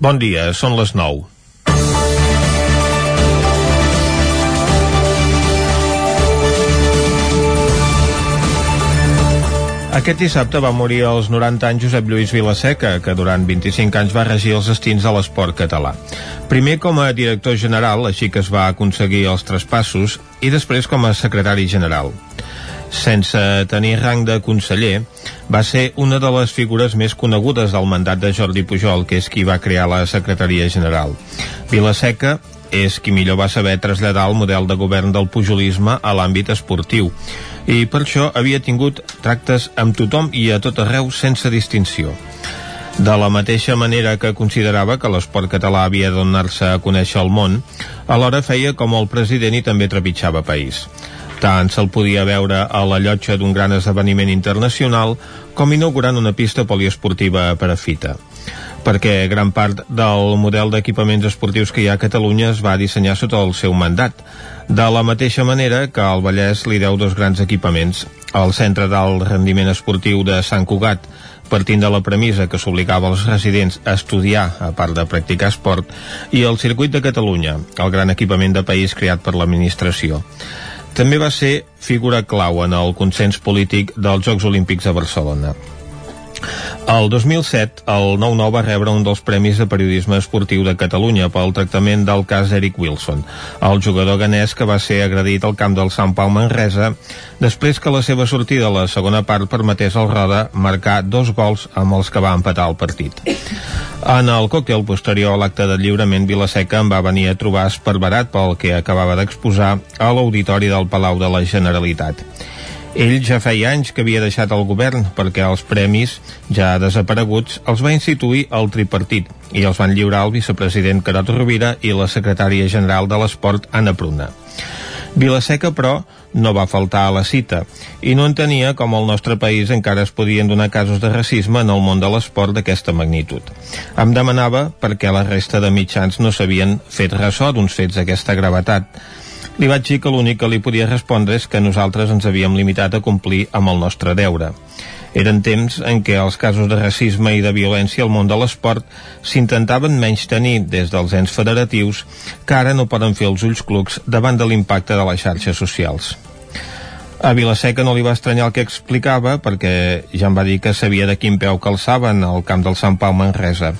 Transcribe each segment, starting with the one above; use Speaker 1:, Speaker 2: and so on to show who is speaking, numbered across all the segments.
Speaker 1: Bon dia, són les 9. Aquest dissabte va morir als 90 anys Josep Lluís Vilaseca, que durant 25 anys va regir els destins de l'esport català. Primer com a director general, així que es va aconseguir els traspassos, i després com a secretari general. Sense tenir rang de conseller, va ser una de les figures més conegudes del mandat de Jordi Pujol, que és qui va crear la secretaria general. Vilaseca és qui millor va saber traslladar el model de govern del pujolisme a l'àmbit esportiu i per això havia tingut tractes amb tothom i a tot arreu sense distinció. De la mateixa manera que considerava que l'esport català havia de donar-se a conèixer al món, alhora feia com el president i també trepitjava país. Tant se'l podia veure a la llotja d'un gran esdeveniment internacional com inaugurant una pista poliesportiva a Perafita perquè gran part del model d'equipaments esportius que hi ha a Catalunya es va dissenyar sota el seu mandat. De la mateixa manera que al Vallès li deu dos grans equipaments, el Centre d'Alt Rendiment Esportiu de Sant Cugat, partint de la premissa que s'obligava als residents a estudiar, a part de practicar esport, i el Circuit de Catalunya, el gran equipament de país creat per l'administració. També va ser figura clau en el consens polític dels Jocs Olímpics a Barcelona. El 2007, el 9-9 va rebre un dels Premis de Periodisme Esportiu de Catalunya pel tractament del cas Eric Wilson, el jugador ganès que va ser agredit al camp del Sant Pau Manresa després que la seva sortida a la segona part permetés al Roda marcar dos gols amb els que va empatar el partit. En el còctel posterior a l'acte de lliurament, Vilaseca em va venir a trobar esperberat pel que acabava d'exposar a l'auditori del Palau de la Generalitat. Ell ja feia anys que havia deixat el govern perquè els premis, ja desapareguts, els va instituir el tripartit i els van lliurar el vicepresident Carot Rovira i la secretària general de l'Esport, Anna Pruna. Vilaseca, però, no va faltar a la cita i no entenia com al nostre país encara es podien donar casos de racisme en el món de l'esport d'aquesta magnitud. Em demanava per què la resta de mitjans no s'havien fet ressò d'uns fets d'aquesta gravetat li vaig dir que l'únic que li podia respondre és que nosaltres ens havíem limitat a complir amb el nostre deure. Eren temps en què els casos de racisme i de violència al món de l'esport s'intentaven menys tenir des dels ens federatius que ara no poden fer els ulls clucs davant de l'impacte de les xarxes socials. A Vilaseca no li va estranyar el que explicava perquè ja em va dir que sabia de quin peu calçaven al camp del Sant Pau Manresa.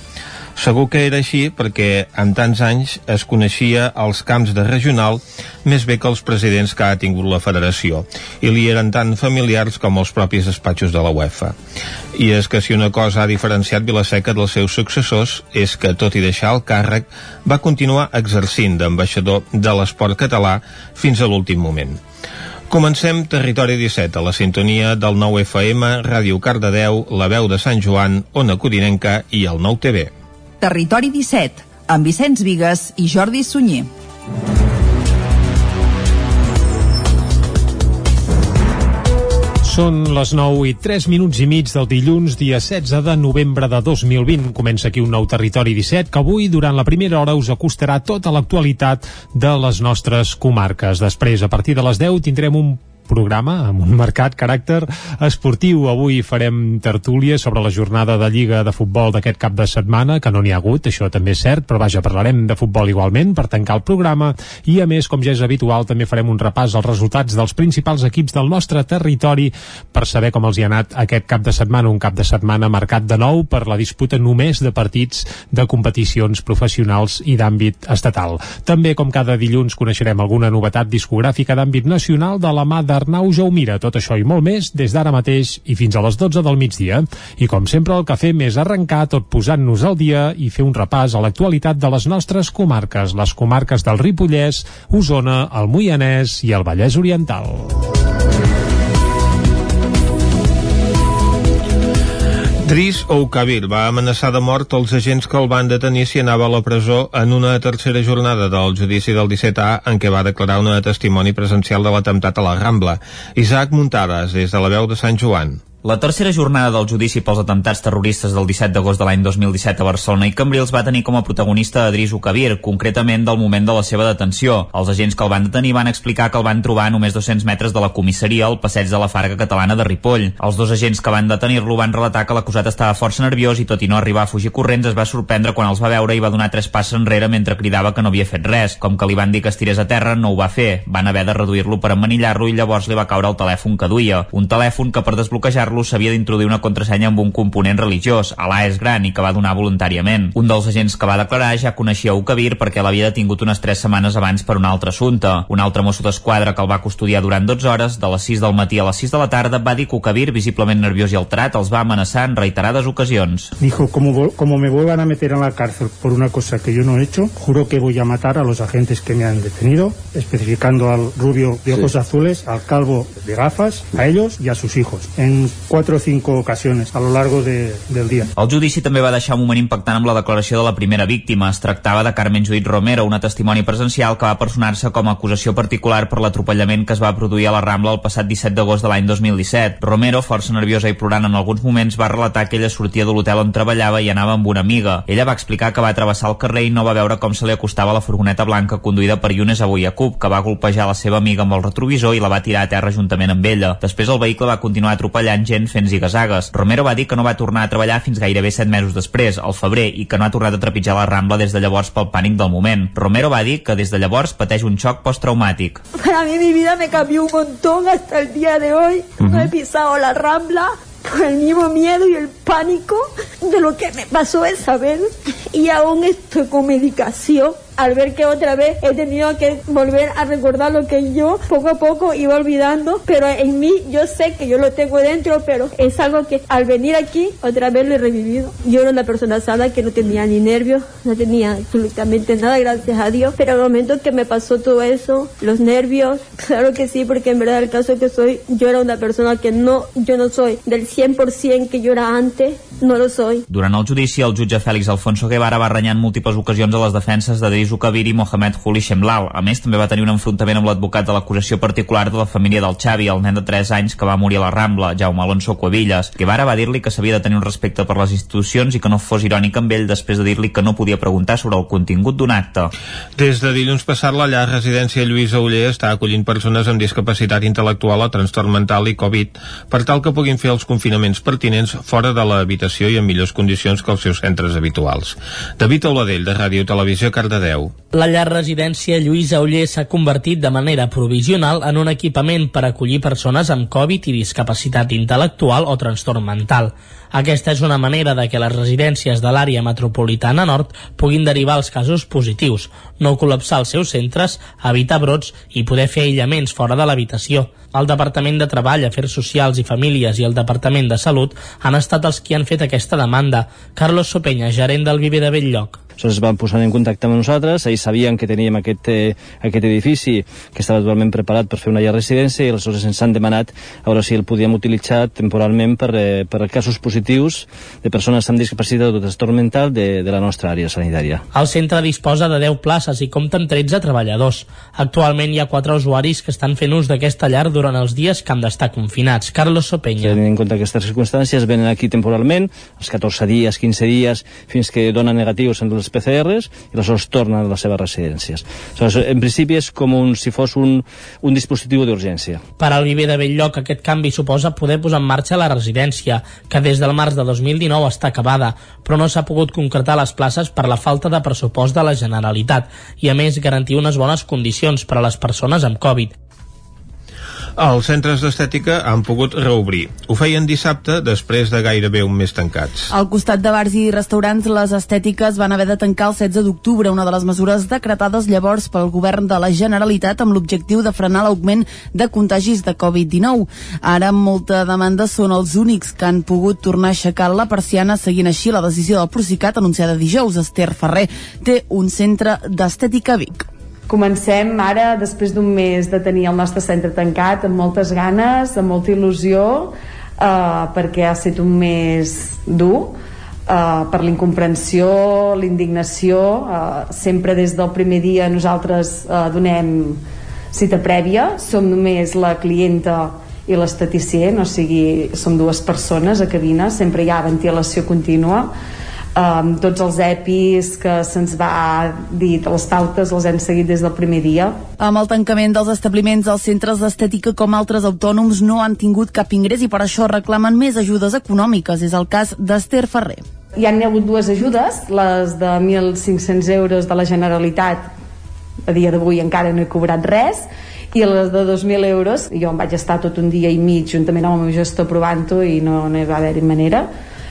Speaker 1: Segur que era així perquè en tants anys es coneixia els camps de regional més bé que els presidents que ha tingut la federació i li eren tan familiars com els propis despatxos de la UEFA. I és que si una cosa ha diferenciat Vilaseca dels seus successors és que, tot i deixar el càrrec, va continuar exercint d'ambaixador de l'esport català fins a l'últim moment. Comencem Territori 17 a la sintonia del 9 FM, Ràdio Cardedeu, La Veu de Sant Joan, Ona Codinenca i el 9 TV.
Speaker 2: Territori 17, amb Vicenç Vigues i Jordi Sunyer.
Speaker 3: Són les 9 i 3 minuts i mig del dilluns, dia 16 de novembre de 2020. Comença aquí un nou Territori 17 que avui, durant la primera hora, us acostarà tota l'actualitat de les nostres comarques. Després, a partir de les 10, tindrem un programa amb un marcat caràcter esportiu. Avui farem tertúlia sobre la jornada de Lliga de Futbol d'aquest cap de setmana, que no n'hi ha hagut, això també és cert, però vaja, parlarem de futbol igualment per tancar el programa i a més, com ja és habitual, també farem un repàs als resultats dels principals equips del nostre territori per saber com els hi ha anat aquest cap de setmana, un cap de setmana marcat de nou per la disputa només de partits de competicions professionals i d'àmbit estatal. També, com cada dilluns, coneixerem alguna novetat discogràfica d'àmbit nacional de la mà d'Arnau Jaumira. Tot això i molt més des d'ara mateix i fins a les 12 del migdia. I com sempre el que fem és arrencar tot posant-nos al dia i fer un repàs a l'actualitat de les nostres comarques, les comarques del Ripollès, Osona, el Moianès i el Vallès Oriental.
Speaker 1: Dries Oukavir va amenaçar de mort els agents que el van detenir si anava a la presó en una tercera jornada del judici del 17A en què va declarar una testimoni presencial de l'atemptat a la Rambla. Isaac Muntades, des de la veu de Sant Joan.
Speaker 4: La tercera jornada del judici pels atemptats terroristes del 17 d'agost de l'any 2017 a Barcelona i Cambrils va tenir com a protagonista Adris Ukabir, concretament del moment de la seva detenció. Els agents que el van detenir van explicar que el van trobar a només 200 metres de la comissaria al passeig de la Farga Catalana de Ripoll. Els dos agents que van detenir-lo van relatar que l'acusat estava força nerviós i tot i no arribar a fugir corrents es va sorprendre quan els va veure i va donar tres passes enrere mentre cridava que no havia fet res. Com que li van dir que estirés a terra, no ho va fer. Van haver de reduir-lo per emmanillar-lo i llavors li va caure el telèfon que duia. Un telèfon que per desbloquejar-lo s'havia d'introduir una contrasenya amb un component religiós, Alà és gran i que va donar voluntàriament. Un dels agents que va declarar ja coneixia Ukabir perquè l'havia detingut unes 3 setmanes abans per un altre assumpte. Un altre mosso d'esquadra que el va custodiar durant 12 hores, de les 6 del matí a les 6 de la tarda, va dir que Ukabir, visiblement nerviós i alterat, els va amenaçar en reiterades ocasions.
Speaker 5: Dijo, como, como me vuelvan a meter en la cárcel por una cosa que yo no he hecho, juro que voy a matar a los agentes que me han detenido, especificando al rubio de ojos sí. azules, al calvo de gafas, a ellos y a sus hijos, en cuatro o cinco ocasiones a lo largo de, del dia.
Speaker 4: El judici també va deixar un moment impactant amb la declaració de la primera víctima. Es tractava de Carmen Judit Romero, una testimoni presencial que va personar-se com a acusació particular per l'atropellament que es va produir a la Rambla el passat 17 d'agost de l'any 2017. Romero, força nerviosa i plorant en alguns moments, va relatar que ella sortia de l'hotel on treballava i anava amb una amiga. Ella va explicar que va travessar el carrer i no va veure com se li acostava la furgoneta blanca conduïda per Younes Abouyakub, que va golpejar la seva amiga amb el retrovisor i la va tirar a terra juntament amb ella. Després el vehicle va continuar atropellant gent fent zigazagues. Romero va dir que no va tornar a treballar fins gairebé 7 mesos després, al febrer, i que no ha tornat a trepitjar la Rambla des de llavors pel pànic del moment. Romero va dir que des de llavors pateix un xoc postraumàtic.
Speaker 6: Para mí mi vida me cambió un montón hasta el día de hoy. Uh -huh. No he pisado la Rambla, por el mismo miedo y el pánico de lo que me pasó esa vez y aún estoy con medicación al ver que otra vez he tenido que volver a recordar lo que yo poco a poco iba olvidando, pero en mí yo sé que yo lo tengo dentro, pero es algo que al venir aquí otra vez lo he revivido. Yo era una persona sana que no tenía ni nervios, no tenía absolutamente nada, gracias a Dios, pero al momento que me pasó todo eso, los nervios, claro que sí, porque en verdad el caso que soy, yo era una persona que no, yo no soy del 100% que yo era antes, no lo soy.
Speaker 4: Durant el judici, el jutge Fèlix Alfonso Guevara va renyar en múltiples ocasions a les defenses de Deis Ukabir i Mohamed Huli Shemlal. A més, també va tenir un enfrontament amb l'advocat de l'acusació particular de la família del Xavi, el nen de 3 anys que va morir a la Rambla, Jaume Alonso Cuevillas. Guevara va dir-li que s'havia de tenir un respecte per les institucions i que no fos irònic amb ell després de dir-li que no podia preguntar sobre el contingut d'un acte.
Speaker 1: Des de dilluns passat, la llar residència Lluís Auller està acollint persones amb discapacitat intel·lectual o trastorn mental i Covid per tal que puguin fer els confinaments pertinents fora de l'habitació i en millors condicions que els seus centres habituals. David Auladell, de Ràdio Televisió, Cardedeu.
Speaker 7: La llar residència Lluís Auller s'ha convertit de manera provisional en un equipament per acollir persones amb Covid i discapacitat intel·lectual o trastorn mental. Aquesta és una manera de que les residències de l'àrea metropolitana nord puguin derivar els casos positius, no col·lapsar els seus centres, evitar brots i poder fer aïllaments fora de l'habitació. El Departament de Treball, Afers Socials i Famílies i el Departament de Salut han estat els qui han fet aquesta demanda. Carlos Sopenya, gerent del Viver de Belllloc.
Speaker 8: Aleshores es van posar en contacte amb nosaltres, ells sabien que teníem aquest, eh, aquest edifici que estava totalment preparat per fer una llar residència i aleshores ens han demanat a veure si el podíem utilitzar temporalment per, eh, per casos positius de persones amb discapacitat o trastorn mental de, de la nostra àrea sanitària.
Speaker 7: El centre disposa de 10 places i compta amb 13 treballadors. Actualment hi ha 4 usuaris que estan fent ús d'aquesta llar durant els dies que han d'estar confinats. Carlos Sopenya.
Speaker 8: Tenint en compte aquestes circumstàncies, venen aquí temporalment, els 14 dies, 15 dies, fins que donen negatius en les PCRs i aleshores tornen a les seves residències. Aleshores, en principi és com un, si fos un, un dispositiu d'urgència.
Speaker 7: Per al Viver de Belllloc aquest canvi suposa poder posar en marxa la residència, que des del març de 2019 està acabada, però no s'ha pogut concretar les places per la falta de pressupost de la Generalitat i a més garantir unes bones condicions per a les persones amb Covid.
Speaker 1: Els centres d'estètica han pogut reobrir. Ho feien dissabte després de gairebé un mes tancats.
Speaker 9: Al costat de bars i restaurants, les estètiques van haver de tancar el 16 d'octubre, una de les mesures decretades llavors pel govern de la Generalitat amb l'objectiu de frenar l'augment de contagis de Covid-19. Ara, amb molta demanda, són els únics que han pogut tornar a aixecar la persiana seguint així la decisió del Procicat anunciada dijous. Esther Ferrer té un centre d'estètica a Vic.
Speaker 10: Comencem ara, després d'un mes de tenir el nostre centre tancat, amb moltes ganes, amb molta il·lusió, eh, perquè ha estat un mes dur, eh, per l'incomprensió, l'indignació. Eh, sempre des del primer dia nosaltres eh, donem cita prèvia, som només la clienta i l'esteticient, o sigui, som dues persones a cabina, sempre hi ha ventilació contínua, um, tots els EPIs que se'ns va dir, les pautes les hem seguit des del primer dia.
Speaker 9: Amb el tancament dels establiments, els centres d'estètica com altres autònoms no han tingut cap ingrés i per això reclamen més ajudes econòmiques. És el cas d'Ester Ferrer.
Speaker 10: Hi han hagut dues ajudes, les de 1.500 euros de la Generalitat, a dia d'avui encara no he cobrat res, i les de 2.000 euros, jo em vaig estar tot un dia i mig juntament amb el meu gestor provant-ho i no, no hi va haver manera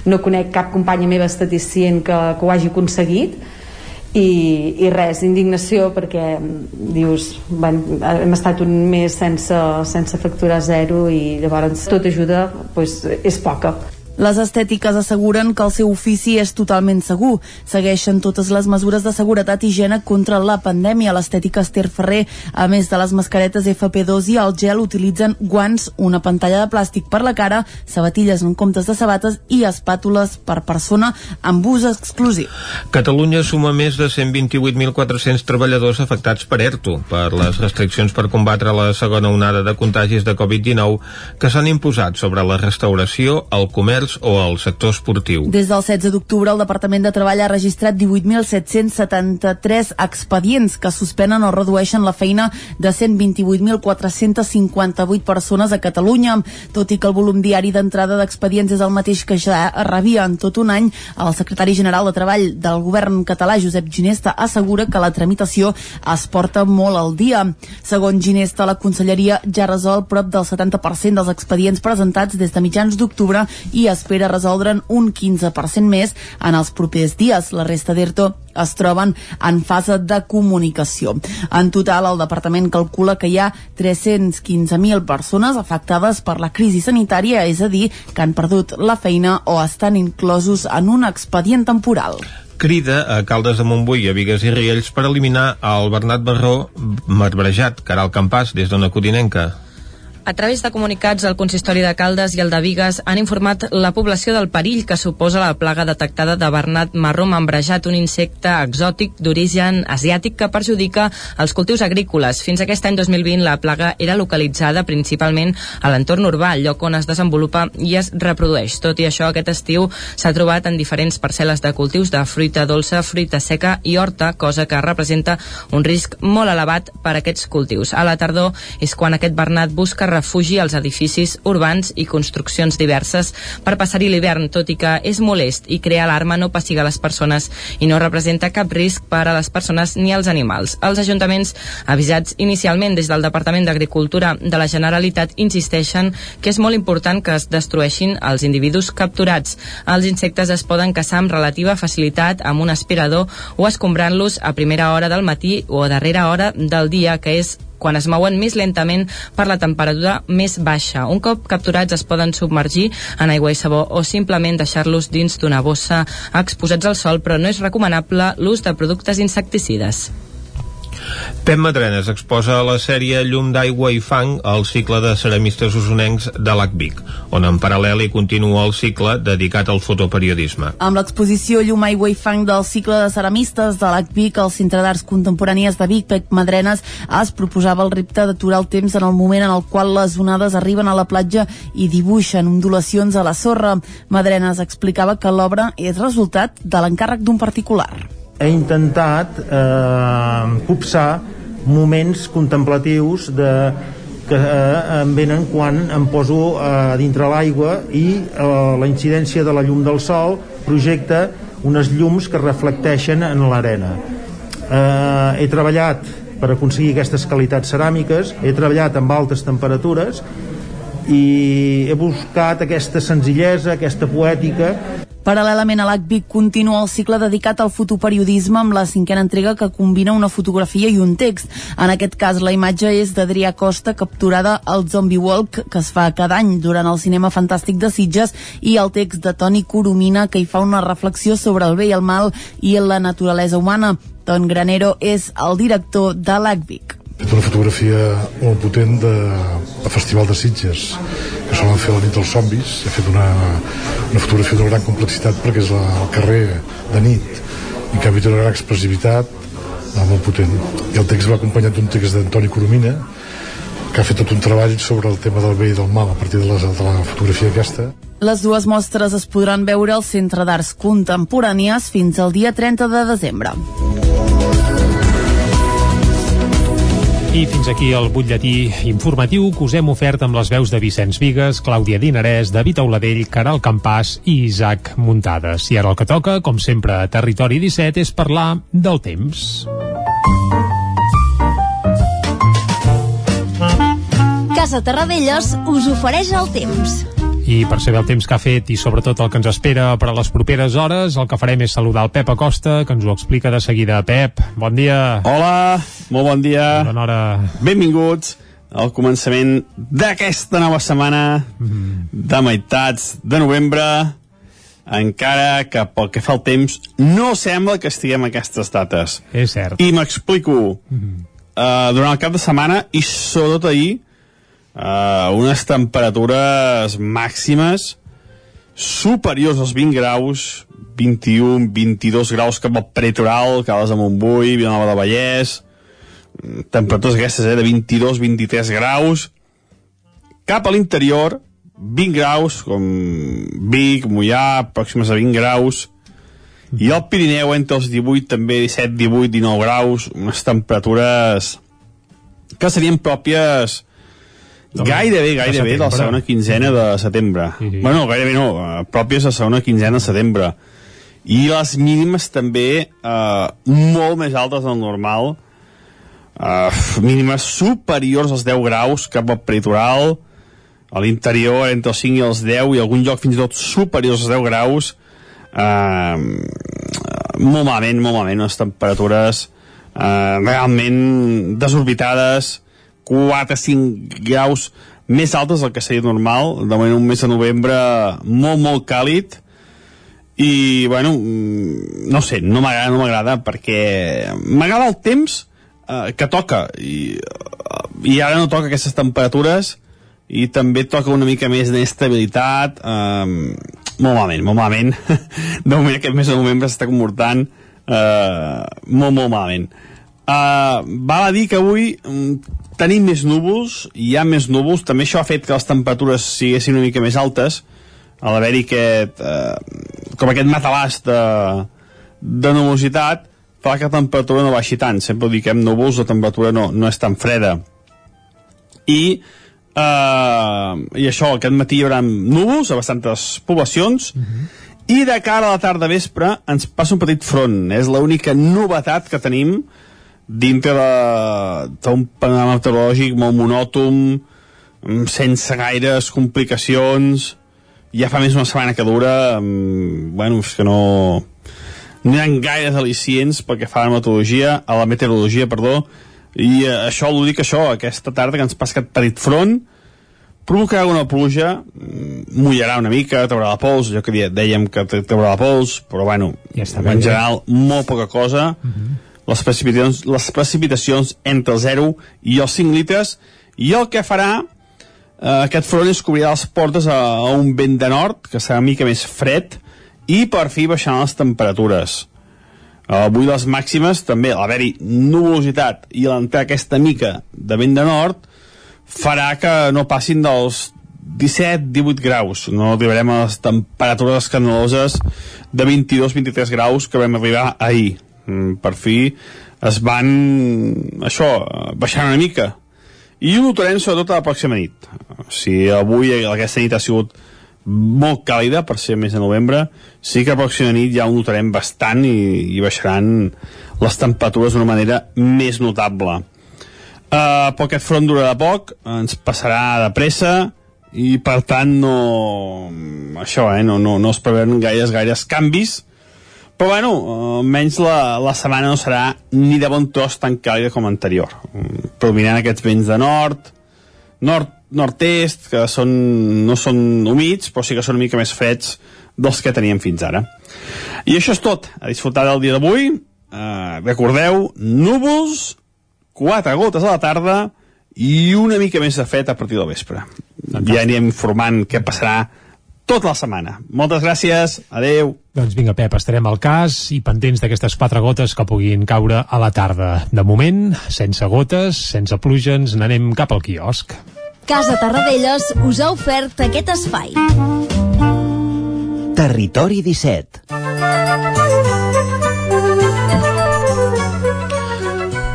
Speaker 10: no conec cap companya meva esteticient que, que ho hagi aconseguit. I, i res, indignació perquè dius, bueno, hem estat un mes sense, sense facturar zero i llavors tota ajuda pues, és poca
Speaker 9: les estètiques asseguren que el seu ofici és totalment segur. Segueixen totes les mesures de seguretat i higiene contra la pandèmia. L'estètica Esther Ferrer, a més de les mascaretes FP2 i el gel, utilitzen guants, una pantalla de plàstic per la cara, sabatilles en comptes de sabates i espàtules per persona amb ús exclusiu.
Speaker 1: Catalunya suma més de 128.400 treballadors afectats per ERTO, per les restriccions per combatre la segona onada de contagis de Covid-19 que s'han imposat sobre la restauració, el comerç comerç o al sector esportiu.
Speaker 9: Des del 16 d'octubre, el Departament de Treball ha registrat 18.773 expedients que suspenen o redueixen la feina de 128.458 persones a Catalunya. Tot i que el volum diari d'entrada d'expedients és el mateix que ja rebia en tot un any, el secretari general de Treball del govern català, Josep Ginesta, assegura que la tramitació es porta molt al dia. Segons Ginesta, la conselleria ja resol prop del 70% dels expedients presentats des de mitjans d'octubre i es espera resoldre'n un 15% més en els propers dies. La resta d'ERTO es troben en fase de comunicació. En total, el departament calcula que hi ha 315.000 persones afectades per la crisi sanitària, és a dir, que han perdut la feina o estan inclosos en un expedient temporal
Speaker 1: crida a Caldes de Montbui a Vigues i Riells per eliminar el Bernat Barró marbrejat, Caral Campàs, des d'una codinenca.
Speaker 11: A través de comunicats, el consistori de Caldes i el de Vigues han informat la població del perill que suposa la plaga detectada de bernat marró membrejat, un insecte exòtic d'origen asiàtic que perjudica els cultius agrícoles. Fins aquest any 2020 la plaga era localitzada principalment a l'entorn urbà, lloc on es desenvolupa i es reprodueix. Tot i això, aquest estiu s'ha trobat en diferents parcel·les de cultius de fruita dolça, fruita seca i horta, cosa que representa un risc molt elevat per a aquests cultius. A la tardor és quan aquest bernat busca refugi als edificis urbans i construccions diverses per passar-hi l'hivern, tot i que és molest i crea alarma no passiga les persones i no representa cap risc per a les persones ni als animals. Els ajuntaments avisats inicialment des del Departament d'Agricultura de la Generalitat insisteixen que és molt important que es destrueixin els individus capturats. Els insectes es poden caçar amb relativa facilitat amb un aspirador o escombrant-los a primera hora del matí o a darrera hora del dia, que és quan es mouen més lentament per la temperatura més baixa. Un cop capturats es poden submergir en aigua i sabó o simplement deixar-los dins d'una bossa exposats al sol, però no és recomanable l'ús de productes insecticides.
Speaker 1: Pep Madrenes exposa la sèrie Llum d'aigua i fang el cicle de ceramistes usonencs de l'ACVIC, on en paral·lel hi continua el cicle dedicat al fotoperiodisme.
Speaker 9: Amb l'exposició Llum, aigua i fang del cicle de ceramistes de l'ACVIC al Centre d'Arts Contemporànies de Vic, Pep Madrenes es proposava el repte d'aturar el temps en el moment en el qual les onades arriben a la platja i dibuixen ondulacions a la sorra. Madrenes explicava que l'obra és resultat de l'encàrrec d'un particular
Speaker 12: he intentat eh, copsar moments contemplatius de, que eh, em venen quan em poso eh, dintre l'aigua i eh, la incidència de la llum del sol projecta unes llums que reflecteixen en l'arena. Eh, he treballat per aconseguir aquestes qualitats ceràmiques, he treballat amb altes temperatures i he buscat aquesta senzillesa, aquesta poètica
Speaker 9: Paral·lelament a l'ACVIC continua el cicle dedicat al fotoperiodisme amb la cinquena entrega que combina una fotografia i un text. En aquest cas, la imatge és d'Adrià Costa capturada al Zombie Walk que es fa cada any durant el cinema fantàstic de Sitges i el text de Toni Coromina que hi fa una reflexió sobre el bé i el mal i la naturalesa humana. Ton Granero és el director de l'ACVIC
Speaker 13: fet una fotografia molt potent de, Festival de Sitges que solen fer la nit dels zombis he fet una, una fotografia d'una gran complexitat perquè és la, el carrer de nit en canvi té una gran expressivitat no, molt potent i el text va acompanyat d'un text d'Antoni Coromina que ha fet tot un treball sobre el tema del bé i del mal a partir de, les, de la fotografia aquesta.
Speaker 9: Les dues mostres es podran veure al Centre d'Arts Contemporànies fins al dia 30 de desembre.
Speaker 3: I fins aquí el butlletí informatiu que us hem ofert amb les veus de Vicenç Vigues, Clàudia Dinarès, David Auladell, Caral Campàs i Isaac Muntades. I ara el que toca, com sempre a Territori 17, és parlar del temps.
Speaker 14: Casa Terradellos us ofereix el temps.
Speaker 3: I per saber el temps que ha fet i sobretot el que ens espera per a les properes hores, el que farem és saludar el Pep Acosta, que ens ho explica de seguida. Pep, bon dia.
Speaker 15: Hola, molt bon dia.
Speaker 3: Bona hora.
Speaker 15: Benvinguts al començament d'aquesta nova setmana de meitats de novembre encara que pel que fa al temps no sembla que estiguem a aquestes dates.
Speaker 3: És cert.
Speaker 15: I m'explico. Uh, durant el cap de setmana i sobretot ahir uh, unes temperatures màximes superiors als 20 graus 21, 22 graus cap al pretoral, Cales de Montbui Vilanova de Vallès. Temperatures aquestes eh, de 22, 23 graus. Cap a l'interior 20 graus com Vic, Mollà, pròximes a 20 graus. I al Pirineu entre els 18 també 17, 18, 19 graus unes temperatures que serien pròpies gairebé, gairebé de, la segona quinzena de setembre.
Speaker 3: Sí, sí.
Speaker 15: Bueno, gairebé no, eh, pròpies de la segona quinzena de setembre. I les mínimes també eh, molt més altes del normal, eh, mínimes superiors als 10 graus cap al peritoral, a l'interior entre els 5 i els 10 i algun lloc fins i tot superiors als 10 graus, eh, molt malament, molt malament, unes temperatures eh, realment desorbitades, 4-5 graus més altes del que seria normal, de moment un mes de novembre molt, molt càlid, i, bueno, mm, no sé, no m'agrada, no m'agrada, perquè m'agrada el temps eh, que toca, i, i ara no toca aquestes temperatures, i també toca una mica més d'inestabilitat, eh, molt malament, molt malament. De moment aquest mes de novembre s'està comportant eh, molt, molt malament. Uh, val a dir que avui um, tenim més núvols, hi ha més núvols, també això ha fet que les temperatures siguessin una mica més altes, a l'haver-hi aquest, uh, com aquest matalàs de, de nubositat, fa que la temperatura no baixi tant. Sempre ho dic, que amb núvols la temperatura no, no és tan freda. I, uh, i això, aquest matí hi haurà núvols a bastantes poblacions, i de cara a la tarda vespre ens passa un petit front. És l'única novetat que tenim dintre d'un panorama meteorològic molt monòton, mm, sense gaires complicacions, ja fa més una setmana que dura, mm, bueno, és que no, no hi ha gaires al·licients pel que fa a la meteorologia, a la meteorologia, perdó, i eh, això ho dic això, aquesta tarda que ens passa aquest petit front, provocarà una pluja, mm, mullarà una mica, traurà la pols, allò que dèiem que tra- traurà la pols, però bueno,
Speaker 3: Ja està
Speaker 15: en
Speaker 3: bé,
Speaker 15: general, molt poca cosa, les, precipitacions, les precipitacions entre el 0 i els 5 litres, i el que farà eh, aquest front és cobrirà les portes a, a un vent de nord, que serà una mica més fred, i per fi baixaran les temperatures. Uh, avui les màximes també, l'haver-hi nuvolositat i l'entrar aquesta mica de vent de nord, farà que no passin dels 17-18 graus. No arribarem a les temperatures escandaloses de 22-23 graus que vam arribar ahir. Mm, Per fi es van, això, baixant una mica. I ho notarem sobretot a la pròxima nit. Si avui aquesta nit ha sigut molt càlida per ser mes de novembre, sí que a la pròxima nit ja ho notarem bastant i, i baixaran les temperatures d'una manera més notable. Uh, però aquest front durarà poc, ens passarà de pressa i per tant no això, eh, no, no, no es preveuen gaires, gaires canvis però bueno, almenys la, la setmana no serà ni de bon tros tan càlida com l'anterior. Mm, predominant aquests vents de nord nord, nord-est que són, no són humits però sí que són una mica més freds dels que teníem fins ara. I això és tot, a disfrutar del dia d'avui. Eh, recordeu, núvols 4 gotes a la tarda i una mica més de fred a partir del vespre. Ja anirem informant què passarà tota la setmana. Moltes gràcies, adeu.
Speaker 3: Doncs vinga, Pep, estarem al cas i pendents d'aquestes quatre gotes que puguin caure a la tarda. De moment, sense gotes, sense pluja, ens n'anem cap al quiosc.
Speaker 16: Casa Tarradellas us ha ofert aquest espai.
Speaker 17: Territori 17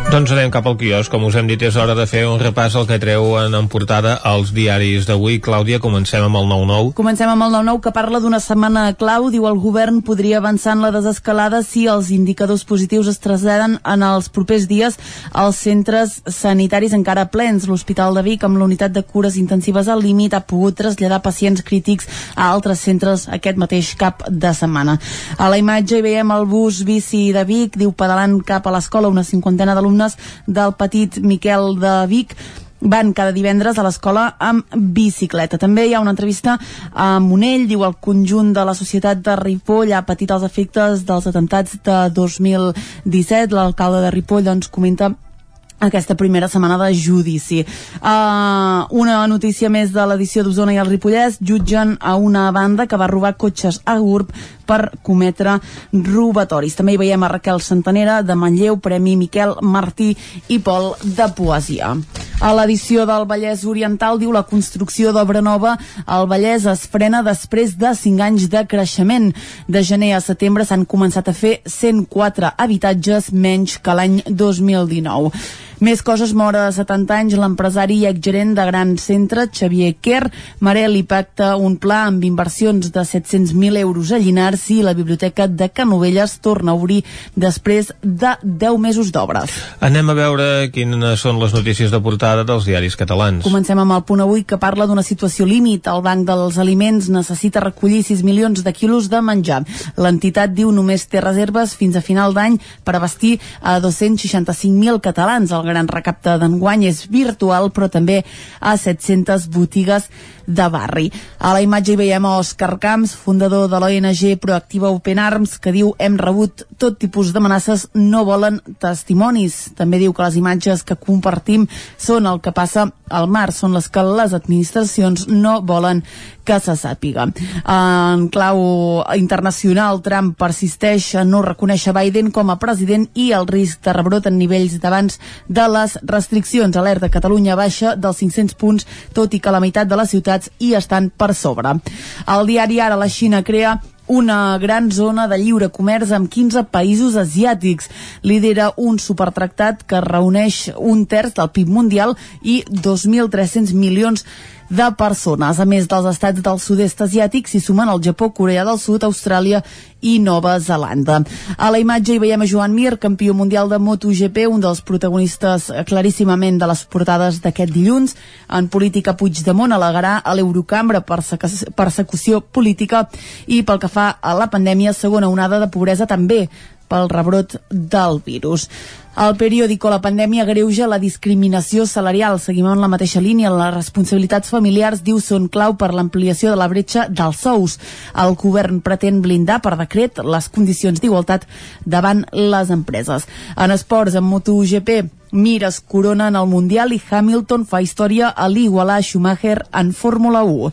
Speaker 1: Doncs anem cap al quiosc. Com us hem dit, és hora de fer un repàs al que treuen en portada els diaris d'avui. Clàudia, comencem amb el 9-9.
Speaker 9: Comencem amb el 9-9 que parla d'una setmana clau. Diu el govern podria avançar en la desescalada si els indicadors positius es traslladen en els propers dies als centres sanitaris encara plens. L'Hospital de Vic, amb la unitat de cures intensives al límit, ha pogut traslladar pacients crítics a altres centres aquest mateix cap de setmana. A la imatge hi veiem el bus bici de Vic, diu pedalant cap a l'escola una cinquantena d'alumnes del petit Miquel de Vic van cada divendres a l'escola amb bicicleta. També hi ha una entrevista a Monell, diu el conjunt de la societat de Ripoll ha patit els efectes dels atemptats de 2017. L'alcalde de Ripoll doncs, comenta aquesta primera setmana de judici. Uh, una notícia més de l'edició d'Osona i el Ripollès jutgen a una banda que va robar cotxes a GURB per cometre robatoris. També hi veiem a Raquel Santanera de Manlleu, Premi Miquel Martí i Pol de Poesia. A l'edició del Vallès Oriental diu la construcció d'obra nova al Vallès es frena després de 5 anys de creixement. De gener a setembre s'han començat a fer 104 habitatges menys que l'any 2019. Més coses, mora de 70 anys, l'empresari i exgerent de Gran Centre, Xavier Kerr, Marel i pacta un pla amb inversions de 700.000 euros a Llinars i la Biblioteca de Canovelles torna a obrir després de 10 mesos d'obres.
Speaker 1: Anem a veure quines són les notícies de portada dels diaris catalans.
Speaker 9: Comencem amb el punt avui que parla d'una situació límit. El Banc dels Aliments necessita recollir 6 milions de quilos de menjar. L'entitat diu només té reserves fins a final d'any per abastir a 265.000 catalans. El gran recapte d'enguany és virtual, però també a 700 botigues de barri. A la imatge hi veiem Òscar Camps, fundador de l'ONG Proactiva Open Arms, que diu hem rebut tot tipus d'amenaces, no volen testimonis. També diu que les imatges que compartim són el que passa al mar, són les que les administracions no volen que se sàpiga. En clau internacional, Trump persisteix a no reconèixer Biden com a president i el risc de rebrot en nivells d'abans de les restriccions. Alerta Catalunya baixa dels 500 punts, tot i que la meitat de les ciutats hi estan per sobre. El diari Ara la Xina crea una gran zona de lliure comerç amb 15 països asiàtics. Lidera un supertractat que reuneix un terç del PIB mundial i 2.300 milions persones. A més dels estats del sud-est asiàtic, s'hi sumen el Japó, Corea del Sud, Austràlia i Nova Zelanda. A la imatge hi veiem a Joan Mir, campió mundial de MotoGP, un dels protagonistes claríssimament de les portades d'aquest dilluns. En política, Puigdemont al·legarà a l'Eurocambra persecució política i pel que fa a la pandèmia, segona onada de pobresa també pel rebrot del virus. El periòdico La pandèmia greuja la discriminació salarial. Seguim en la mateixa línia. Les responsabilitats familiars, diu, són clau per l'ampliació de la bretxa dels sous. El govern pretén blindar per decret les condicions d'igualtat davant les empreses. En esports, en MotoGP, Mir es corona en el Mundial i Hamilton fa història a l'igualar Schumacher en Fórmula 1.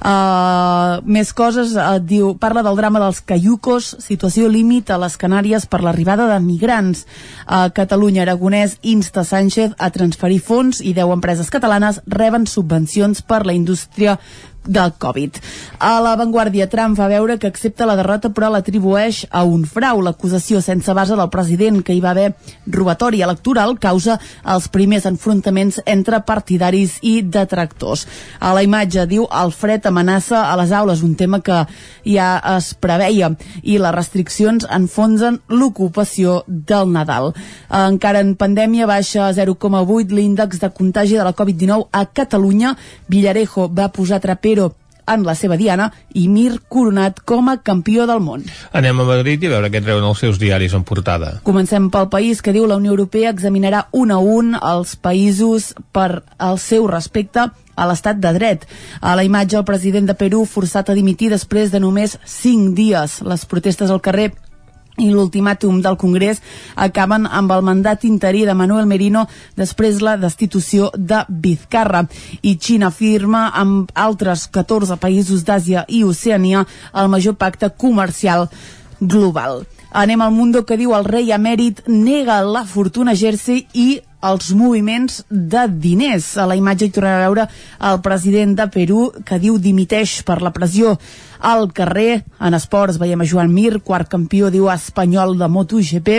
Speaker 9: Uh, més coses, uh, diu, parla del drama dels caiucos, situació límit a les Canàries per l'arribada de migrants. Uh, Catalunya Aragonès insta Sánchez a transferir fons i 10 empreses catalanes reben subvencions per la indústria del Covid. A la Vanguardia, Trump va veure que accepta la derrota però l'atribueix a un frau. L'acusació sense base del president que hi va haver robatori electoral causa els primers enfrontaments entre partidaris i detractors. A la imatge diu el fred amenaça a les aules, un tema que ja es preveia i les restriccions enfonsen l'ocupació del Nadal. Encara en pandèmia baixa a 0,8 l'índex de contagi de la Covid-19 a Catalunya. Villarejo va posar traper Pero en la seva diana i Mir coronat com a campió del món.
Speaker 1: Anem a Madrid i a veure què treuen els seus diaris en portada.
Speaker 9: Comencem pel país que diu la Unió Europea examinarà un a un els països per al seu respecte a l'estat de dret. A la imatge, el president de Perú forçat a dimitir després de només 5 dies. Les protestes al carrer i l'ultimàtum del Congrés acaben amb el mandat interí de Manuel Merino després la destitució de Vizcarra. I Xina firma amb altres 14 països d'Àsia i Oceania el major pacte comercial global. Anem al Mundo que diu el rei emèrit nega la fortuna Jersey i els moviments de diners. A la imatge hi tornarà a veure el president de Perú que diu dimiteix per la pressió al carrer. En esports veiem a Joan Mir, quart campió, diu espanyol de MotoGP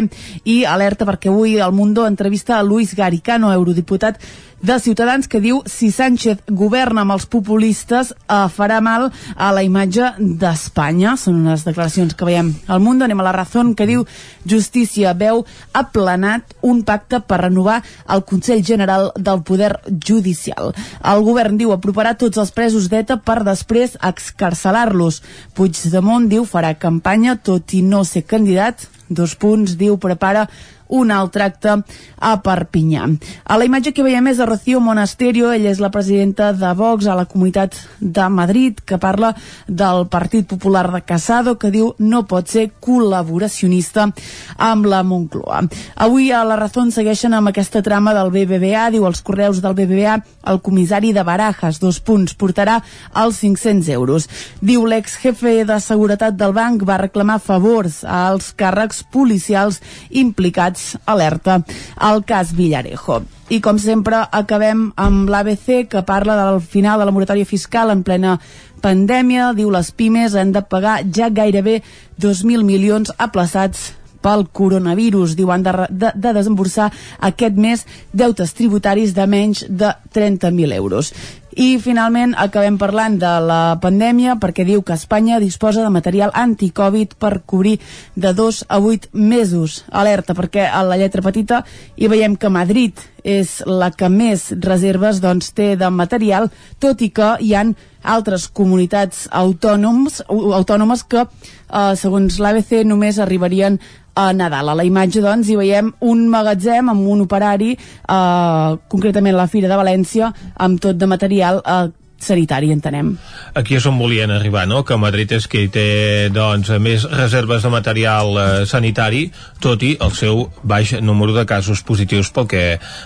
Speaker 9: i alerta perquè avui el Mundo entrevista a Luis Garicano, eurodiputat de Ciutadans que diu si Sánchez governa amb els populistes eh, farà mal a la imatge d'Espanya. Són unes declaracions que veiem al Mundo. Anem a la Razón que diu Justícia veu aplanat un pacte per renovar el Consell General del Poder Judicial. El govern diu aproparà tots els presos d'ETA per després excarcelar-los. Puigdemont diu farà campanya tot i no ser candidat. Dos punts, diu, prepara un altre acte a Perpinyà. A la imatge que veiem és de Rocío Monasterio, ella és la presidenta de Vox a la Comunitat de Madrid, que parla del Partit Popular de Casado, que diu no pot ser col·laboracionista amb la Moncloa. Avui a la Razón segueixen amb aquesta trama del BBVA, diu els correus del BBVA, el comissari de Barajas, dos punts, portarà els 500 euros. Diu l'ex jefe de seguretat del banc va reclamar favors als càrrecs policials implicats alerta al cas Villarejo. I com sempre acabem amb l'ABC que parla del final de la moratòria fiscal en plena pandèmia. Diu les pimes han de pagar ja gairebé 2.000 milions aplaçats pel coronavirus. Diu, han de, de, de desemborsar aquest mes deutes tributaris de menys de 30.000 euros. I finalment acabem parlant de la pandèmia perquè diu que Espanya disposa de material anticovid per cobrir de 2 a 8 mesos. Alerta, perquè a la lletra petita hi veiem que Madrid és la que més reserves doncs, té de material, tot i que hi han altres comunitats autònoms, autònomes que, eh, segons l'ABC, només arribarien a Nadal. A la imatge, doncs, hi veiem un magatzem amb un operari, eh, concretament la Fira de València, amb tot de material eh, sanitari, entenem.
Speaker 1: Aquí és on volien arribar, no? Que Madrid és qui té, doncs, més reserves de material eh, sanitari, tot i el seu baix número de casos positius pel que,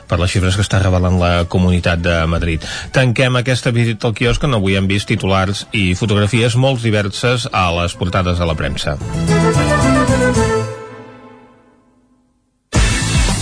Speaker 1: per les xifres que està revelant la Comunitat de Madrid. Tanquem aquesta visita al quiosc on avui hem vist titulars i fotografies molt diverses a les portades de la premsa.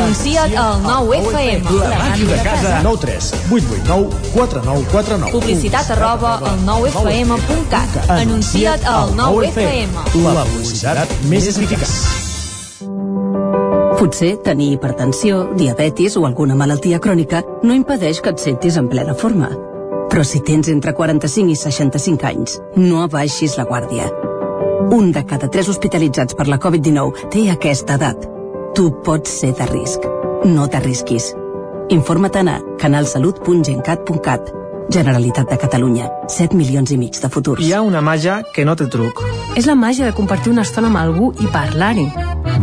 Speaker 18: Anuncia't al 9FM.
Speaker 19: La màquina de casa. 9 3 8 8 9 4 9 4 9.
Speaker 18: Publicitat arroba al 9FM.cat. Anuncia't al 9FM.
Speaker 19: La publicitat més eficaç.
Speaker 14: Potser tenir hipertensió, diabetis o alguna malaltia crònica no impedeix que et sentis en plena forma. Però si tens entre 45 i 65 anys, no abaixis la guàrdia. Un de cada tres hospitalitzats per la Covid-19 té aquesta edat. Tu pots ser de risc. No t'arrisquis. Informa't a canalsalut.gencat.cat. Generalitat de Catalunya. 7 milions i mig de futurs.
Speaker 20: Hi ha una màgia que no té truc.
Speaker 21: És la màgia de compartir una estona amb algú i parlar-hi.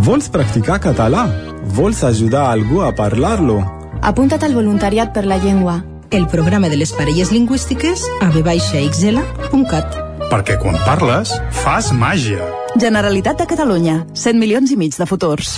Speaker 19: Vols practicar català? Vols ajudar algú a parlar-lo?
Speaker 22: Apunta't al voluntariat per la llengua.
Speaker 23: El programa de les parelles lingüístiques a vxl.cat.
Speaker 24: Perquè quan parles, fas màgia.
Speaker 25: Generalitat de Catalunya. 100 milions i mig de futurs.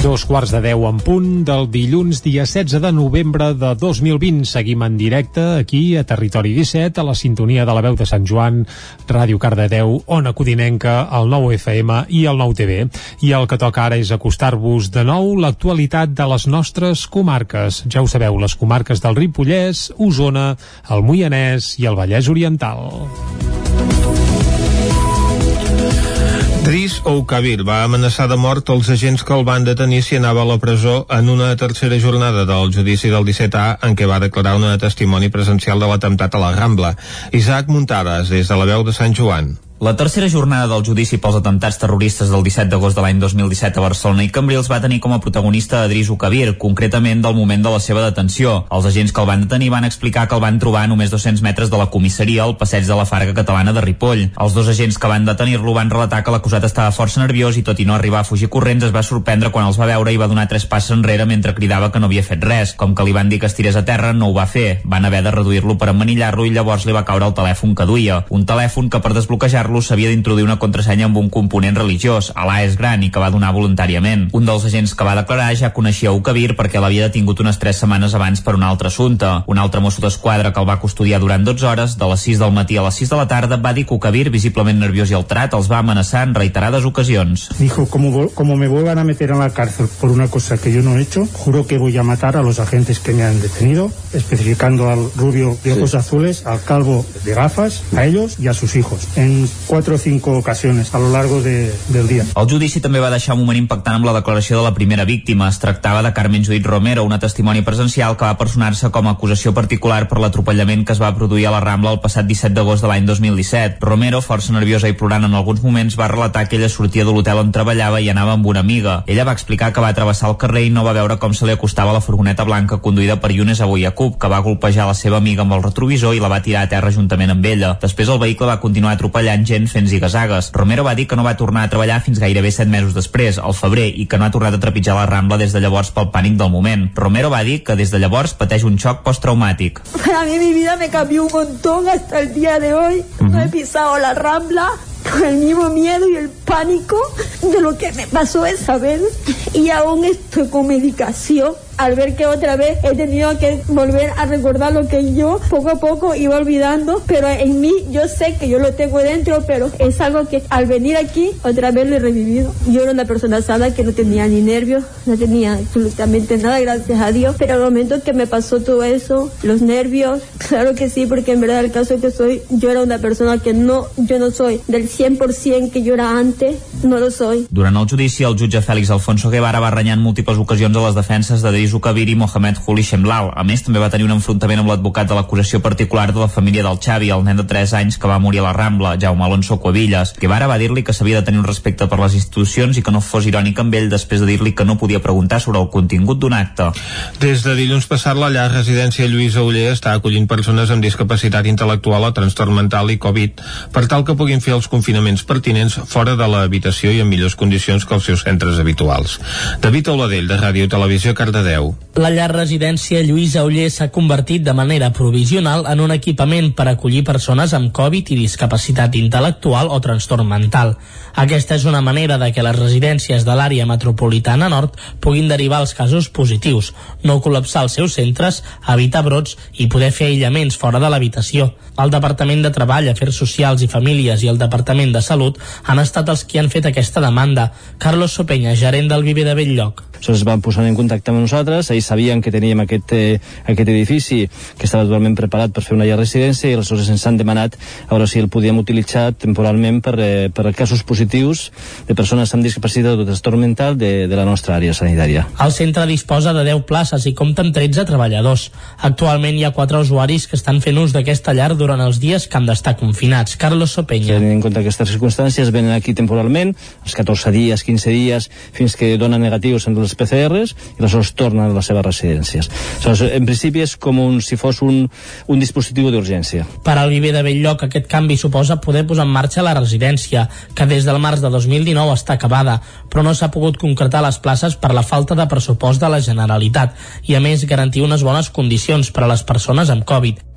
Speaker 3: Dos quarts de deu en punt del dilluns dia 16 de novembre de 2020. Seguim en directe aquí a Territori 17, a la sintonia de la veu de Sant Joan, Ràdio Cardedeu, Ona Codinenca, el 9 FM i el 9 TV. I el que toca ara és acostar-vos de nou l'actualitat de les nostres comarques. Ja ho sabeu, les comarques del Ripollès, Osona, el Moianès i el Vallès Oriental.
Speaker 1: Dris Oukavir va amenaçar de mort els agents que el van detenir si anava a la presó en una tercera jornada del judici del 17A en què va declarar una testimoni presencial de l'atemptat a la Rambla. Isaac Muntades, des de la veu de Sant Joan.
Speaker 4: La tercera jornada del judici pels atemptats terroristes del 17 d'agost de l'any 2017 a Barcelona i Cambrils va tenir com a protagonista Adris Ukabir, concretament del moment de la seva detenció. Els agents que el van detenir van explicar que el van trobar a només 200 metres de la comissaria al passeig de la Farga Catalana de Ripoll. Els dos agents que van detenir-lo van relatar que l'acusat estava força nerviós i tot i no arribar a fugir corrents es va sorprendre quan els va veure i va donar tres passes enrere mentre cridava que no havia fet res. Com que li van dir que estirés a terra, no ho va fer. Van haver de reduir-lo per emmanillar-lo i llavors li va caure el telèfon que duia. Un telèfon que per desbloquejar Carlos s'havia d'introduir una contrasenya amb un component religiós, Alà és gran i que va donar voluntàriament. Un dels agents que va declarar ja coneixia Ukabir perquè l'havia detingut unes 3 setmanes abans per un altre assumpte. Un altre mosso d'esquadra que el va custodiar durant 12 hores, de les 6 del matí a les 6 de la tarda, va dir que Ukabir, visiblement nerviós i alterat, els va amenaçar en reiterades ocasions.
Speaker 26: Dijo, como, como me vuelvan a meter en la cárcel por una cosa que yo no he hecho, juro que voy a matar a los agentes que me han detenido, especificando al rubio de ojos sí. azules, al calvo de gafas, a ellos y a sus hijos, en cuatro cinco ocasiones a lo largo de, del dia.
Speaker 4: El judici també va deixar un moment impactant amb la declaració de la primera víctima. Es tractava de Carmen Judit Romero, una testimoni presencial que va personar-se com a acusació particular per l'atropellament que es va produir a la Rambla el passat 17 d'agost de l'any 2017. Romero, força nerviosa i plorant en alguns moments, va relatar que ella sortia de l'hotel on treballava i anava amb una amiga. Ella va explicar que va travessar el carrer i no va veure com se li acostava la furgoneta blanca conduïda per Younes Abouyakub, que va golpejar la seva amiga amb el retrovisor i la va tirar a terra juntament amb ella. Després el vehicle va continuar atropellant gent fent zigazagues. Romero va dir que no va tornar a treballar fins gairebé 7 mesos després, al febrer, i que no ha tornat a trepitjar la Rambla des de llavors pel pànic del moment. Romero va dir que des de llavors pateix un xoc posttraumàtic.
Speaker 6: Para mí mi vida me cambió un montón hasta el día de hoy. Uh -huh. No he pisado la Rambla con el mismo miedo y el pánico de lo que me pasó esa vez y aún estoy con medicación al ver que otra vez he tenido que volver a recordar lo que yo poco a poco iba olvidando, pero en mí yo sé que yo lo tengo dentro, pero es algo que al venir aquí otra vez lo he revivido. Yo era una persona sana que no tenía ni nervios, no tenía absolutamente nada, gracias a Dios, pero al momento que me pasó todo eso, los nervios, claro que sí, porque en verdad el caso que soy, yo era una persona que no, yo no soy del 100% que yo era antes, no lo soy.
Speaker 4: Durant el judici, el jutge Fèlix Alfonso Guevara va renyar en múltiples ocasions a les defenses de Dris Ukabir i Mohamed Huli Shemlal. A més, també va tenir un enfrontament amb l'advocat de l'acusació particular de la família del Xavi, el nen de 3 anys que va morir a la Rambla, Jaume Alonso Cuevillas. Guevara va dir-li que s'havia de tenir un respecte per les institucions i que no fos irònic amb ell després de dir-li que no podia preguntar sobre el contingut d'un acte.
Speaker 1: Des de dilluns passat, la llar residència Lluïsa Uller està acollint persones amb discapacitat intel·lectual o trastorn mental i Covid per tal que puguin fer els confinaments pertinents fora de l'habitació i en millors condicions que els seus centres habituals. David Oladell, de Ràdio Televisió, Cardedeu. Cardedeu.
Speaker 7: La llar residència Lluïsa Uller s'ha convertit de manera provisional en un equipament per acollir persones amb Covid i discapacitat intel·lectual o trastorn mental. Aquesta és una manera de que les residències de l'àrea metropolitana nord puguin derivar els casos positius, no col·lapsar els seus centres, evitar brots i poder fer aïllaments fora de l'habitació. El Departament de Treball, Afers Socials i Famílies i el Departament de Salut han estat els qui han fet aquesta demanda. Carlos Sopenya, gerent del Viver de Belllloc.
Speaker 27: es van posar en contacte amb nosaltres, ells sabien que teníem aquest, eh, aquest edifici que estava totalment preparat per fer una llar residència i aleshores ens han demanat a veure si el podíem utilitzar temporalment per, eh, per casos positius de persones amb discapacitat o trastorn mental de, de la nostra àrea sanitària.
Speaker 7: El centre disposa de 10 places i compta amb 13 treballadors. Actualment hi ha 4 usuaris que estan fent ús d'aquesta llar durant els dies que han d'estar confinats. Carlos Sopenya.
Speaker 27: Tenint en compte aquestes circumstàncies, venen aquí temporalment, els 14 dies, 15 dies, fins que donen negatius en els PCRs i aleshores tornen a les seves residències. Aleshores, en principi és com un, si fos un, un dispositiu d'urgència.
Speaker 7: Per al Viver de Belllloc aquest canvi suposa poder posar en marxa la residència, que des del març de 2019 està acabada, però no s'ha pogut concretar les places per la falta de pressupost de la Generalitat i a més garantir unes bones condicions per a les persones amb Covid.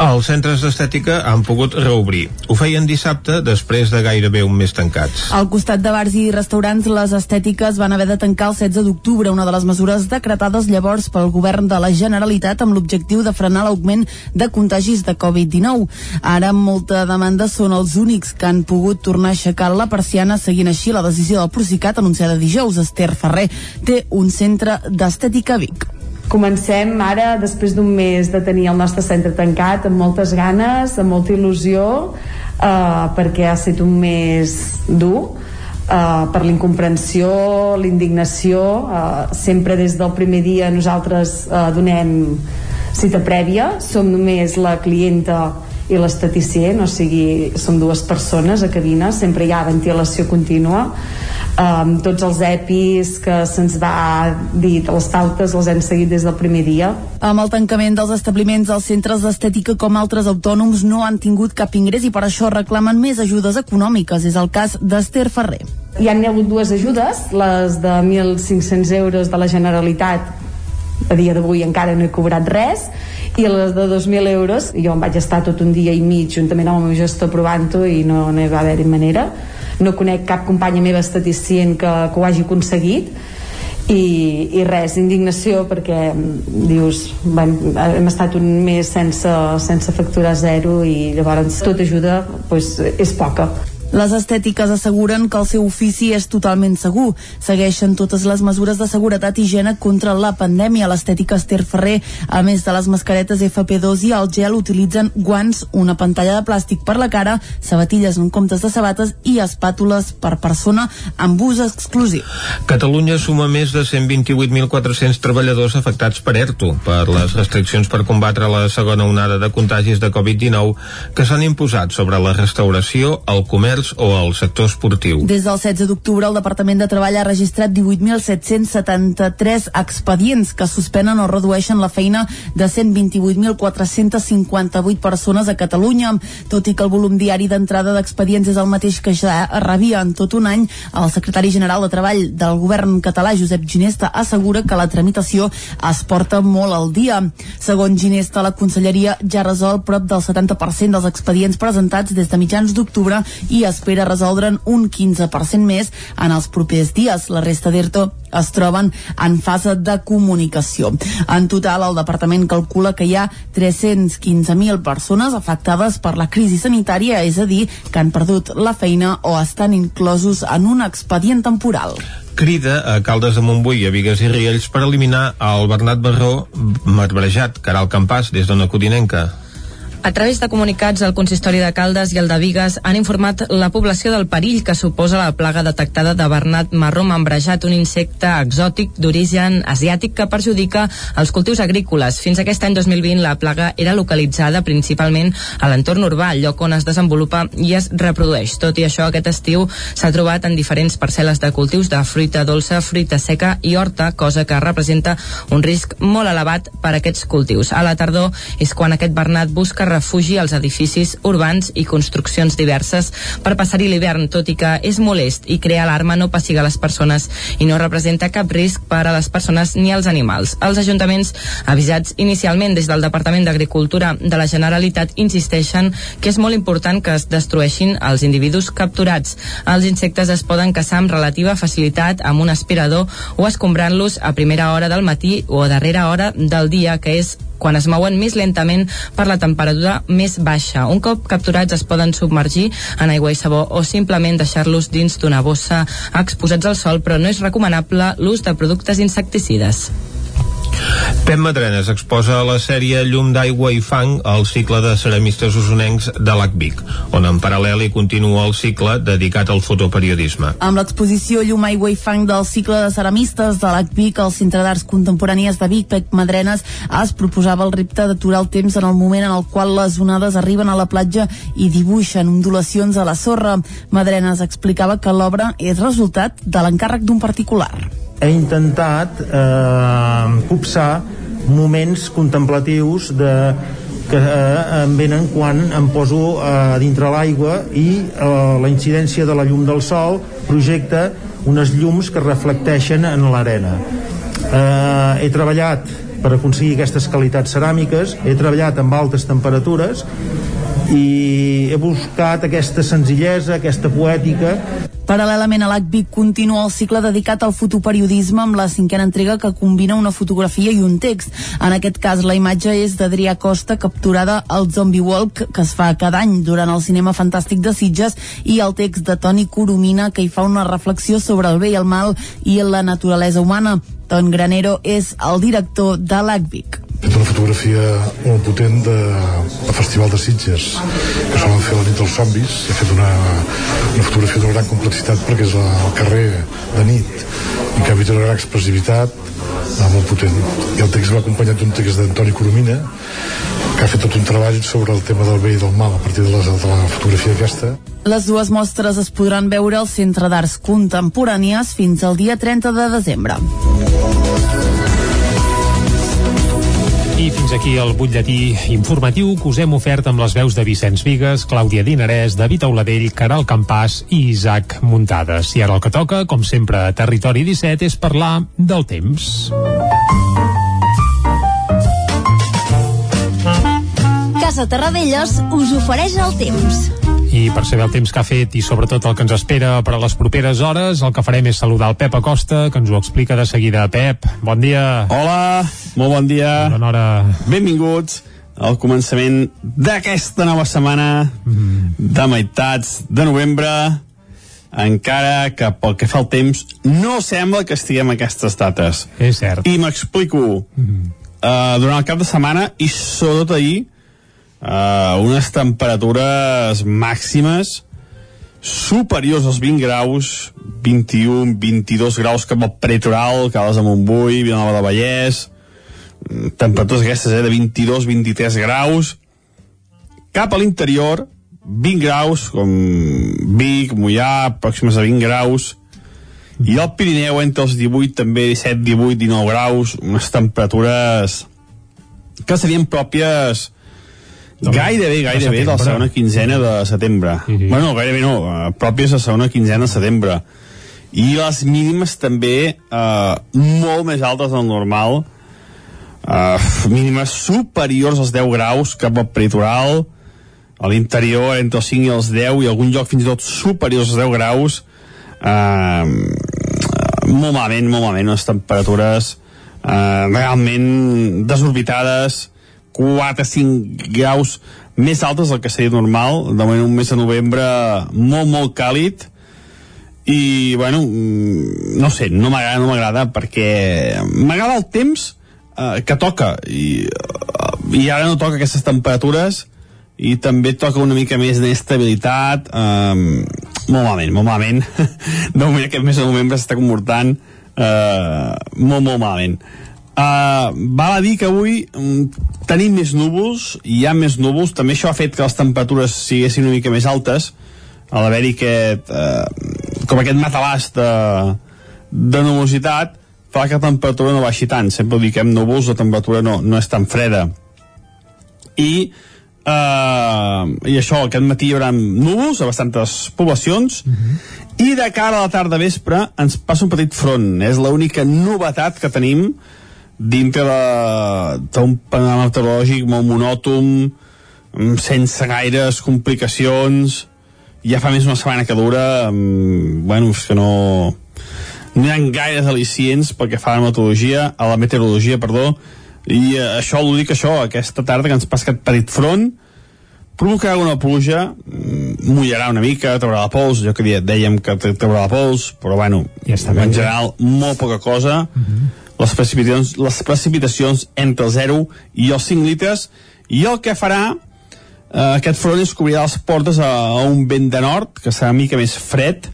Speaker 1: Els centres d'estètica han pogut reobrir. Ho feien dissabte després de gairebé un mes tancats.
Speaker 9: Al costat de bars i restaurants, les estètiques van haver de tancar el 16 d'octubre, una de les mesures decretades llavors pel govern de la Generalitat amb l'objectiu de frenar l'augment de contagis de Covid-19. Ara, amb molta demanda, són els únics que han pogut tornar a aixecar la persiana seguint així la decisió del Procicat anunciada dijous. Esther Ferrer té un centre d'estètica a Vic.
Speaker 10: Comencem ara, després d'un mes de tenir el nostre centre tancat, amb moltes ganes, amb molta il·lusió, eh, perquè ha estat un mes dur, eh, per l'incomprensió, l'indignació. Eh, sempre des del primer dia nosaltres eh, donem cita prèvia, som només la clienta i l'esteticient, o sigui, som dues persones a cabina, sempre hi ha ventilació contínua um, tots els EPIs que se'ns va dir, les pautes les hem seguit des del primer dia.
Speaker 9: Amb el tancament dels establiments, els centres d'estètica com altres autònoms no han tingut cap ingrés i per això reclamen més ajudes econòmiques. És el cas d'Esther Ferrer.
Speaker 10: Hi han hagut dues ajudes, les de 1.500 euros de la Generalitat a dia d'avui encara no he cobrat res i les de 2.000 euros jo em vaig estar tot un dia i mig juntament amb el meu gestor provant-ho i no, no hi va haver-hi manera no conec cap companya meva estaticient que, que ho hagi aconseguit i, i res, indignació perquè dius, bueno, hem estat un mes sense, sense facturar zero i llavors tota ajuda pues, és poca
Speaker 9: les estètiques asseguren que el seu ofici és totalment segur. Segueixen totes les mesures de seguretat i higiene contra la pandèmia. L'estètica Esther Ferrer, a més de les mascaretes FP2 i el gel, utilitzen guants, una pantalla de plàstic per la cara, sabatilles en comptes de sabates i espàtules per persona amb ús exclusiu.
Speaker 1: Catalunya suma més de 128.400 treballadors afectats per ERTO, per les restriccions per combatre la segona onada de contagis de Covid-19 que s'han imposat sobre la restauració, el comerç comerç o al sector esportiu.
Speaker 9: Des del 16 d'octubre, el Departament de Treball ha registrat 18.773 expedients que suspenen o redueixen la feina de 128.458 persones a Catalunya. Tot i que el volum diari d'entrada d'expedients és el mateix que ja rebia en tot un any, el secretari general de Treball del govern català, Josep Ginesta, assegura que la tramitació es porta molt al dia. Segons Ginesta, la conselleria ja resol prop del 70% dels expedients presentats des de mitjans d'octubre i espera resoldre'n un 15% més en els propers dies. La resta d'ERTO es troben en fase de comunicació. En total, el departament calcula que hi ha 315.000 persones afectades per la crisi sanitària, és a dir, que han perdut la feina o estan inclosos en un expedient temporal
Speaker 1: crida a Caldes de Montbui a Vigues i Riells per eliminar el Bernat Barró marbrejat, Caral Campàs, des d'una codinenca.
Speaker 28: A través de comunicats, el Consistori de Caldes i el de Vigues han informat la població del perill que suposa la plaga detectada de bernat marró membrejat, un insecte exòtic d'origen asiàtic que perjudica els cultius agrícoles. Fins aquest any 2020 la plaga era localitzada principalment a l'entorn urbà, lloc on es desenvolupa i es reprodueix. Tot i això, aquest estiu s'ha trobat en diferents parcel·les de cultius de fruita dolça, fruita seca i horta, cosa que representa un risc molt elevat per a aquests cultius. A la tardor és quan aquest bernat busca refugi als edificis urbans i construccions diverses per passar-hi l'hivern, tot i que és molest i crea alarma no passiga les persones i no representa cap risc per a les persones ni als animals. Els ajuntaments, avisats inicialment des del Departament d'Agricultura de la Generalitat, insisteixen que és molt important que es destrueixin els individus capturats. Els insectes es poden caçar amb relativa facilitat amb un aspirador o escombrant-los a primera hora del matí o a darrera hora del dia, que és quan es mouen més lentament per la temperatura més baixa. Un cop capturats es poden submergir en aigua i sabó o simplement deixar-los dins d'una bossa exposats al sol, però no és recomanable l'ús de productes insecticides.
Speaker 1: Pep Madrenes exposa la sèrie Llum d'aigua i fang el cicle de ceramistes usonencs de l'ACVIC, on en paral·lel hi continua el cicle dedicat al fotoperiodisme.
Speaker 9: Amb l'exposició Llum, aigua i fang del cicle de ceramistes de l'ACVIC al Centre d'Arts Contemporànies de Vic, Pep Madrenes es proposava el repte d'aturar el temps en el moment en el qual les onades arriben a la platja i dibuixen ondulacions a la sorra. Madrenes explicava que l'obra és resultat de l'encàrrec d'un particular
Speaker 12: he intentat eh, copsar moments contemplatius de, que eh, em venen quan em poso eh, dintre l'aigua i eh, la incidència de la llum del sol projecta unes llums que reflecteixen en l'arena. Eh, he treballat per aconseguir aquestes qualitats ceràmiques, he treballat amb altes temperatures i he buscat aquesta senzillesa, aquesta poètica
Speaker 9: Paral·lelament a l'ACVIC continua el cicle dedicat al fotoperiodisme amb la cinquena entrega que combina una fotografia i un text. En aquest cas, la imatge és d'Adrià Costa capturada al Zombie Walk que es fa cada any durant el cinema fantàstic de Sitges i el text de Toni Coromina que hi fa una reflexió sobre el bé i el mal i la naturalesa humana. Ton Granero és el director de l'ACVIC
Speaker 13: fet una fotografia molt potent de, de Festival de Sitges que solen fer la nit dels zombis. He fet una, una fotografia d'una gran complexitat perquè és al carrer de nit i que havia una gran expressivitat ah, molt potent. I el text va acompanyat d'un text d'Antoni Coromina que ha fet tot un treball sobre el tema del bé i del mal a partir de la, de la fotografia aquesta.
Speaker 9: Les dues mostres es podran veure al Centre d'Arts Contemporànies fins al dia 30 de desembre.
Speaker 3: Fins aquí el butlletí informatiu que us hem ofert amb les veus de Vicenç Vigues, Clàudia Dinarès, David Auladell, Caral Campàs i Isaac Muntades. I ara el que toca, com sempre a Territori 17, és parlar del temps.
Speaker 18: Casa Terradellos us ofereix el temps.
Speaker 3: I per saber el temps que ha fet i sobretot el que ens espera per a les properes hores, el que farem és saludar el Pep Acosta, que ens ho explica de seguida. Pep, bon dia.
Speaker 15: Hola, molt bon dia.
Speaker 3: Bona hora.
Speaker 15: Benvinguts al començament d'aquesta nova setmana mm. de meitats de novembre encara que pel que fa al temps no sembla que estiguem a aquestes dates.
Speaker 3: És cert.
Speaker 15: I m'explico. Mm. Uh, durant el cap de setmana i sobretot ahir uh, unes temperatures màximes superiors als 20 graus 21, 22 graus cap al pretoral, Cales de Montbui Vilanova de Vallès. Mm, temperatures aquestes eh, de 22, 23 graus. Cap a l'interior 20 graus com Vic, Mollà, pròximes a 20 graus. I al Pirineu entre els 18 també 17, 18, 19 graus unes temperatures que serien pròpies Gairebé, gairebé de la segona quinzena de setembre. Uh -huh. Bueno, gairebé no, uh, pròpies de la segona quinzena de setembre. I les mínimes també uh, molt més altes del normal, uh, mínimes superiors als 10 graus cap al peritoral, a l'interior entre els 5 i els 10 i algun lloc fins i tot superiors als 10 graus uh, molt malament, molt malament les temperatures uh, realment desorbitades 4-5 graus més altes del que seria normal, de moment un mes de novembre molt, molt càlid, i, bueno, mm, no sé, no m'agrada, no m'agrada, perquè m'agrada el temps eh, que toca, i, uh, i ara no toca aquestes temperatures, i també toca una mica més d'inestabilitat, eh, molt malament, molt malament. de moment aquest mes de novembre s'està comportant eh, molt, molt malament. Uh, val a dir que avui um, tenim més núvols, hi ha més núvols, també això ha fet que les temperatures siguessin una mica més altes, a l'haver-hi aquest, uh, com aquest matalàs de, de nubositat, fa que la temperatura no baixi tant. Sempre dic que amb núvols la temperatura no, no és tan freda. I uh, i això, aquest matí hi haurà núvols a bastantes poblacions, uh -huh. i de cara a la tarda vespre ens passa un petit front. És l'única novetat que tenim dintre d'un panorama meteorològic molt monòton, mm, sense gaires complicacions, ja fa més una setmana que dura, um, bueno, és que no no hi ha gaires al·licients pel que fa a la meteorologia, a la meteorologia, perdó, i eh, això, l'únic això, aquesta tarda que ens passa aquest petit front, provocarà una pluja, mm, mullarà una mica, traurà la pols, jo que dèiem que traurà la pols, però bueno, ja està en general, molt poca cosa, uh -huh. Les, precipitacions, les precipitacions entre el 0 i els 5 litres, i el que farà eh, aquest front és cobrirà les portes a, a un vent de nord, que serà una mica més fred,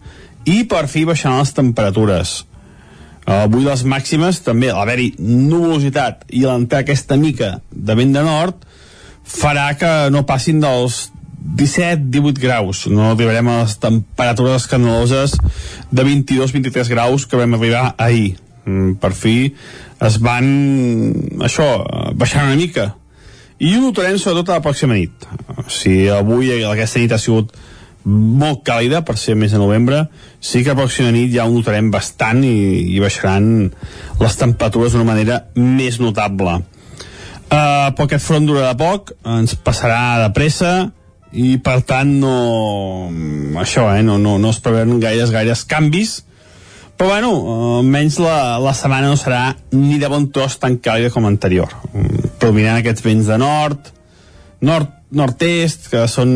Speaker 15: i per fi baixaran les temperatures. Uh, avui les màximes també l'haver-hi nuvolositat i l'entrar aquesta mica de vent de nord farà que no passin dels 17-18 graus. No arribarem a les temperatures escandaloses de 22-23 graus que vam arribar ahir per fi es van això, baixar una mica. I ho notarem sobretot a la pròxima nit. Si avui aquesta nit ha sigut molt càlida per ser mes de novembre sí que a pròxima nit ja ho notarem bastant i, i baixaran les temperatures d'una manera més notable. Uh, però aquest front durarà poc ens passarà de pressa i per tant no això, eh, no, no, no es preveuen gaires gaires canvis però bueno, almenys la, la setmana no serà ni de bon tros tan càlida com anterior. Predominant aquests vents de nord, nord nord-est, que són,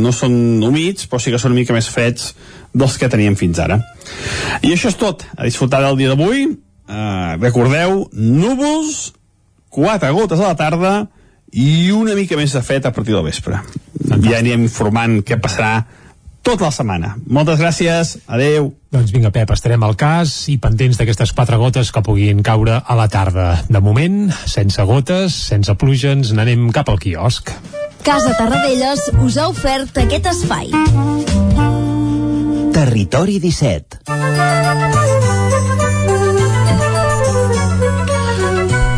Speaker 15: no són humits, però sí que són una mica més freds dels que teníem fins ara. I això és tot. A disfrutar del dia d'avui. Uh, recordeu, núvols, quatre gotes a la tarda i una mica més de fred a partir del vespre. Ja anirem informant què passarà tota la setmana. Moltes gràcies, adeu.
Speaker 3: Doncs vinga, Pep, estarem al cas i pendents d'aquestes quatre gotes que puguin caure a la tarda. De moment, sense gotes, sense pluja, ens n'anem cap al quiosc.
Speaker 18: Casa Tarradellas us ha ofert aquest espai.
Speaker 29: Territori 17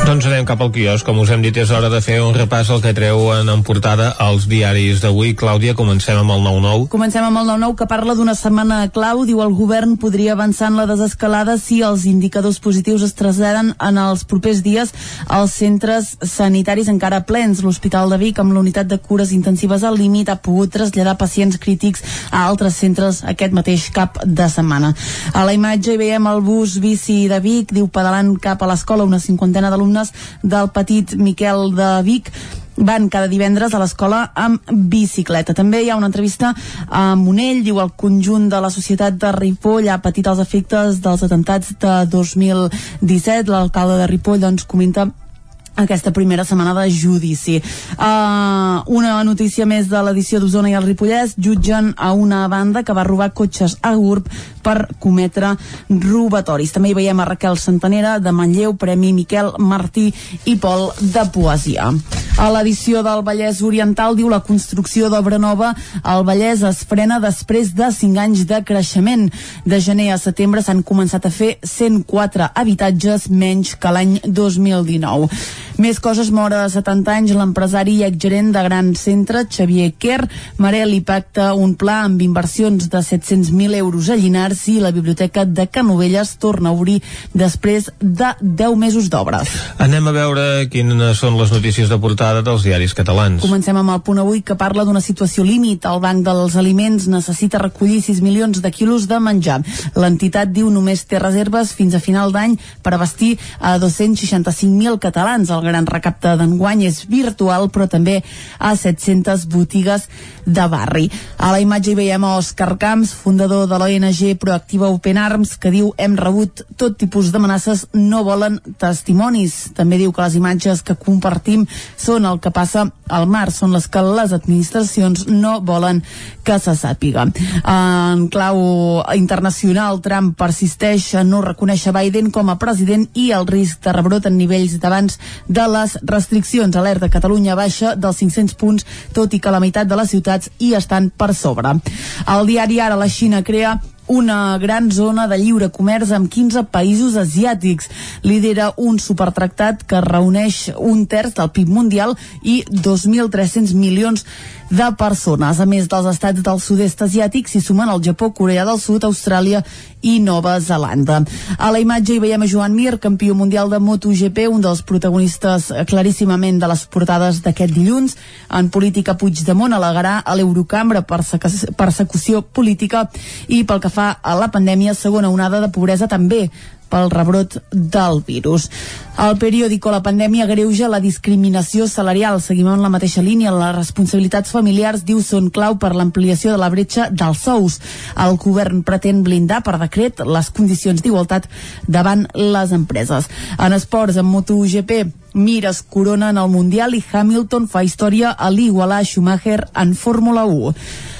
Speaker 1: Doncs anem cap al quios. Com us hem dit, és hora de fer un repàs al que treuen en portada als diaris d'avui. Clàudia, comencem amb el 9-9.
Speaker 9: Comencem amb el 9-9 que parla d'una setmana clau. Diu el govern podria avançar en la desescalada si els indicadors positius es traslladen en els propers dies als centres sanitaris encara plens. L'Hospital de Vic, amb l'unitat de cures intensives al límit, ha pogut traslladar pacients crítics a altres centres aquest mateix cap de setmana. A la imatge hi veiem el bus bici de Vic, diu pedalant cap a l'escola una cinquantena d'alumnes alumnes del petit Miquel de Vic van cada divendres a l'escola amb bicicleta. També hi ha una entrevista a Monell, diu el conjunt de la societat de Ripoll ha patit els efectes dels atentats de 2017. L'alcalde de Ripoll doncs, comenta aquesta primera setmana de judici. Uh, una notícia més de l'edició d'Osona i el Ripollès jutgen a una banda que va robar cotxes a GURB per cometre robatoris. També hi veiem a Raquel Santanera de Manlleu, Premi Miquel Martí i Pol de Poesia. A l'edició del Vallès Oriental diu la construcció d'obra nova al Vallès es frena després de 5 anys de creixement. De gener a setembre s'han començat a fer 104 habitatges menys que l'any 2019. Més coses, mora de 70 anys, l'empresari i exgerent de Gran Centre, Xavier Kerr, Marel i pacta un pla amb inversions de 700.000 euros a Llinars i la Biblioteca de Canovelles torna a obrir després de 10 mesos d'obres.
Speaker 1: Anem a veure quines són les notícies de portada dels diaris catalans.
Speaker 9: Comencem amb el punt avui que parla d'una situació límit. El Banc dels Aliments necessita recollir 6 milions de quilos de menjar. L'entitat diu només té reserves fins a final d'any per abastir a 265.000 catalans. El gran recapte d'enguany és virtual, però també a 700 botigues de barri. A la imatge hi veiem Òscar Camps, fundador de l'ONG Proactiva Open Arms, que diu hem rebut tot tipus d'amenaces, no volen testimonis. També diu que les imatges que compartim són el que passa al mar, són les que les administracions no volen que se sàpiga. En clau internacional, Trump persisteix a no reconèixer Biden com a president i el risc de rebrot en nivells d'abans de les restriccions. Alerta Catalunya baixa dels 500 punts, tot i que la meitat de les ciutats hi estan per sobre. El diari Ara la Xina crea una gran zona de lliure comerç amb 15 països asiàtics. Lidera un supertractat que reuneix un terç del PIB mundial i 2.300 milions de persones. A més dels estats del sud-est asiàtic s'hi sumen el Japó, Corea del Sud, Austràlia i Nova Zelanda. A la imatge hi veiem a Joan Mir, campió mundial de MotoGP, un dels protagonistes claríssimament de les portades d'aquest dilluns. En política, Puigdemont alegarà a l'Eurocambra persecució política i pel que fa a la pandèmia, segona onada de pobresa també pel rebrot del virus. El periòdico La pandèmia greuja la discriminació salarial. Seguim en la mateixa línia. Les responsabilitats familiars, diu, són clau per l'ampliació de la bretxa dels sous. El govern pretén blindar per decret les condicions d'igualtat davant les empreses. En esports, en MotoGP, Mir es corona en el Mundial i Hamilton fa història a l'igualar Schumacher en Fórmula 1.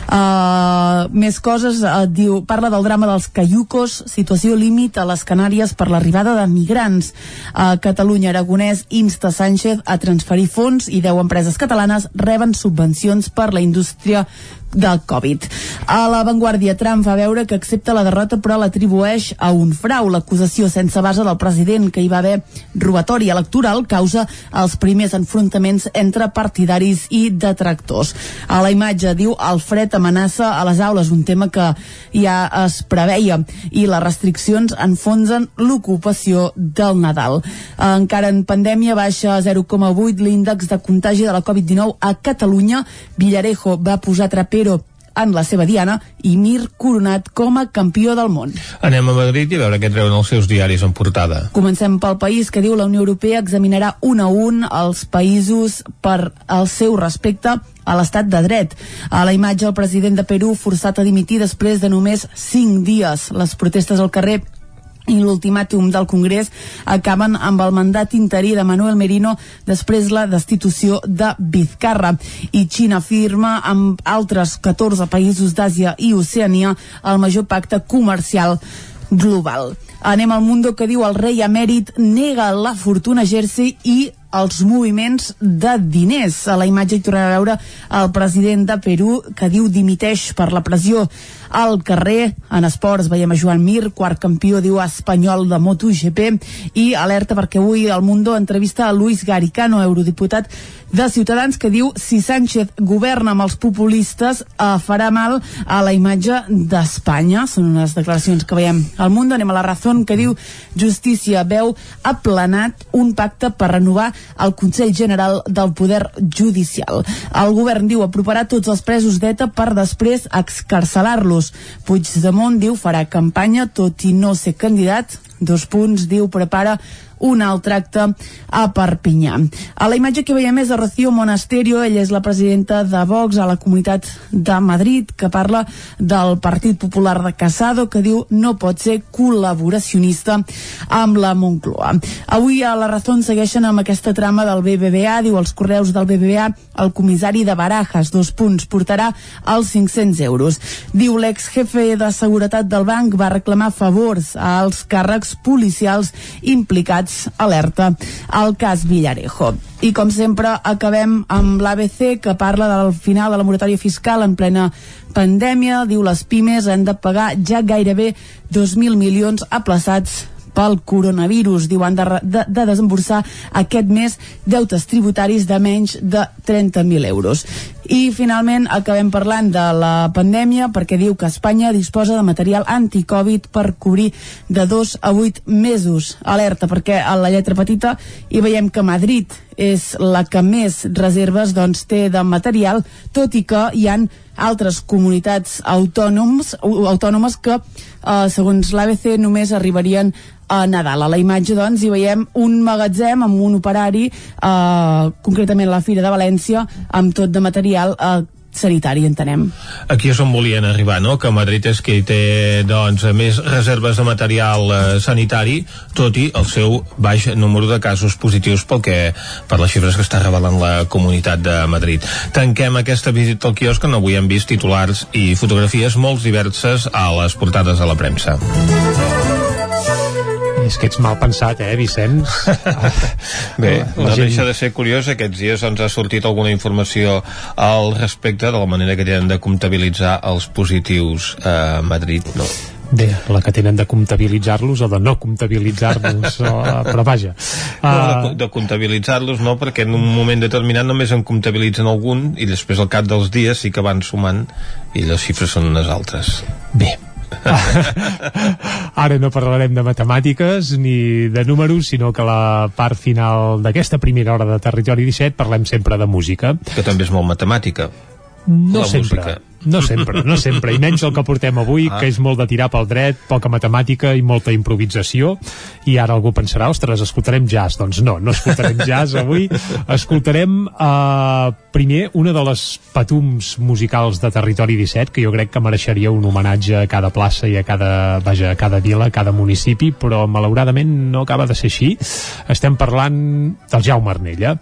Speaker 9: Uh, més coses, uh, diu, parla del drama dels caiucos, situació límit a les Canàries per l'arribada de migrants. Uh, Catalunya Aragonès insta Sánchez a transferir fons i 10 empreses catalanes reben subvencions per la indústria del Covid. A la Vanguardia, Trump fa veure que accepta la derrota però l'atribueix a un frau. L'acusació sense base del president que hi va haver robatori electoral causa els primers enfrontaments entre partidaris i detractors. A la imatge diu el fred amenaça a les aules, un tema que ja es preveia i les restriccions enfonsen l'ocupació del Nadal. Encara en pandèmia baixa a 0,8 l'índex de contagi de la Covid-19 a Catalunya. Villarejo va posar traper Trapero en la seva diana i Mir coronat com a campió del món.
Speaker 1: Anem a Madrid i a veure què treuen els seus diaris en portada.
Speaker 9: Comencem pel país que diu la Unió Europea examinarà un a un els països per al seu respecte a l'estat de dret. A la imatge, el president de Perú forçat a dimitir després de només 5 dies. Les protestes al carrer i l'ultimàtum del Congrés acaben amb el mandat interí de Manuel Merino després la destitució de Vizcarra. I Xina firma amb altres 14 països d'Àsia i Oceania el major pacte comercial global. Anem al Mundo que diu el rei emèrit nega la fortuna Jersey i els moviments de diners. A la imatge hi tornarà a veure el president de Perú que diu dimiteix per la pressió al carrer. En esports veiem a Joan Mir, quart campió, diu espanyol de MotoGP i alerta perquè avui el Mundo entrevista a Luis Garicano, eurodiputat de Ciutadans, que diu si Sánchez governa amb els populistes eh, farà mal a la imatge d'Espanya. Són unes declaracions que veiem al Mundo. Anem a la Razón, que diu Justícia veu aplanat un pacte per renovar el Consell General del Poder Judicial. El govern diu aproparà tots els presos d'ETA per després excarcelar-los. Puigdemont diu farà campanya tot i no ser candidat. Dos punts, diu, prepara un altre acte a Perpinyà. A la imatge que veiem és a Rocío Monasterio, ella és la presidenta de Vox a la Comunitat de Madrid, que parla del Partit Popular de Casado, que diu no pot ser col·laboracionista amb la Moncloa. Avui a la Razón segueixen amb aquesta trama del BBVA, diu els correus del BBVA, el comissari de Barajas, dos punts, portarà els 500 euros. Diu l'ex jefe de seguretat del banc va reclamar favors als càrrecs policials implicats Estats alerta al cas Villarejo. I com sempre acabem amb l'ABC que parla del final de la moratòria fiscal en plena pandèmia. Diu les pimes han de pagar ja gairebé 2.000 milions aplaçats pel coronavirus. Diu, han de, de, de desemborsar aquest mes deutes tributaris de menys de 30.000 euros. I finalment acabem parlant de la pandèmia perquè diu que Espanya disposa de material anticovid per cobrir de dos a vuit mesos. Alerta, perquè a la lletra petita hi veiem que Madrid és la que més reserves doncs, té de material, tot i que hi han altres comunitats autònoms, autònomes que, eh, segons l'ABC, només arribarien a Nadal. A la imatge, doncs, hi veiem un magatzem amb un operari, eh, concretament la Fira de València, amb tot de material eh, sanitari, entenem.
Speaker 1: Aquí és on volien arribar, no? Que Madrid és qui té, doncs, més reserves de material eh, sanitari, tot i el seu baix número de casos positius pel que, per les xifres que està revelant la Comunitat de Madrid. Tanquem aquesta visita al quiosc on avui hem vist titulars i fotografies molt diverses a les portades de la premsa.
Speaker 3: És que ets mal pensat, eh, Vicenç?
Speaker 1: Bé, no gent... deixa de ser curiós. Aquests dies ens ha sortit alguna informació al respecte de la manera que tenen de comptabilitzar els positius a Madrid, no?
Speaker 3: Bé, la que tenen de comptabilitzar-los o de no comptabilitzar-los, però vaja.
Speaker 1: No, de, de comptabilitzar-los no, perquè en un moment determinat només en comptabilitzen algun i després al cap dels dies sí que van sumant i les xifres són unes altres.
Speaker 3: Bé, Ara no parlarem de matemàtiques ni de números, sinó que la part final d'aquesta primera hora de Territori 17 parlem sempre de música.
Speaker 1: Que també és molt matemàtica.
Speaker 3: No
Speaker 1: la
Speaker 3: sempre.
Speaker 1: música.
Speaker 3: No sempre, no sempre, i menys el que portem avui,
Speaker 1: Ah.
Speaker 3: que és molt de tirar pel dret, poca matemàtica i molta improvisació, i ara algú pensarà, ostres, escoltarem jazz. Doncs no, no escoltarem jazz avui, escoltarem eh, primer una de les patums musicals de Territori 17, que jo crec que mereixeria un homenatge a cada plaça i a cada, vaja, a cada vila, a cada municipi, però malauradament no acaba de ser així. Estem parlant del Jaume Arnella,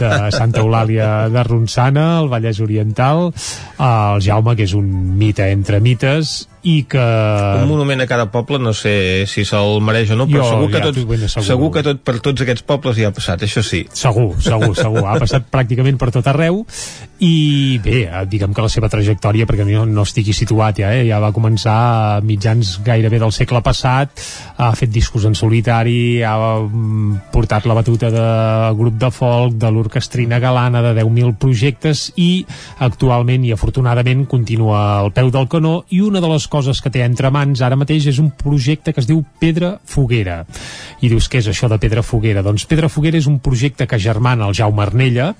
Speaker 3: de Santa Eulàlia de Ronçana, el Vallès Oriental, el Jaume, que és un mite entre mites, i que...
Speaker 1: Un monument a cada poble, no sé si se'l mereix o no, però
Speaker 3: Jo
Speaker 1: segur, que
Speaker 3: ja
Speaker 1: tot,
Speaker 3: t'ho ben asseguro.
Speaker 1: segur que tot per tots aquests pobles hi ha passat, això sí.
Speaker 3: Segur, segur, segur. Ha passat pràcticament per tot arreu i bé, eh, diguem que la seva trajectòria, perquè no, no estigui situat ja, eh, ja va començar a mitjans gairebé del segle passat, ha fet discos en solitari, ha mm, portat la batuta de grup de folk, de l'orquestrina galana, de 10.000 projectes i actualment i afortunadament continua al peu del canó i una de les coses que té entre mans ara mateix és un projecte que es diu Pedra Foguera. I dius, què és això de Pedra Foguera? Doncs Pedra Foguera és un projecte que germana el Jaume Arnella,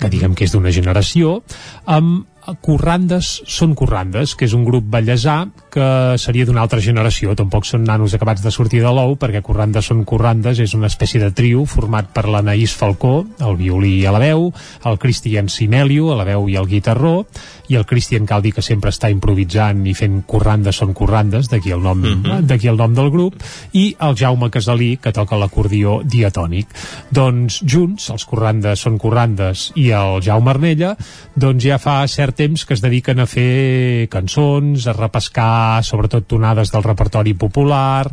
Speaker 3: que diguem que és d'una generació, amb Corrandes són Corrandes, que és un grup ballesà que seria d'una altra generació, tampoc són nanos acabats de sortir de l'ou, perquè Corrandes són Corrandes és una espècie de trio format per l'Anaïs Falcó, el violí a la veu, el Cristian Simelio, a la veu i el guitarró, i el Cristian Caldi, que sempre està improvisant i fent Corrandes són Corrandes, d'aquí el, nom, d'aquí el nom del grup, i el Jaume Casalí, que toca l'acordió diatònic. Doncs junts, els Corrandes són Corrandes i el Jaume Arnella, doncs ja fa cert temps que es dediquen a fer cançons, a repescar sobretot tonades del repertori popular,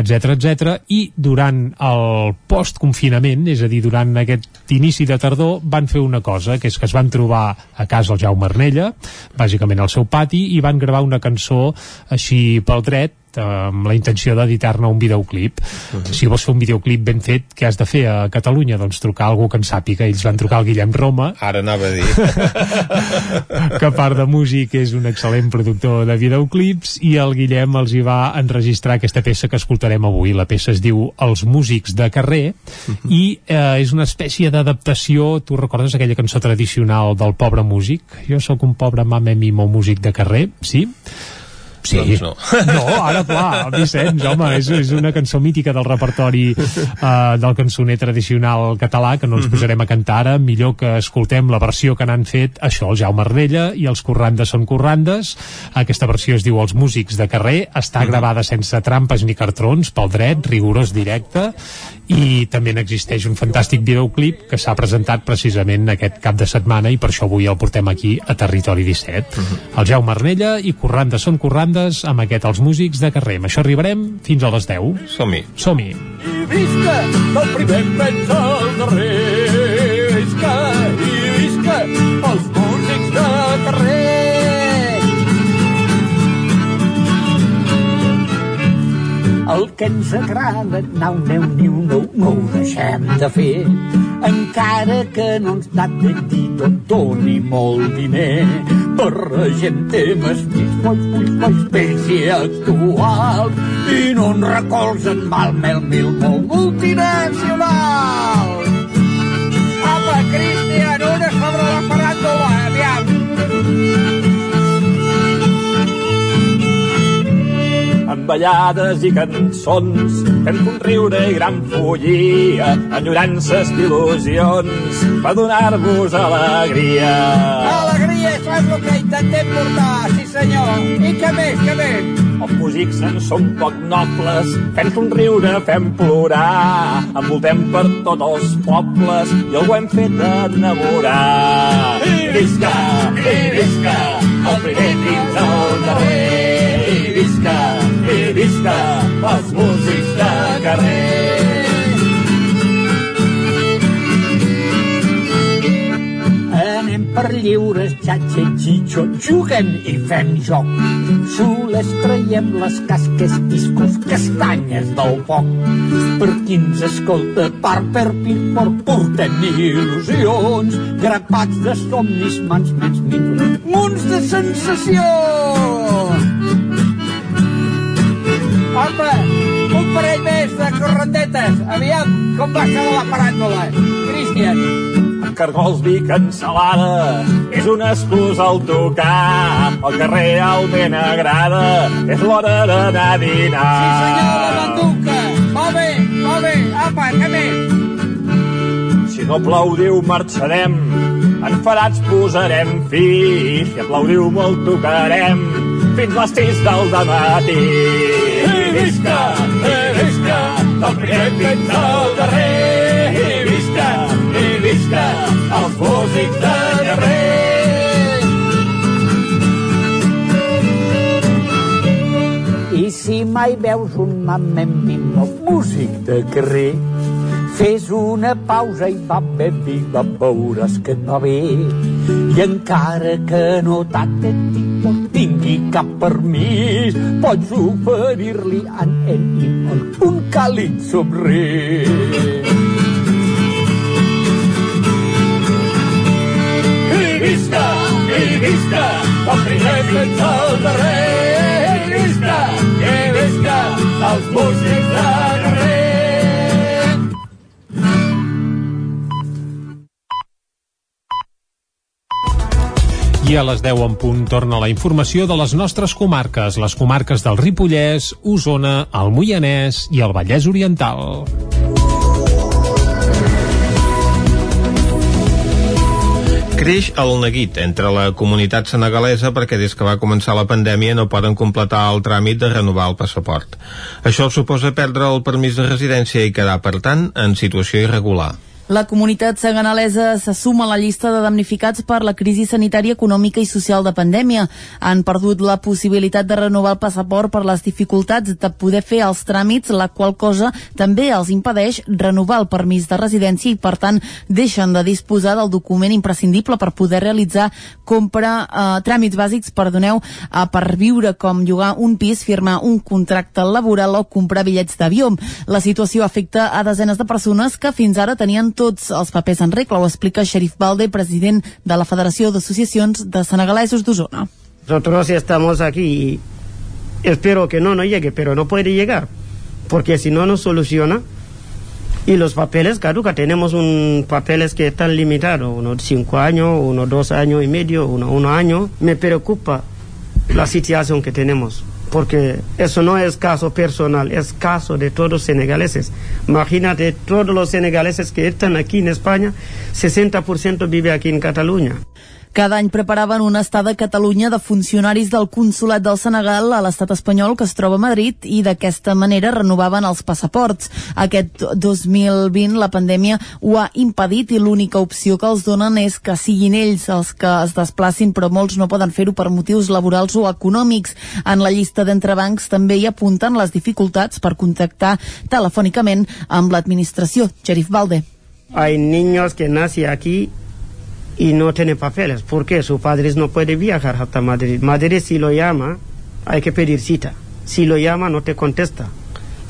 Speaker 3: etc etc. i durant el post-confinament, és a dir, durant aquest inici de tardor, van fer una cosa, que és que es van trobar a casa el Jaume Arnella, bàsicament al seu pati, i van gravar una cançó així pel dret, amb la intenció d'editar-ne un videoclip. Uh -huh. Si vols fer un videoclip ben fet, què has de fer a Catalunya? Doncs trucar a algú que en sàpiga. Ells van trucar al Guillem Roma,
Speaker 1: Ara anava a dir.
Speaker 3: que a part de músic és un excel·lent productor de videoclips i el Guillem els hi va enregistrar aquesta peça que escoltarem avui. La peça es diu Els músics de carrer i eh, és una espècie d'adaptació, tu recordes aquella cançó tradicional del pobre músic? Jo sóc un pobre mame mimo músic de carrer, sí? Sí.
Speaker 1: Doncs no.
Speaker 3: No, ara clar, Vicenç, home, és, és una cançó mítica del repertori uh, del cançoner tradicional català que no ens posarem a cantar ara, millor que escoltem la versió que n'han fet això, el Jaume Ardella i els Corrandes són Corrandes aquesta versió es diu Els músics de carrer. Està gravada sense trampes ni cartrons pel dret, rigorós directe. I també n'existeix un fantàstic videoclip que s'ha presentat precisament aquest cap de setmana i per això avui el portem aquí a Territori 17 el Jaume Arnella i Corrandes són Corrandes amb aquest Els músics de carrer amb això arribarem fins a les 10
Speaker 1: Som-hi.
Speaker 3: som-hi
Speaker 30: I visca el primer pens al carrer. Visca i visca El que ens agrada, nau, neu, niu, no, no ho deixem de fer. Encara que no ens dat de dir doctor ni molt diner. Gent temes més boix, boix, boix, vells i actuals. I no ens recolzen mal, mel, mil, molt multinacional. Apa, Cristian, una sobre la faràndula, amb ballades i cançons, fent un riure i gran follia, enyorances d'il·lusions, per donar-vos alegria. Alegria, això és el que intentem portar, sí senyor. I què més, què més? Els músics en som poc nobles, fent un riure, fem plorar, envoltem per tots els pobles i el ho hem fet enamorar. I visca, i visca, el primer dins el darrer. Visca, i visca, els músics de carrer.
Speaker 31: Per lliures, xatxa, xitxo, juguem i fem joc. Xules traiem les casques, piscos, castanyes del foc. Per qui ens escolta, par per pir, per portem il·lusions, grapats de somnis, mans, mans, mans, munts de sensació. Home, un parell més de correndetes. Aviam, com va quedar la paràndola? Cristian.
Speaker 30: Cargols vi cancel·lada és una excusa al tocar. El que realment agrada és l'hora d'anar a dinar.
Speaker 31: Sí, senyor, la banduca. Molt bé, molt bé. Apa, què més?
Speaker 30: Si no aplaudiu, marxarem. Enfadats posarem fi. Si aplaudiu, molt tocarem. Fins les 6 del dematí. Visca, i visca, del primer fins al darrer. I visca, i visca, els músics de carrer.
Speaker 31: I si mai veus un mamem bimbo músic de carrer, fes una pausa i va ben viva, veuràs que et va bé. I encara que no t'atenti no tingui cap permís, pots oferir-li en en un càlid somrís.
Speaker 30: Visca, i visca, del primer fins al darrer. I visca, i visca, els músics de
Speaker 3: I a les 10 en punt torna la informació de les nostres comarques, les comarques del Ripollès, Osona, el Moianès i el Vallès Oriental.
Speaker 1: Creix el neguit entre la comunitat senegalesa perquè des que va començar la pandèmia no poden completar el tràmit de renovar el passaport. Això suposa perdre el permís de residència i quedar, per tant, en situació irregular.
Speaker 9: La comunitat seganalesa se suma a la llista de damnificats per la crisi sanitària, econòmica i social de pandèmia. Han perdut la possibilitat de renovar el passaport per les dificultats de poder fer els tràmits, la qual cosa també els impedeix renovar el permís de residència i, per tant, deixen de disposar del document imprescindible per poder realitzar compra, eh, tràmits bàsics, perdoneu, eh, per viure com llogar un pis, firmar un contracte laboral o comprar bitllets d'avió. La situació afecta a desenes de persones que fins ara tenien tots els papers en regla, ho explica Xerif Balde, president de la Federació d'Associacions de Senegalesos d'Osona.
Speaker 32: Nosotros estamos aquí y espero que no, no llegue, pero no puede llegar, porque si no, no soluciona. Y los papeles caduca, tenemos un papeles que están limitados, unos cinco años, unos dos años y medio, unos uno año. Me preocupa la situación que tenemos, porque eso no es caso personal, es caso de todos los senegaleses. Imagínate, todos los senegaleses que están aquí en España, 60% vive aquí en Cataluña.
Speaker 9: Cada any preparaven una estada a Catalunya de funcionaris del Consolat del Senegal a l'estat espanyol que es troba a Madrid i d'aquesta manera renovaven els passaports. Aquest 2020 la pandèmia ho ha impedit i l'única opció que els donen és que siguin ells els que es desplacin, però molts no poden fer-ho per motius laborals o econòmics. En la llista d'entrebancs també hi apunten les dificultats per contactar telefònicament amb l'administració. Xerif Balde.
Speaker 32: Hay niños que nacen aquí y no tienen papeles. ¿Por qué? Sus padres no pueden viajar hasta Madrid. Madrid si lo llama, hay que pedir cita. Si lo llama, no te contesta.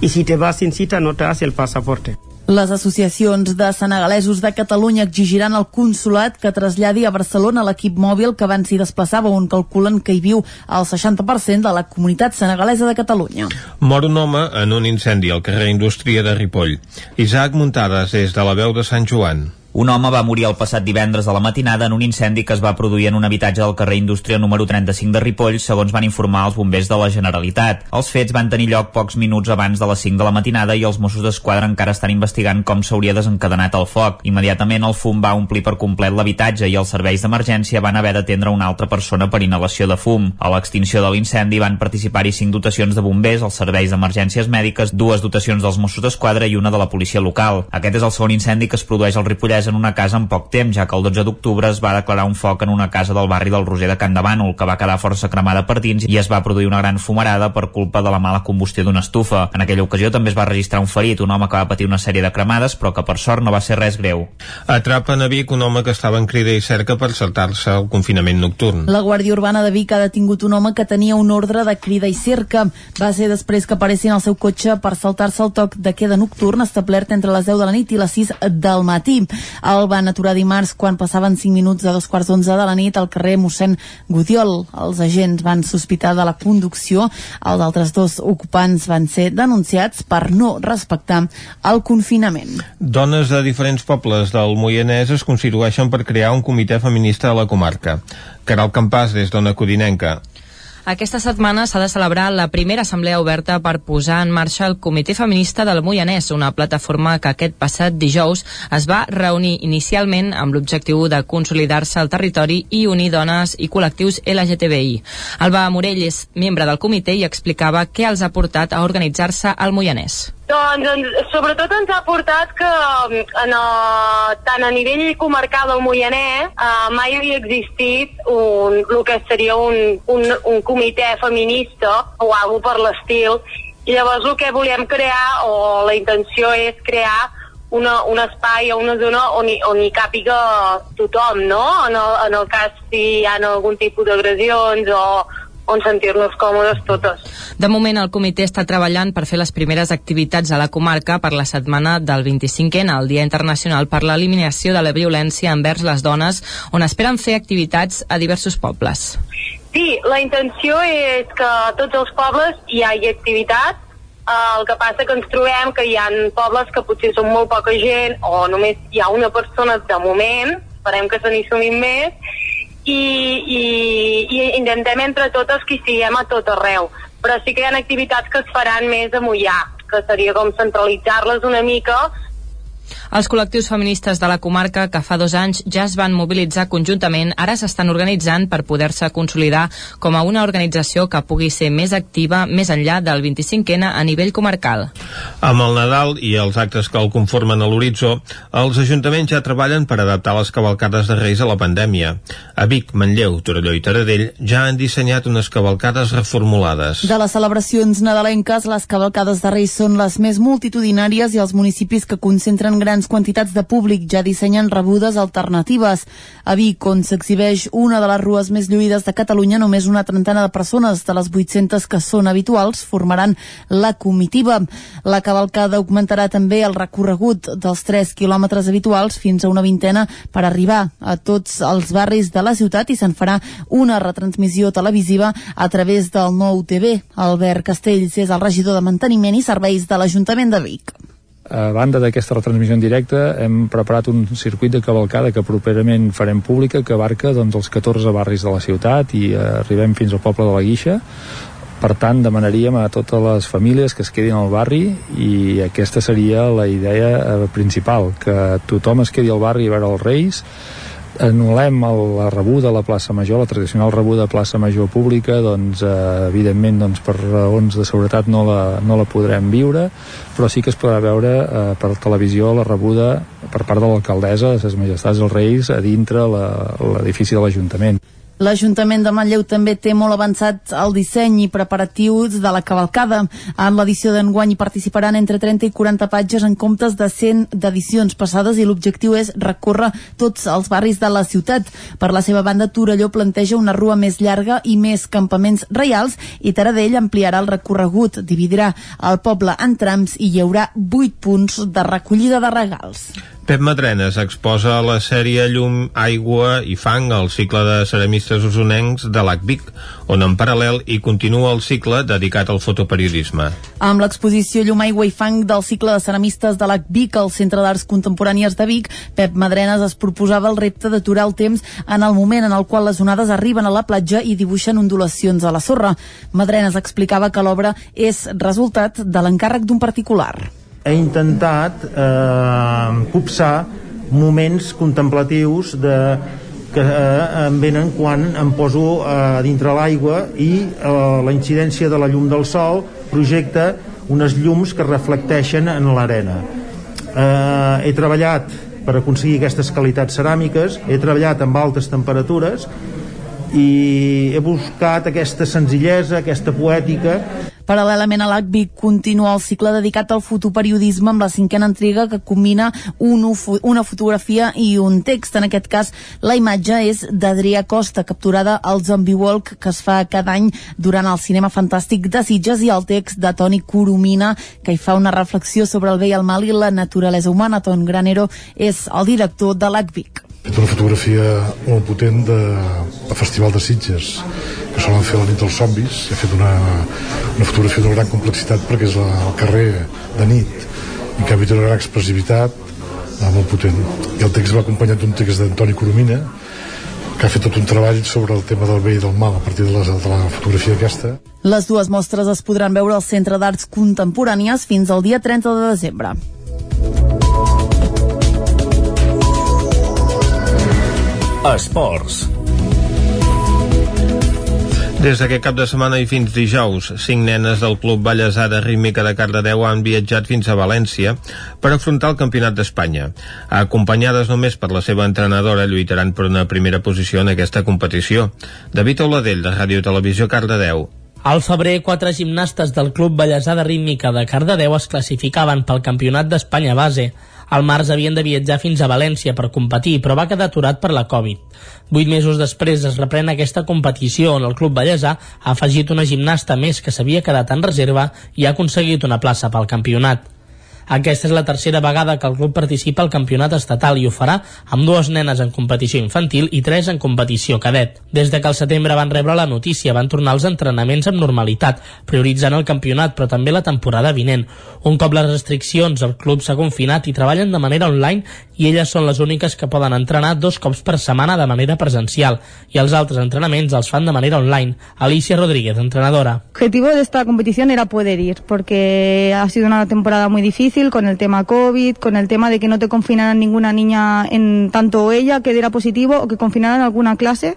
Speaker 32: Y si te vas sin cita, no te hace el pasaporte.
Speaker 9: Les associacions de senegalesos de Catalunya exigiran al consulat que traslladi a Barcelona l'equip mòbil que abans s'hi desplaçava, on calculen que hi viu el 60% de la comunitat senegalesa de Catalunya.
Speaker 1: Mor un home en un incendi al carrer Indústria de Ripoll. Isaac Muntades, des de la veu de Sant Joan.
Speaker 33: Un home va morir el passat divendres a la matinada en un incendi que es va produir en un habitatge del carrer Indústria número 35 de Ripoll, segons van informar els bombers de la Generalitat. Els fets van tenir lloc pocs minuts abans de les 5 de la matinada i els Mossos d'Esquadra encara estan investigant com s'hauria desencadenat el foc. Immediatament el fum va omplir per complet l'habitatge i els serveis d'emergència van haver d'atendre una altra persona per inhalació de fum. A l'extinció de l'incendi van participar-hi 5 dotacions de bombers, els serveis d'emergències mèdiques, dues dotacions dels Mossos d'Esquadra i una de la policia local. Aquest és el segon incendi que es produeix al Ripollès
Speaker 4: encès en una casa en poc temps, ja que el 12 d'octubre es va declarar un foc en una casa del barri del Roser de Can de Bànol, que va quedar força cremada per dins i es va produir una gran fumarada per culpa de la mala combustió d'una estufa. En aquella ocasió també es va registrar un ferit, un home que va patir una sèrie de cremades, però que per sort no va ser res greu.
Speaker 1: Atrapen a Vic un home que estava en crida i cerca per saltar-se el confinament nocturn.
Speaker 9: La Guàrdia Urbana de Vic ha detingut un home que tenia un ordre de crida i cerca. Va ser després que aparessin al seu cotxe per saltar-se el toc de queda nocturn establert entre les 10 de la nit i les 6 del matí. El van aturar dimarts quan passaven 5 minuts de dos quarts d'onze de la nit al carrer mossèn Gudiol. Els agents van sospitar de la conducció. Els altres dos ocupants van ser denunciats per no respectar el confinament.
Speaker 1: Dones de diferents pobles del Moianès es constitueixen per crear un comitè feminista a la comarca. Caral Campàs, des d'Ona Codinenca.
Speaker 11: Aquesta setmana s'ha de celebrar la primera assemblea oberta per posar en marxa el Comitè Feminista del Moianès, una plataforma que aquest passat dijous es va reunir inicialment amb l'objectiu de consolidar-se al territori i unir dones i col·lectius LGTBI. Alba Morell és membre del comitè i explicava què els ha portat a organitzar-se al Moianès.
Speaker 34: Doncs ens, sobretot ens ha portat que en el, tant a nivell comarcal del Moianès eh, mai havia existit un, el que seria un, un, un comitè feminista o algo per l'estil llavors el que volíem crear o la intenció és crear una, un espai o una zona on hi, on hi càpiga tothom, no? En el, en el cas si hi ha algun tipus d'agressions o, on sentir-nos còmodes totes.
Speaker 11: De moment, el comitè està treballant per fer les primeres activitats a la comarca per la setmana del 25N, el Dia Internacional per l'Eliminació de la Violència envers les dones, on esperen fer activitats a diversos pobles.
Speaker 34: Sí, la intenció és que a tots els pobles hi hagi activitat, el que passa que ens trobem que hi ha pobles que potser són molt poca gent o només hi ha una persona de moment, esperem que se n'hi sumin més, i, i, i intentem entre totes que hi siguem a tot arreu. Però sí que hi ha activitats que es faran més a Mollà, que seria com centralitzar-les una mica
Speaker 11: els col·lectius feministes de la comarca, que fa dos anys ja es van mobilitzar conjuntament, ara s'estan organitzant per poder-se consolidar com a una organització que pugui ser més activa més enllà del 25N a nivell comarcal.
Speaker 1: Amb el Nadal i els actes que el conformen a l'horitzó, els ajuntaments ja treballen per adaptar les cavalcades de Reis a la pandèmia. A Vic, Manlleu, Torelló i Taradell ja han dissenyat unes cavalcades reformulades.
Speaker 9: De les celebracions nadalenques, les cavalcades de Reis són les més multitudinàries i els municipis que concentren grans quantitats de públic ja dissenyen rebudes alternatives. A Vic, on s'exhibeix una de les rues més lluïdes de Catalunya, només una trentena de persones de les 800 que són habituals formaran la comitiva. La cavalcada augmentarà també el recorregut dels 3 quilòmetres habituals fins a una vintena per arribar a tots els barris de la ciutat i se'n farà una retransmissió televisiva a través del nou TV. Albert Castells és el regidor de Manteniment i Serveis de l'Ajuntament de Vic.
Speaker 35: A banda d'aquesta retransmissió en directe, hem preparat un circuit de cavalcada que properament farem pública, que abarca doncs, els 14 barris de la ciutat i eh, arribem fins al poble de la Guixa. Per tant, demanaríem a totes les famílies que es quedin al barri i aquesta seria la idea eh, principal, que tothom es quedi al barri a veure els Reis, anul·lem el, la rebuda a la plaça Major, la tradicional rebuda a plaça Major pública, doncs eh, evidentment doncs, per raons de seguretat no la, no la podrem viure, però sí que es podrà veure eh, per televisió la rebuda per part de l'alcaldessa de ses majestats dels Reis a dintre l'edifici de l'Ajuntament.
Speaker 9: L'Ajuntament de Manlleu també té molt avançat el disseny i preparatius de la cavalcada. En l'edició d'enguany participaran entre 30 i 40 patges en comptes de 100 d'edicions passades i l'objectiu és recórrer tots els barris de la ciutat. Per la seva banda, Torelló planteja una rua més llarga i més campaments reials i Taradell ampliarà el recorregut, dividirà el poble en trams i hi haurà 8 punts de recollida de regals.
Speaker 1: Pep Madrenes exposa la sèrie Llum, Aigua i Fang al cicle de ceramistes usonencs de l'ACVIC, on en paral·lel hi continua el cicle dedicat al fotoperiodisme.
Speaker 9: Amb l'exposició Llum, Aigua i Fang del cicle de ceramistes de l'ACVIC al Centre d'Arts Contemporànies de Vic, Pep Madrenes es proposava el repte d'aturar el temps en el moment en el qual les onades arriben a la platja i dibuixen ondulacions a la sorra. Madrenes explicava que l'obra és resultat de l'encàrrec d'un particular
Speaker 12: he intentat eh, copsar moments contemplatius de, que eh, em venen quan em poso eh, dintre l'aigua i eh, la incidència de la llum del sol projecta unes llums que reflecteixen en l'arena. Eh, he treballat per aconseguir aquestes qualitats ceràmiques he treballat amb altes temperatures i he buscat aquesta senzillesa, aquesta poètica
Speaker 9: Paral·lelament a l'ACVIC continua el cicle dedicat al fotoperiodisme amb la cinquena entrega que combina un, una fotografia i un text. En aquest cas, la imatge és d'Adrià Costa, capturada al Zombie Walk que es fa cada any durant el cinema fantàstic de Sitges i el text de Toni Coromina que hi fa una reflexió sobre el bé i el mal i la naturalesa humana. Ton Granero és el director de l'ACVIC
Speaker 13: fet una fotografia molt potent de, de Festival de Sitges que solen fer la nit dels zombis he fet una, una fotografia d'una gran complexitat perquè és la, el carrer de nit i en canvi té una gran expressivitat eh, molt potent i el text va acompanyat d'un text d'Antoni Coromina que ha fet tot un treball sobre el tema del bé i del mal a partir de la, de la fotografia aquesta.
Speaker 9: Les dues mostres es podran veure al Centre d'Arts Contemporànies fins al dia 30 de desembre.
Speaker 29: Esports.
Speaker 1: Des d'aquest cap de setmana i fins dijous, cinc nenes del Club Vallesada Rítmica de Cardedeu han viatjat fins a València per afrontar el Campionat d'Espanya. Acompanyades només per la seva entrenadora, lluitaran per una primera posició en aquesta competició. David Oladell, de Ràdio Televisió Cardedeu.
Speaker 7: Al febrer, quatre gimnastes del Club Vallesada Rítmica de Cardedeu es classificaven pel Campionat d'Espanya base. Al març havien de viatjar fins a València per competir, però va quedar aturat per la Covid. Vuit mesos després es reprèn aquesta competició on el Club Vallèsà ha afegit una gimnasta més que s'havia quedat en reserva i ha aconseguit una plaça pel campionat. Aquesta és la tercera vegada que el club participa al campionat estatal i ho farà amb dues nenes en competició infantil i tres en competició cadet. Des de que al setembre van rebre la notícia van tornar els entrenaments amb normalitat, prioritzant el campionat però també la temporada vinent. Un cop les restriccions, el club s'ha confinat i treballen de manera online i elles són les úniques que poden entrenar dos cops per setmana de manera presencial i els altres entrenaments els fan de manera online. Alicia Rodríguez, entrenadora.
Speaker 36: El objetivo de esta competición era poder ir porque ha sido una temporada muy difícil con el tema COVID, con el tema de que no te confinaran ninguna niña en tanto ella que diera positivo o que confinaran alguna clase.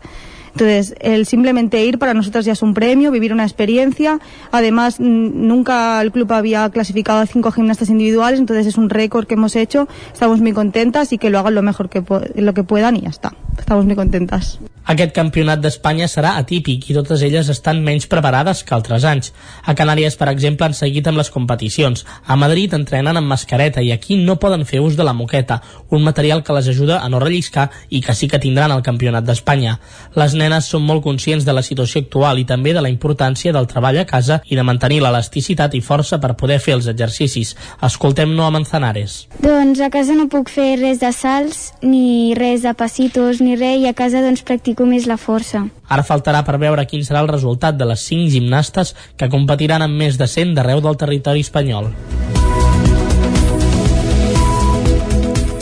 Speaker 36: Entonces, el simplemente ir para nosotros ya es un premio, vivir una experiencia. Además, nunca el club había clasificado a cinco gimnastas individuales, entonces es un récord que hemos hecho. Estamos muy contentas y que lo hagan lo mejor que, lo que puedan y ya está. Estamos muy contentas.
Speaker 7: Aquest campionat d'Espanya serà atípic i totes elles estan menys preparades que altres anys. A Canàries, per exemple, han seguit amb les competicions. A Madrid entrenen amb mascareta i aquí no poden fer ús de la moqueta, un material que les ajuda a no relliscar i que sí que tindran al campionat d'Espanya. Les nenes són molt conscients de la situació actual i també de la importància del treball a casa i de mantenir l'elasticitat i força per poder fer els exercicis. Escoltem Noa Manzanares.
Speaker 37: Doncs a casa no puc fer res de salts, ni res de passitos, ni res, i a casa doncs practico més la força.
Speaker 7: Ara faltarà per veure quin serà el resultat de les 5 gimnastes que competiran amb més de 100 d'arreu del territori espanyol.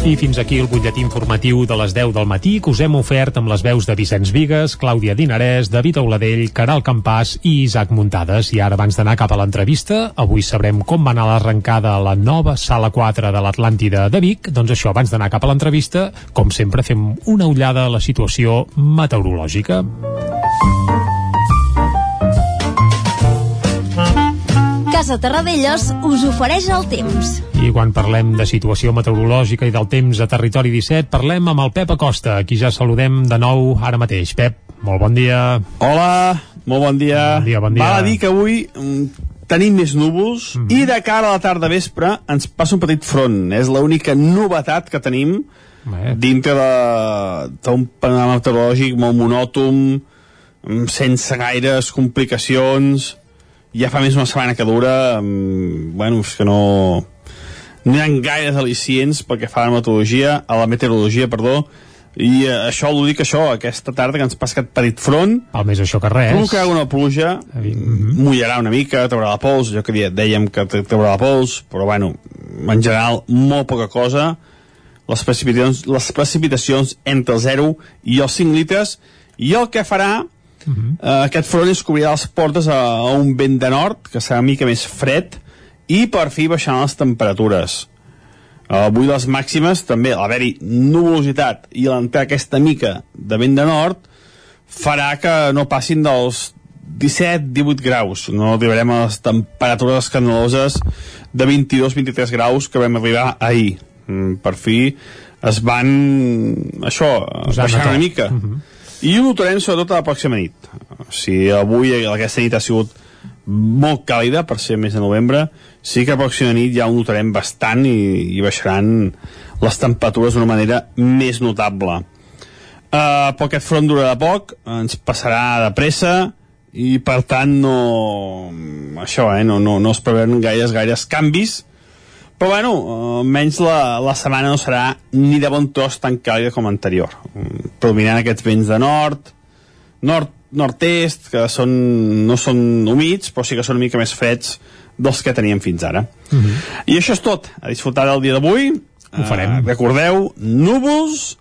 Speaker 3: I fins aquí el butlletí informatiu de les 10 del matí que us hem ofert amb les veus de Vicenç Vigues, Clàudia Dinarès, David Auladell, Caral Campàs i Isaac Muntades. I ara, abans d'anar cap a l'entrevista, avui sabrem com va anar l'arrencada a la nova Sala 4 de l'Atlàntida de Vic. Doncs això, abans d'anar cap a l'entrevista, com sempre, fem una ullada a la situació meteorològica.
Speaker 18: Casa Terradellos us ofereix el temps.
Speaker 3: I quan parlem de situació meteorològica i del temps a Territori 17, parlem amb el Pep Acosta, qui ja saludem de nou ara mateix. Pep, molt bon dia.
Speaker 15: Hola, molt bon dia.
Speaker 3: Bon dia, bon dia.
Speaker 15: Val a dir que avui mm, tenim més núvols mm -hmm. i de cara a la tarda vespre ens passa un petit front. És l'única novetat que tenim
Speaker 3: Bé.
Speaker 15: dintre d'un panorama meteorològic molt monòton, mm, sense gaires complicacions ja fa més una setmana que dura bueno, és que no no hi ha gaires al·licients perquè fa la meteorologia, a la meteorologia, perdó, i eh, això ho dic això, aquesta tarda que ens passa aquest petit front
Speaker 3: el més això que res
Speaker 15: provocarà una pluja, mm -hmm. mullarà una mica traurà la pols, jo que dèiem que traurà la pols, però bueno en general molt poca cosa les precipitacions, les precipitacions entre el 0 i els 5 litres i el que farà Uh -huh. uh, aquest front es cobrirà les portes a, a un vent de nord que serà una mica més fred i per fi baixaran les temperatures. Uh, avui les màximes també l'haver-hi nuvolositat i l'entrar aquesta mica de vent de nord farà que no passin dels 17-18 graus. No arribarem a les temperatures escandaloses de 22-23 graus que vam arribar ahir. Mm, per fi es van això,
Speaker 3: Posant
Speaker 15: baixant una mica i ho notarem sobretot a la pròxima nit. O sigui, avui aquesta nit ha sigut molt càlida per ser mes de novembre sí que a pròxima nit ja ho notarem bastant i, i baixaran les temperatures d'una manera més notable. Uh, però aquest front durarà poc ens passarà de pressa i per tant no això eh, no, no, no es preveuen gaires gaires canvis però bueno, eh, almenys la, la setmana no serà ni de bon tros tan càlida com l'anterior. Mm, Predominant aquests vents de nord, nord, nord-est, que són, no són humits, però sí que són una mica més freds dels que teníem fins ara. I això és tot. A disfrutar del dia d'avui.
Speaker 3: Ho farem.
Speaker 15: Eh, recordeu, núvols,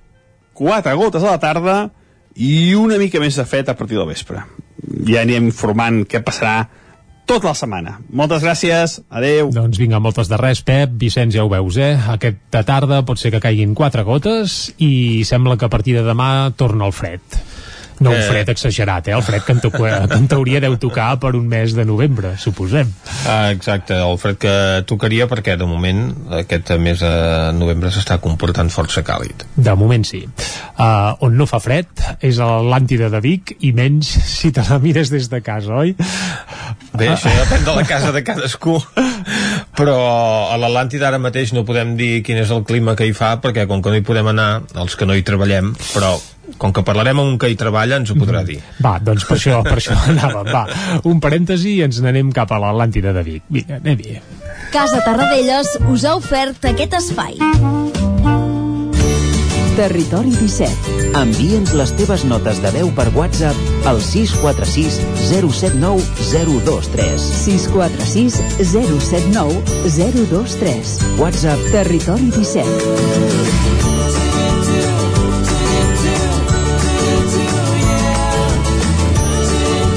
Speaker 15: quatre gotes a la tarda i una mica més de fred a partir del vespre. Ja anirem informant què passarà tota la setmana. Moltes gràcies, adeu.
Speaker 3: Doncs vinga, moltes de res, Pep. Vicenç, ja ho veus, eh? Aquesta tarda pot ser que caiguin quatre gotes i sembla que a partir de demà torna el fred. No un
Speaker 1: Eh.
Speaker 3: fred exagerat, eh? El fred que en, to que en teoria deu tocar per un mes de novembre, suposem.
Speaker 1: Ah, exacte, el fred que tocaria perquè de moment aquest mes de novembre s'està comportant força càlid.
Speaker 3: De moment sí. Uh, on no fa fred és a l'Atlàntida de Vic i menys si te la mires des de casa, oi?
Speaker 1: Bé, això depèn de la casa de cadascú, però a l'Atlàntida ara mateix no podem dir quin és el clima que hi fa, perquè com que no hi podem anar, els que no hi treballem, però com que parlarem amb un que hi treballa ens ho podrà dir.
Speaker 3: Va, doncs per això, per això anàvem. Va, un parèntesi i ens n'anem cap a l'Atlàntida de Vic. Vinga, anem-hi.
Speaker 18: Casa Tarradellas us ha ofert aquest espai.
Speaker 38: Territori 17.
Speaker 29: Envia'ns les teves notes de veu per WhatsApp al 646 079 023.
Speaker 38: 646 079 023.
Speaker 29: WhatsApp
Speaker 38: Territori 17.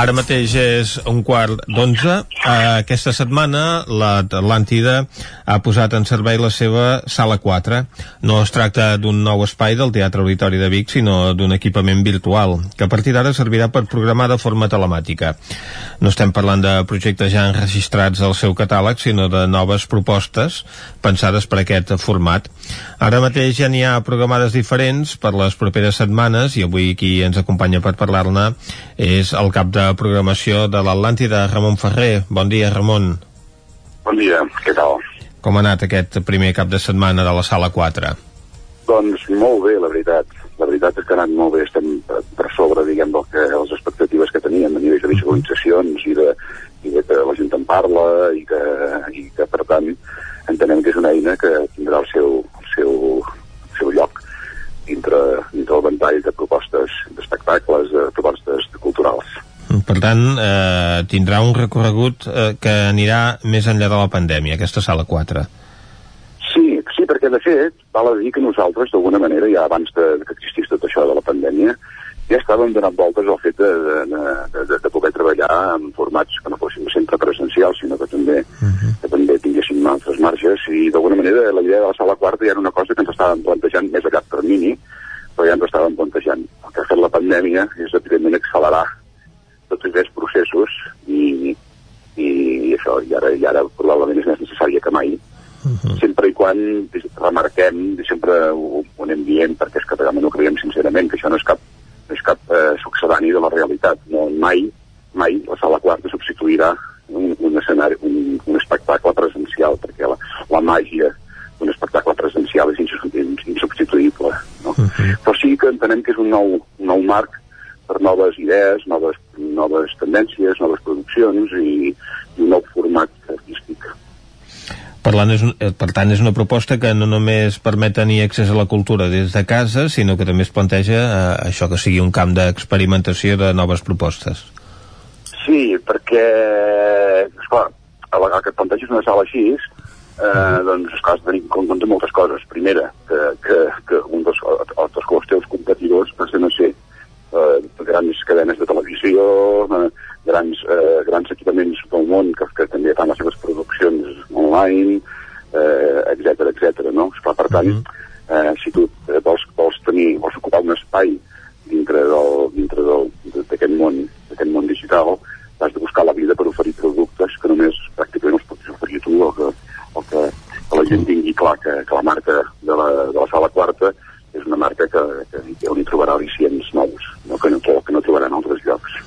Speaker 1: Ara mateix és un quart d'onze. Eh, aquesta setmana l'Atlàntida ha posat en servei la seva sala 4. No es tracta d'un nou espai del Teatre Auditori de Vic, sinó d'un equipament virtual, que a partir d'ara servirà per programar de forma telemàtica. No estem parlant de projectes ja enregistrats al seu catàleg, sinó de noves propostes pensades per aquest format. Ara mateix ja n'hi ha programades diferents per les properes setmanes i avui qui ens acompanya per parlar-ne és el cap de programació de l'Atlàntida, Ramon Ferrer. Bon dia, Ramon.
Speaker 39: Bon dia, què tal?
Speaker 1: Com ha anat aquest primer cap de setmana de la Sala 4?
Speaker 39: Doncs molt bé, la veritat. La veritat és que ha anat molt bé, estem per, per sobre, diguem, del que, les expectatives que teníem a nivell de visualitzacions i de, i de que la gent en parla i que, i que per tant, entenem que és una eina que tindrà el seu, el seu, el seu lloc dintre, dintre el ventall de propostes d'espectacles, de propostes culturals.
Speaker 1: Per tant, eh, tindrà un recorregut eh, que anirà més enllà de la pandèmia, aquesta Sala 4.
Speaker 39: Sí, sí, perquè de fet, val a dir que nosaltres, d'alguna manera, ja abans de, que existís tot això de la pandèmia, ja estàvem donant voltes al fet de, de, de, de, de poder treballar en formats que no fossin sempre presencials, sinó que també, uh -huh. que també tinguéssim altres marges, i d'alguna manera la idea de la sala quarta ja era una cosa que ens estàvem plantejant més a llarg termini, però ja ens estàvem plantejant. El que ha fet la pandèmia és, evidentment, accelerar tots aquests processos i, i això, i ara, i ara probablement és més necessària que mai, sempre i quan remarquem, i sempre ho, ho anem dient, perquè és que realment ho creiem sincerament, que això no és cap, no és cap eh, succedani de la realitat. No, mai, mai la sala quarta substituirà un, un escenari, un, un espectacle presencial, perquè la, la màgia d'un espectacle presencial és insubs- insubstituïble. No? Però sí que entenem que és un nou, un nou marc per noves idees, noves, noves tendències, noves produccions i, i un nou format artístic.
Speaker 1: Parlant és eh, per tant, és una proposta que no només permet tenir accés a la cultura des de casa, sinó que també es planteja eh, això que sigui un camp d'experimentació de noves propostes.
Speaker 39: Sí, perquè, esclar, a la el que et planteges una sala així, eh, doncs, esclar, has de tenir en compte moltes coses. Primera, que, que, que un dels, altres dels teus competidors passen a ser eh, grans cadenes de televisió, eh, grans, eh, grans equipaments del món que, que també fan les seves produccions online, eh, etc etc. no? Esclar, per tant, mhm. eh, si tu eh, vols, vols, tenir, vols ocupar un espai dintre del, dintre del, d'aquest món, d'aquest món digital, has de buscar la vida per oferir productes que només pràcticament els pots oferir tu o que, o que, que la gent mhm. tingui clar que, que la marca de la, de la sala quarta és una marca que, que, que on hi trobarà al·licients nous, no? Que, no, que no trobarà en altres llocs.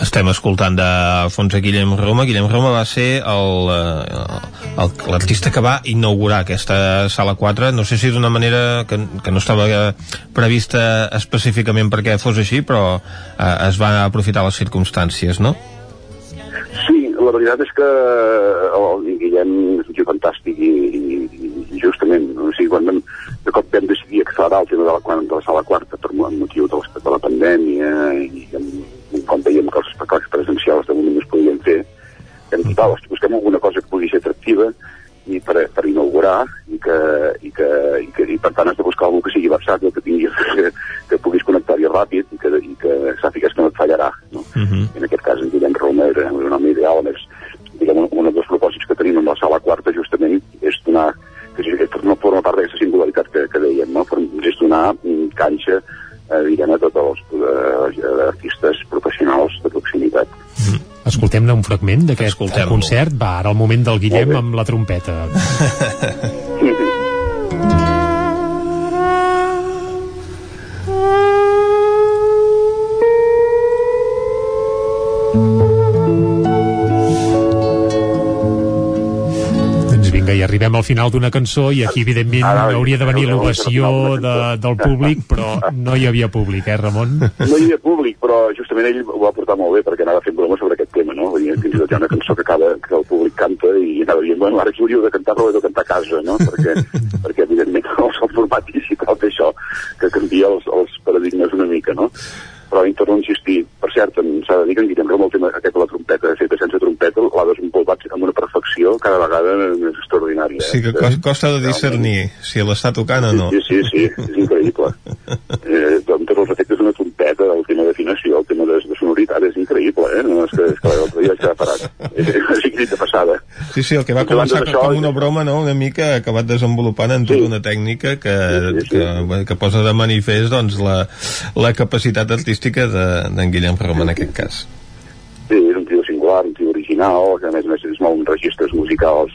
Speaker 1: Estem escoltant de fons a Guillem Roma. Guillem Roma va ser eh, l'artista que va inaugurar aquesta sala 4. No sé si d'una manera que, que no estava eh, prevista específicament perquè fos així, però eh, es va aprofitar les circumstàncies, no?
Speaker 39: Sí, la veritat és que eh, el Guillem és un tio fantàstic i, i, i justament, o sigui, quan vam el tema de la, quan- de la sala quarta
Speaker 3: Escoltem-ne un fragment d'aquest concert. Va, ara el moment del Guillem amb la trompeta. Doncs i arribem al final d'una cançó i aquí, evidentment,
Speaker 39: Ara,
Speaker 3: hauria de venir l'ovació de, del públic, però no hi havia públic, eh, Ramon?
Speaker 39: No hi havia públic, però justament ell ho va portar molt bé perquè anava fent broma sobre? Vull dir, fins i tot hi ha una cançó que, acaba, que el públic canta i anava dient, bueno, ara hauríeu de cantar, però de cantar a casa, no? Perquè, perquè evidentment, el, format digital té això, que canvia els, els paradigmes una mica, no? Però hi torno a insistir, per cert, s'ha de dir que en Guillem Roma el tema aquest de la trompeta, feta sense trompeta, l'ha desenvolupat amb una perfecció cada vegada més extraordinària.
Speaker 1: Sí que cos- costa de discernir si l'està tocant o no.
Speaker 39: Sí, sí, sí, és increïble. Eh, amb tots els efectes d'una trompeta, el tema d'afinació, el tema de, de sonoritat, és increïble, eh? No, és que, és que l'altre dia vaig quedar parat. És, és increïble de passada.
Speaker 1: Sí, sí, el que va
Speaker 39: Doncs
Speaker 1: començar
Speaker 39: d'això-
Speaker 1: com una broma, no?, una mica ha acabat desenvolupant en tota una tècnica que, que, que posa de manifest doncs, la, la capacitat artística de- d'en Guillem Roma en aquest cas.
Speaker 39: Sí, és un tio singular, un tio original, que a més a més es mou en registres musicals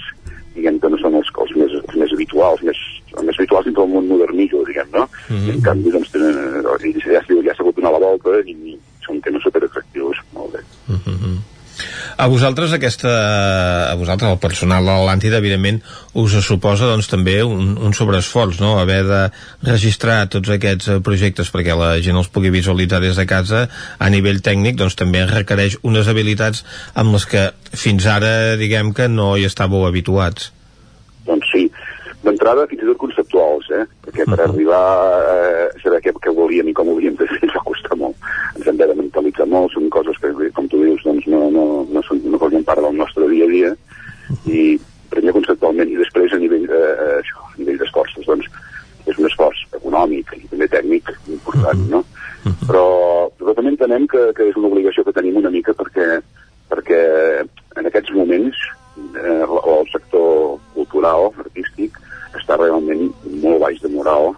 Speaker 39: diguem que no són els, els, més, els més habituals, més, els més habituals dintre del món modernillo, diguem, no?
Speaker 1: Mhm.
Speaker 39: I en canvi, doncs, tenen, eh, i ja, ja s'ha hagut donar la volta i, i són temes superatractius, molt bé.
Speaker 1: A vosaltres aquesta, a vosaltres el personal de l'Atlàntida evidentment us suposa doncs també un, un sobreesforç, no? Haver de registrar tots aquests eh, projectes perquè la gent els pugui visualitzar des de casa a nivell tècnic doncs també requereix unes habilitats amb les que fins ara diguem que no hi estàveu habituats.
Speaker 39: Doncs sí, d'entrada fins i tot conceptuals, eh? perquè per arribar a saber què, què volíem i com ho volíem fer ens va costar molt. Ens hem de mentalitzar molt, són coses que, com tu dius, doncs no, no, no, són, no formen part del nostre dia a dia, i primer conceptualment i després a nivell, eh, això, a nivell d'esforços, doncs és un esforç econòmic i també tècnic important, no? Però, però també entenem que, que és una obligació que tenim una mica perquè, perquè en aquests moments eh, el, el sector cultural, artístic, està realment molt baix de moral.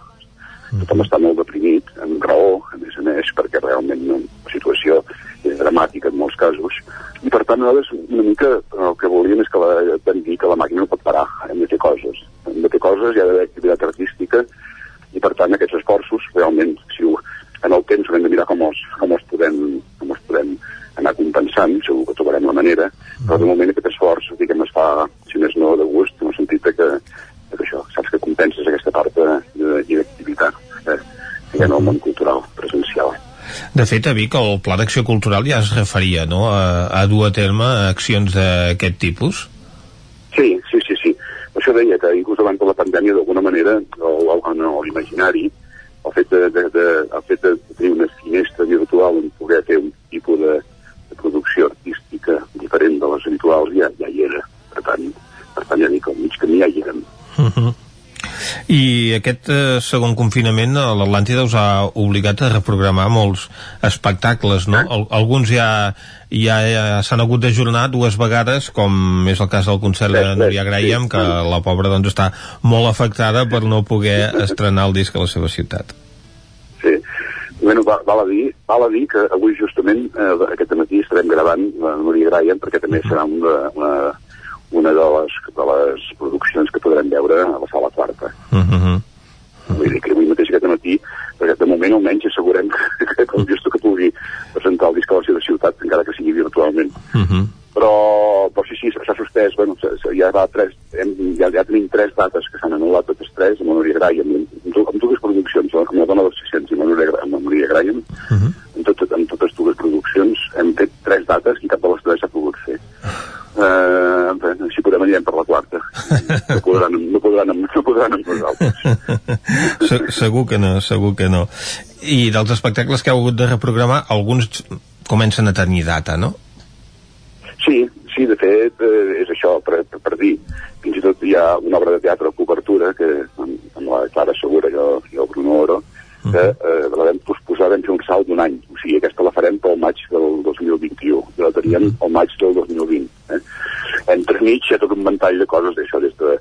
Speaker 39: Tothom està molt deprimit, amb raó, a més a més, perquè realment no, la situació és dramàtica en molts casos. I per tant, nosaltres una mica el que volíem és que la, vam dir que la màquina no pot parar, hem de fer coses. Hem de fer coses, hi ha d'haver activitat artística, i per tant aquests esforços realment, si ho, en el temps haurem de mirar com els, com els, podem, com els podem anar compensant, segur que trobarem la manera, però de moment aquest esforç, diguem, es fa, si més no, de gust, en el sentit de que, de que això, saps que compenses aquesta part de, de, i d'activitat eh, que hi ha en el món cultural presencial.
Speaker 1: De fet, a Vic el Pla d'Acció Cultural ja es referia no? a, a dur a terme accions d'aquest tipus.
Speaker 39: Sí, sí, sí, sí. Això deia que inclús abans de la pandèmia, d'alguna manera, o, o, en l'imaginari, el fet de, de, de, el fet de tenir una finestra virtual on poder fer un tipus de, de producció artística diferent de les habituals ja, ja hi era. Per tant, per tant ja dic, al mig camí ja hi érem.
Speaker 1: Uh -huh. I aquest eh, segon confinament a l'Atlàntida us ha obligat a reprogramar molts espectacles, no? Al alguns ja, ja, ja s'han hagut d'ajornar dues vegades, com és el cas del concert de Núria Graham, que la pobra doncs està molt afectada per no poder estrenar el disc a la seva ciutat.
Speaker 39: Sí. Bueno, val, val, a dir, val a dir que avui justament eh, aquest matí estarem gravant la Núria Graham perquè també serà una, una, una de, les, de les produccions que podrem veure a la sala quarta.
Speaker 1: Uh -huh.
Speaker 39: Vull dir que avui mateix aquest matí, perquè de moment almenys assegurem que, que, que el Justo que pugui presentar el disc a la seva ciutat, encara que sigui virtualment.
Speaker 1: Uh -huh.
Speaker 39: Però, però sí, sí, s'ha suspès, bueno, s- s- ja, va tres, hem, ja, ja tenim tres dates que s'han anul·lat totes tres, amb la Núria Graham, amb, amb, du- amb dues produccions, amb la dona dels 600 i amb la Núria, Gra- amb la Núria Graham,
Speaker 1: Uh -huh.
Speaker 39: amb, tot, amb totes dues produccions hem fet tres dates i cap de les tres s'ha pogut fer. Uh, bé, si podem anirem per la quarta. No podran, no podran, amb- no podran amb nosaltres.
Speaker 1: Se segur que no, segur que no. I dels espectacles que heu hagut de reprogramar, alguns comencen a tenir data, no?
Speaker 39: Sí, sí, de fet, eh, és això, per, per, per dir. Fins i tot hi ha una obra de teatre a cobertura que, amb, amb la Clara Segura i el Bruno Oro, que eh, la vam posposar, vam fer un salt d'un any. O sigui, aquesta la farem pel maig del 2021. I la teníem al maig del 2020. Eh? Entremig hi ha tot un ventall de coses d'això, des de,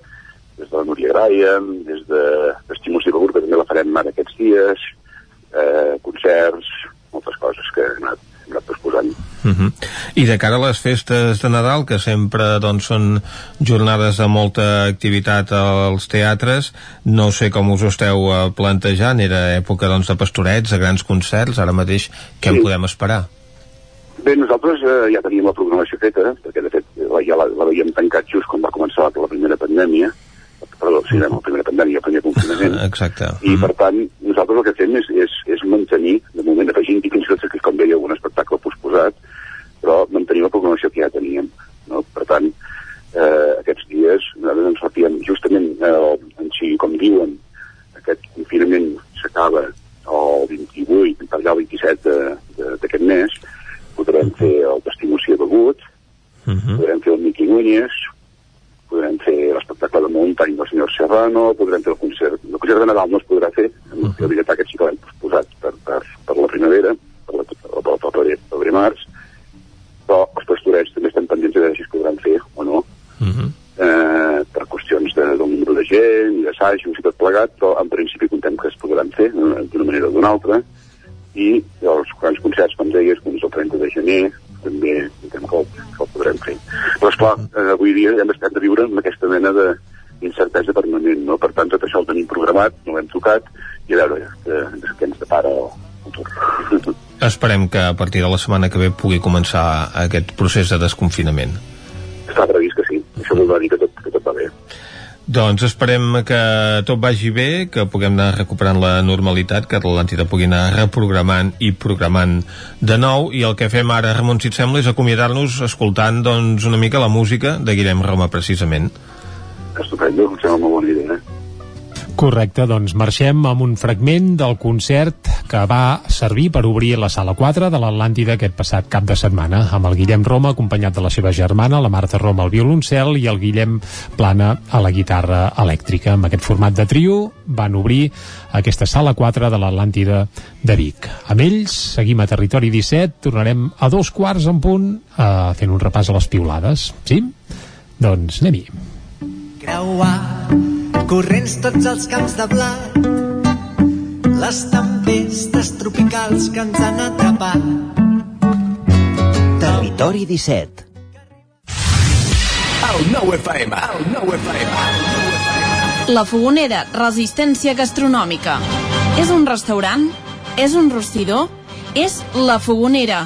Speaker 39: des de la Núria Graham, des de Estímuls i Begur, que també la farem ara aquests dies, eh, concerts, moltes coses que hem anat, hem anat posposant.
Speaker 1: Uh -huh. I de cara a les festes de Nadal, que sempre doncs, són jornades de molta activitat als teatres, no sé com us ho esteu eh, plantejant, era època doncs, de pastorets, de grans concerts, ara mateix què en
Speaker 39: Sí.
Speaker 1: podem esperar?
Speaker 39: Bé, nosaltres eh, ja teníem la programació feta, perquè de fet la, ja la, la havíem tancat just quan va començar la, la primera pandèmia, perdó, sí, la primera pandèmia, el primer confinament,
Speaker 1: Exacte.
Speaker 39: i per tant nosaltres el que fem és, és, és mantenir, de moment afegint i fins i tot com deia algun espectacle posposat, però mantenir la programació que ja teníem. No? Per tant, eh, aquests dies nosaltres ens refiem justament eh, en si, com diuen, aquest confinament s'acaba el 28, per allà el 27 de- de- d'aquest mes, podrem fer el Testimonci de Begut,
Speaker 1: Uh -huh.
Speaker 39: podrem fer el Miqui Núñez, podrem fer l'espectacle de muntany del senyor Serrano, podrem fer el concert... El concert de Nadal no es podrà fer, uh -huh. aquest sí que l'hem posat per, per, per la primavera, per la, per, per, per, per, per març, però els pastorets també estem pendents de veure si es podran fer o no,
Speaker 1: Uh -huh.
Speaker 39: eh, per qüestions de, del número de gent d'assajos i tot plegat, però en principi contem que es podran fer eh, d'una manera o d'una altra, i els grans concerts, com deies, doncs el 30 de gener, també contem que el, que el podrem fer. Però, esclar, eh, avui dia hem estat de viure amb aquesta mena de incertesa permanent, no? Per tant, tot això el tenim programat, no l'hem tocat, i a veure què, què ens depara el futur.
Speaker 1: Esperem que a partir de la setmana que ve pugui començar aquest procés de desconfinament.
Speaker 39: Està previst que sí, això vol dir que tot, que tot va bé.
Speaker 1: Doncs esperem que tot vagi bé, que puguem anar recuperant la normalitat, que l'Atlàntida pugui anar reprogramant i programant de nou, i el que fem ara, Ramon, si et sembla, és acomiadar-nos escoltant doncs, una mica la música de Guillem Roma, precisament.
Speaker 39: Estupendo, em sembla molt bona idea.
Speaker 3: Correcte, doncs marxem amb un fragment del concert que va servir per obrir la sala 4 de l'Atlàntida aquest passat cap de setmana, amb el Guillem Roma acompanyat de la seva germana, la Marta Roma al violoncel i el Guillem Plana a la guitarra elèctrica. Amb aquest format de trio van obrir aquesta sala 4 de l'Atlàntida de Vic. Amb ells seguim a Territori 17, tornarem a dos quarts en punt eh, fent un repàs a les piulades. Sí? Doncs anem-hi.
Speaker 40: creuar corrents tots els camps de blat les tempestes tropicals que ens han atrapat
Speaker 29: Territori 17. El nou FM, el nou FM.
Speaker 41: La Fogonera, resistència gastronòmica. És un restaurant? És un rostidor? És La Fogonera,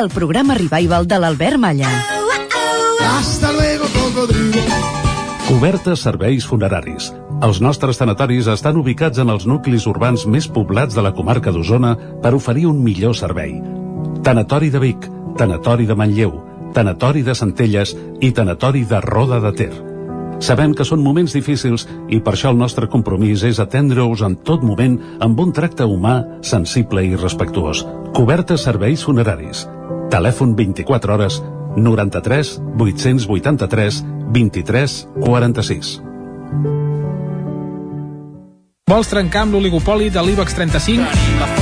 Speaker 42: El programa Revival de l'Albert Malla.
Speaker 43: Hasta luego, cocodrilo.
Speaker 44: Cobertes serveis funeraris. Els nostres tanatoris estan ubicats en els nuclis urbans més poblats de la comarca d'Osona per oferir un millor servei. Tanatori de Vic, Tanatori de Manlleu, Tanatori de Centelles i Tanatori de Roda de Ter. Sabem que són moments difícils i per això el nostre compromís és atendre-us en tot moment amb un tracte humà, sensible i respectuós. Cobertes serveis funeraris. Telèfon 24 hores 93 883 23 46.
Speaker 45: Vols trencar amb l'oligopoli de l'IBEX 35?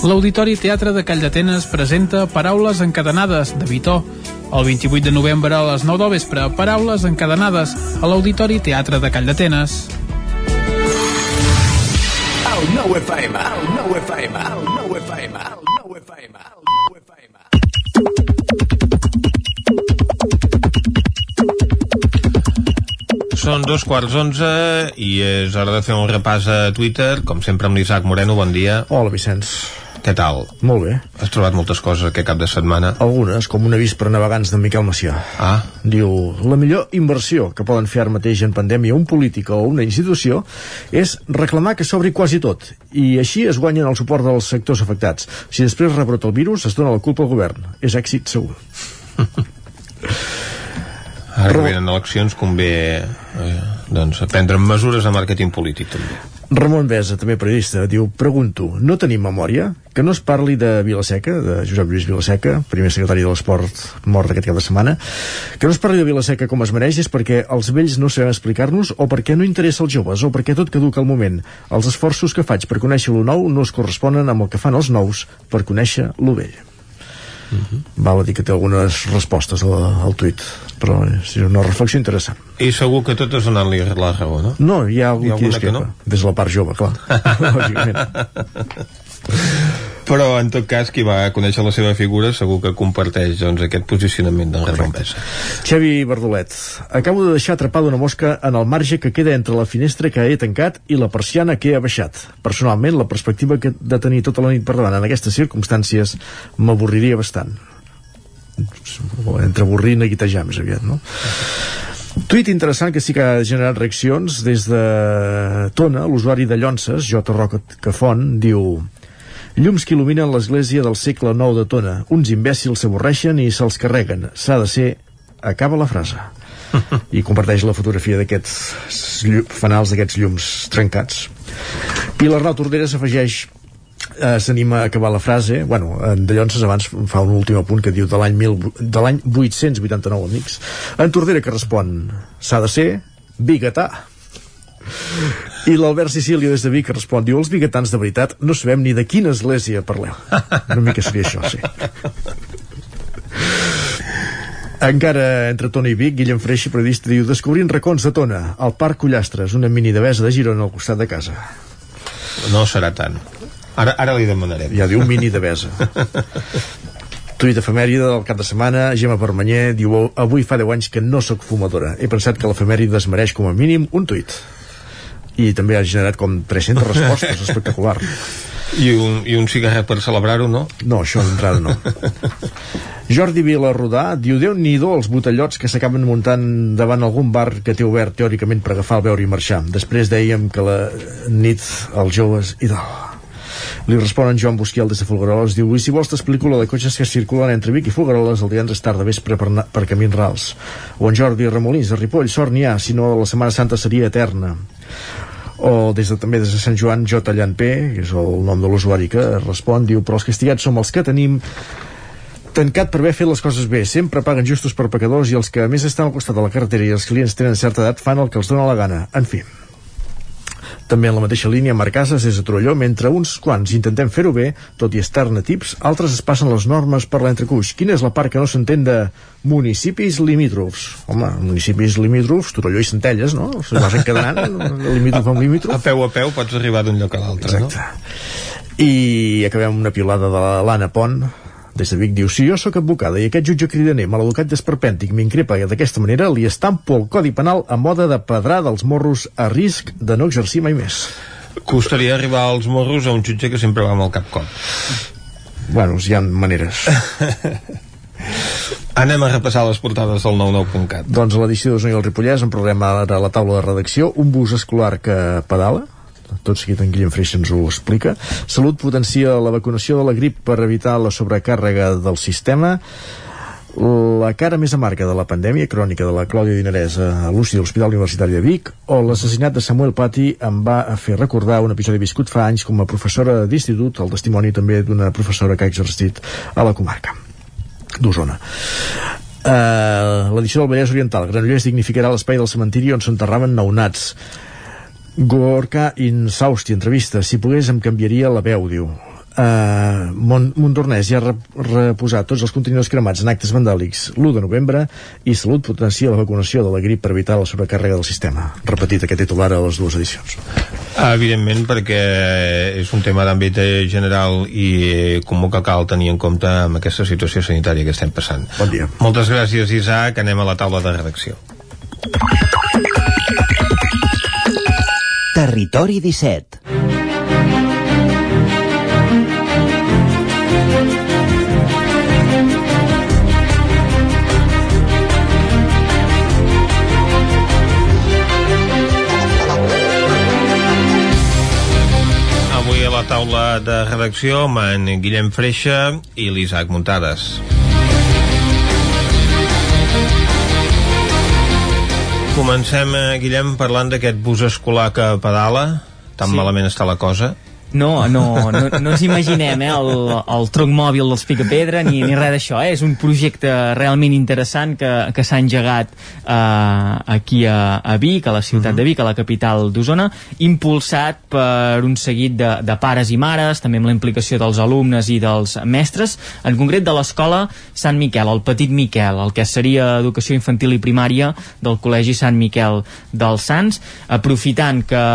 Speaker 45: L'Auditori Teatre de Call d'Atenes presenta Paraules encadenades, de Vitó. El 28 de novembre a les 9 del vespre, Paraules encadenades, a l'Auditori Teatre de Call d'Atenes.
Speaker 1: Són dos quarts onze i és hora de fer un repàs a Twitter, com sempre amb l'Isaac Moreno, bon dia.
Speaker 46: Hola, Vicenç.
Speaker 1: Què tal?
Speaker 46: Molt bé.
Speaker 1: Has trobat moltes coses aquest cap de setmana?
Speaker 46: Algunes, com un avís per navegants de Miquel Macià.
Speaker 1: Ah.
Speaker 46: Diu, la millor inversió que poden fer ara mateix en pandèmia un polític o una institució és reclamar que s'obri quasi tot, i així es guanyen el suport dels sectors afectats. Si després rebrota el virus, es dona la culpa al govern. És èxit segur.
Speaker 1: Ara que venen eleccions convé eh, doncs, prendre mesures de màrqueting polític també.
Speaker 46: Ramon Besa, també periodista, diu Pregunto, no tenim memòria? Que no es parli de Vilaseca, de Josep Lluís Vilaseca, primer secretari de l'Esport mort aquest cap de setmana, que no es parli de Vilaseca com es mereix és perquè els vells no sabem explicar-nos o perquè no interessa als joves o perquè tot caduca al moment. Els esforços que faig per conèixer lo nou no es corresponen amb el que fan els nous per conèixer lo vell. Uh -huh. Val a dir que té algunes respostes al, al tuit però és una reflexió interessant
Speaker 1: I segur que totes donant-li la raó, no?
Speaker 46: no, hi ha algú
Speaker 1: Hi ha que
Speaker 46: discrepa
Speaker 1: no?
Speaker 46: des de la part jove, clar lògicament
Speaker 1: Però, en tot cas, qui va conèixer la seva figura segur que comparteix doncs, aquest posicionament d'en Ramon Besa.
Speaker 46: Xavi Verdolet, acabo de deixar atrapada una mosca en el marge que queda entre la finestra que he tancat i la persiana que he abaixat. Personalment, la perspectiva que de tenir tota la nit per davant en aquestes circumstàncies m'avorriria bastant. Entre avorrir i neguitejar més aviat, no? Tuit interessant que sí que ha generat reaccions des de Tona, l'usuari de Llonces, J. Roca Cafont, diu Llums que il·luminen l'església del segle IX de Tona. Uns imbècils s'avorreixen i se'ls carreguen. S'ha de ser... Acaba la frase. I comparteix la fotografia d'aquests fanals d'aquests llums trencats. I l'Arnau Tordera s'afegeix eh, s'anima a acabar la frase bueno, en de Llonses abans fa un últim apunt que diu de l'any 1000 de l'any 889 amics en Tordera que respon s'ha de ser biguetà i l'Albert Sicília des de Vic respon diu els biguetans de veritat no sabem ni de quina església parleu una mica seria això, sí encara entre Tona i Vic, Guillem Freixa, periodista, diu Descobrint racons de Tona, al Parc Cullastres, una mini devesa de Girona al costat de casa.
Speaker 1: No serà tant. Ara, ara li demanarem.
Speaker 46: Ja diu mini devesa. Tuit efemèride del cap de setmana, Gemma Permanyer diu avui fa 10 anys que no sóc fumadora. He pensat que l'efemèride es mereix com a mínim un tuit. I també ha generat com 300 respostes, espectacular.
Speaker 1: I un, i un cigarret per celebrar-ho, no?
Speaker 46: No, això d'entrada no. Jordi Vilarrodà diu déu nhi els botellots que s'acaben muntant davant algun bar que té obert teòricament per agafar el beure i marxar. Després dèiem que la nit els joves i dalt. Li responen Joan Busquiel des de Folgueroles, diu, i si vols t'explico la de cotxes que circulen entre Vic i Folgueroles el divendres tard de vespre per, per camins rals. O en Jordi Remolins, de Ripoll, sort n'hi ha, si no la Setmana Santa seria eterna. O des de, també des de Sant Joan J. Llanpé, que és el nom de l'usuari que respon, diu però els castigats som els que tenim tancat per haver fet les coses bé. Sempre paguen justos per pecadors i els que a més estan al costat de la carretera i els clients tenen certa edat fan el que els dona la gana. En fi, també en la mateixa línia, Marc Casas és a Torelló, mentre uns quants intentem fer-ho bé, tot i estar tips, altres es passen les normes per l'entrecuix. Quina és la part que no s'entén de municipis limítrofs? Home, municipis limítrofs, Torelló i Centelles, no? Se vas encadenant, limítrof amb limítrof.
Speaker 1: A peu a peu pots arribar d'un lloc a l'altre, no?
Speaker 46: I acabem una piulada de l'Anna Pont, des de Vic diu, si jo sóc advocada i aquest jutge cridaner maleducat desperpèntic m'increpa d'aquesta manera, li estampo el Codi Penal a moda de pedrar dels morros a risc de no exercir mai més.
Speaker 1: Costaria arribar als morros a un jutge que sempre va amb el cap cop.
Speaker 46: Bueno, hi ha maneres.
Speaker 1: Anem a repassar les portades del 99.cat.
Speaker 46: Doncs a l'edició d'Osona i el Ripollès en parlem ara a la taula de redacció, un bus escolar que pedala, tot seguit en Guillem Freixa ens ho explica. Salut potencia la vacunació de la grip per evitar la sobrecàrrega del sistema. La cara més amarga de la pandèmia crònica de la Clàudia Dinarès a l'UCI de l'Hospital Universitari de Vic o l'assassinat de Samuel Pati em va fer recordar un episodi viscut fa anys com a professora d'institut, el testimoni també d'una professora que ha exercit a la comarca d'Osona. Uh, l'edició del Vallès Oriental Granollers dignificarà l'espai del cementiri on s'enterraven naunats Gorka Insausti, entrevista. Si pogués em canviaria la veu, diu. Uh, Mont Montornès ja ha rep reposat tots els contenidors cremats en actes vandàlics l'1 de novembre i Salut potencia la vacunació de la grip per evitar la sobrecàrrega del sistema. Repetit aquest titular a les dues edicions.
Speaker 1: Evidentment, perquè és un tema d'àmbit general i comú que cal tenir en compte amb aquesta situació sanitària que estem passant.
Speaker 46: Bon dia.
Speaker 1: Moltes gràcies, Isaac. Anem a la taula de redacció.
Speaker 4: Territori 17
Speaker 1: Avui a la taula de redacció amb en Guillem Freixa i l'Isaac Muntades. Comencem, eh, Guillem, parlant d'aquest bus escolar que pedala. Tan
Speaker 47: Sí.
Speaker 1: malament està la cosa.
Speaker 47: No, no, no, no ens imaginem eh, el, el tronc mòbil dels Picapedra ni, ni res d'això. Eh? És un projecte realment interessant que, que s'ha engegat eh, aquí a, a Vic, a la ciutat de Vic, a la capital d'Osona, impulsat per un seguit de, de pares i mares, també amb la implicació dels alumnes i dels mestres, en concret de l'escola Sant Miquel, el Petit Miquel, el que seria educació infantil i primària del Col·legi Sant Miquel dels Sants, aprofitant que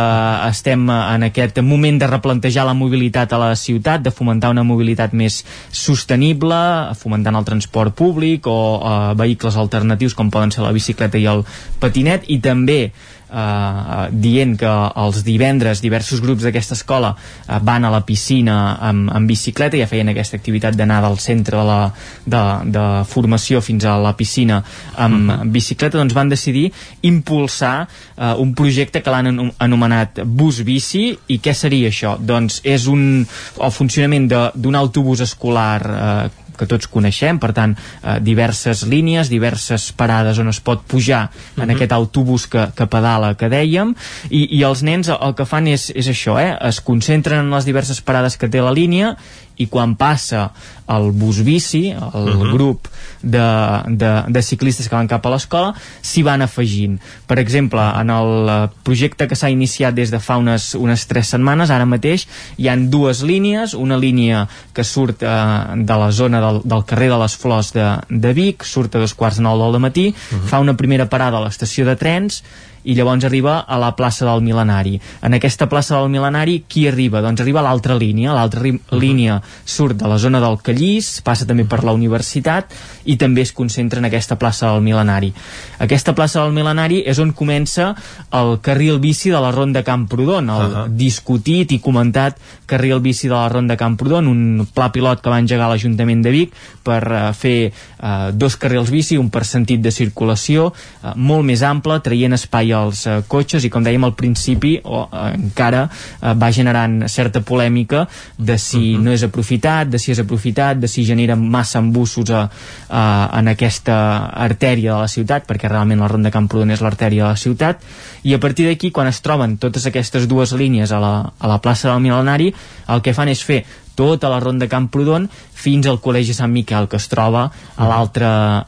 Speaker 47: estem en aquest moment de replantejar la mobilitat a la ciutat, de fomentar una mobilitat més sostenible, fomentant el transport públic o eh, vehicles alternatius com poden ser la bicicleta i el patinet i també eh, dient que els divendres diversos grups d'aquesta escola eh, van a la piscina amb, amb bicicleta, ja feien aquesta activitat d'anar del centre de, la, de, de formació fins a la piscina amb uh -huh. bicicleta, doncs van decidir impulsar eh, un projecte que l'han anomenat Bus Bici i què seria això? Doncs és un, el funcionament d'un autobús escolar eh, que tots coneixem, per tant, eh, diverses línies, diverses parades on es pot pujar en
Speaker 17: Mhm.
Speaker 47: aquest autobús que, que pedala, que dèiem, i, i els nens el que fan és, és això, eh? es concentren en les diverses parades que té la línia i quan passa el bus bici, el
Speaker 17: Mhm.
Speaker 47: grup de, de, de ciclistes que van cap a l'escola, s'hi van afegint. Per exemple, en el projecte que s'ha iniciat des de fa unes, unes tres setmanes, ara mateix, hi han dues línies, una línia que surt eh, de la zona del, del carrer de les Flors de, de Vic, surt a dos quarts de nou del matí, fa una primera parada a l'estació de trens i llavors arriba a la plaça del Milenari. En aquesta plaça del Milenari, qui arriba? Doncs arriba l'altra línia. L'altra ri- línia surt de la zona del Callís, passa també per la universitat i també es concentra en aquesta plaça del Milenari. Aquesta plaça del Milenari és on comença el carril bici de la Ronda Camprodon, el
Speaker 17: Ahà.
Speaker 47: discutit i comentat carril bici de la Ronda Camprodon, un pla pilot que va engegar l'Ajuntament de Vic per eh, fer eh, dos carrils bici, un per sentit de circulació, eh, molt més ample, traient espai els eh, cotxes i com dèiem al principi o eh, encara eh, va generant certa polèmica de si uh -huh. no és aprofitat, de si és aprofitat, de si genera massa embussos a, a, en aquesta artèria de la ciutat, perquè realment la Ronda Camprodon és l'artèria de la ciutat, i a partir d'aquí, quan es troben totes aquestes dues línies a la, a la plaça del Mil·lenari, el que fan és fer tota la ronda Camprodon fins al Col·legi Sant Miquel, que es troba a l'altre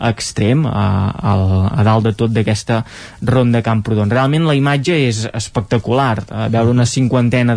Speaker 47: extrem, a, a, a dalt de tot d'aquesta ronda Camprodon. Realment la imatge és espectacular. A veure una cinquantena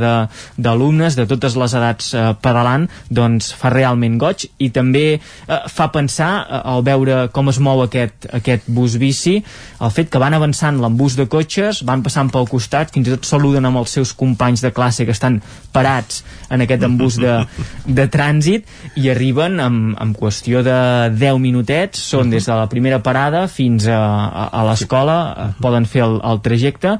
Speaker 47: d'alumnes de, de totes les edats eh, pedalant doncs fa realment goig i també eh, fa pensar, eh, al veure com es mou aquest, aquest bus bici, el fet que van avançant l'embús de cotxes, van passant pel costat, fins i tot saluden amb els seus companys de classe que estan parats en aquest embús de, de trànsit i arriben en, en qüestió de 10 minutets, són des de la primera parada fins a, a, a l'escola, eh, poden fer el, el trajecte.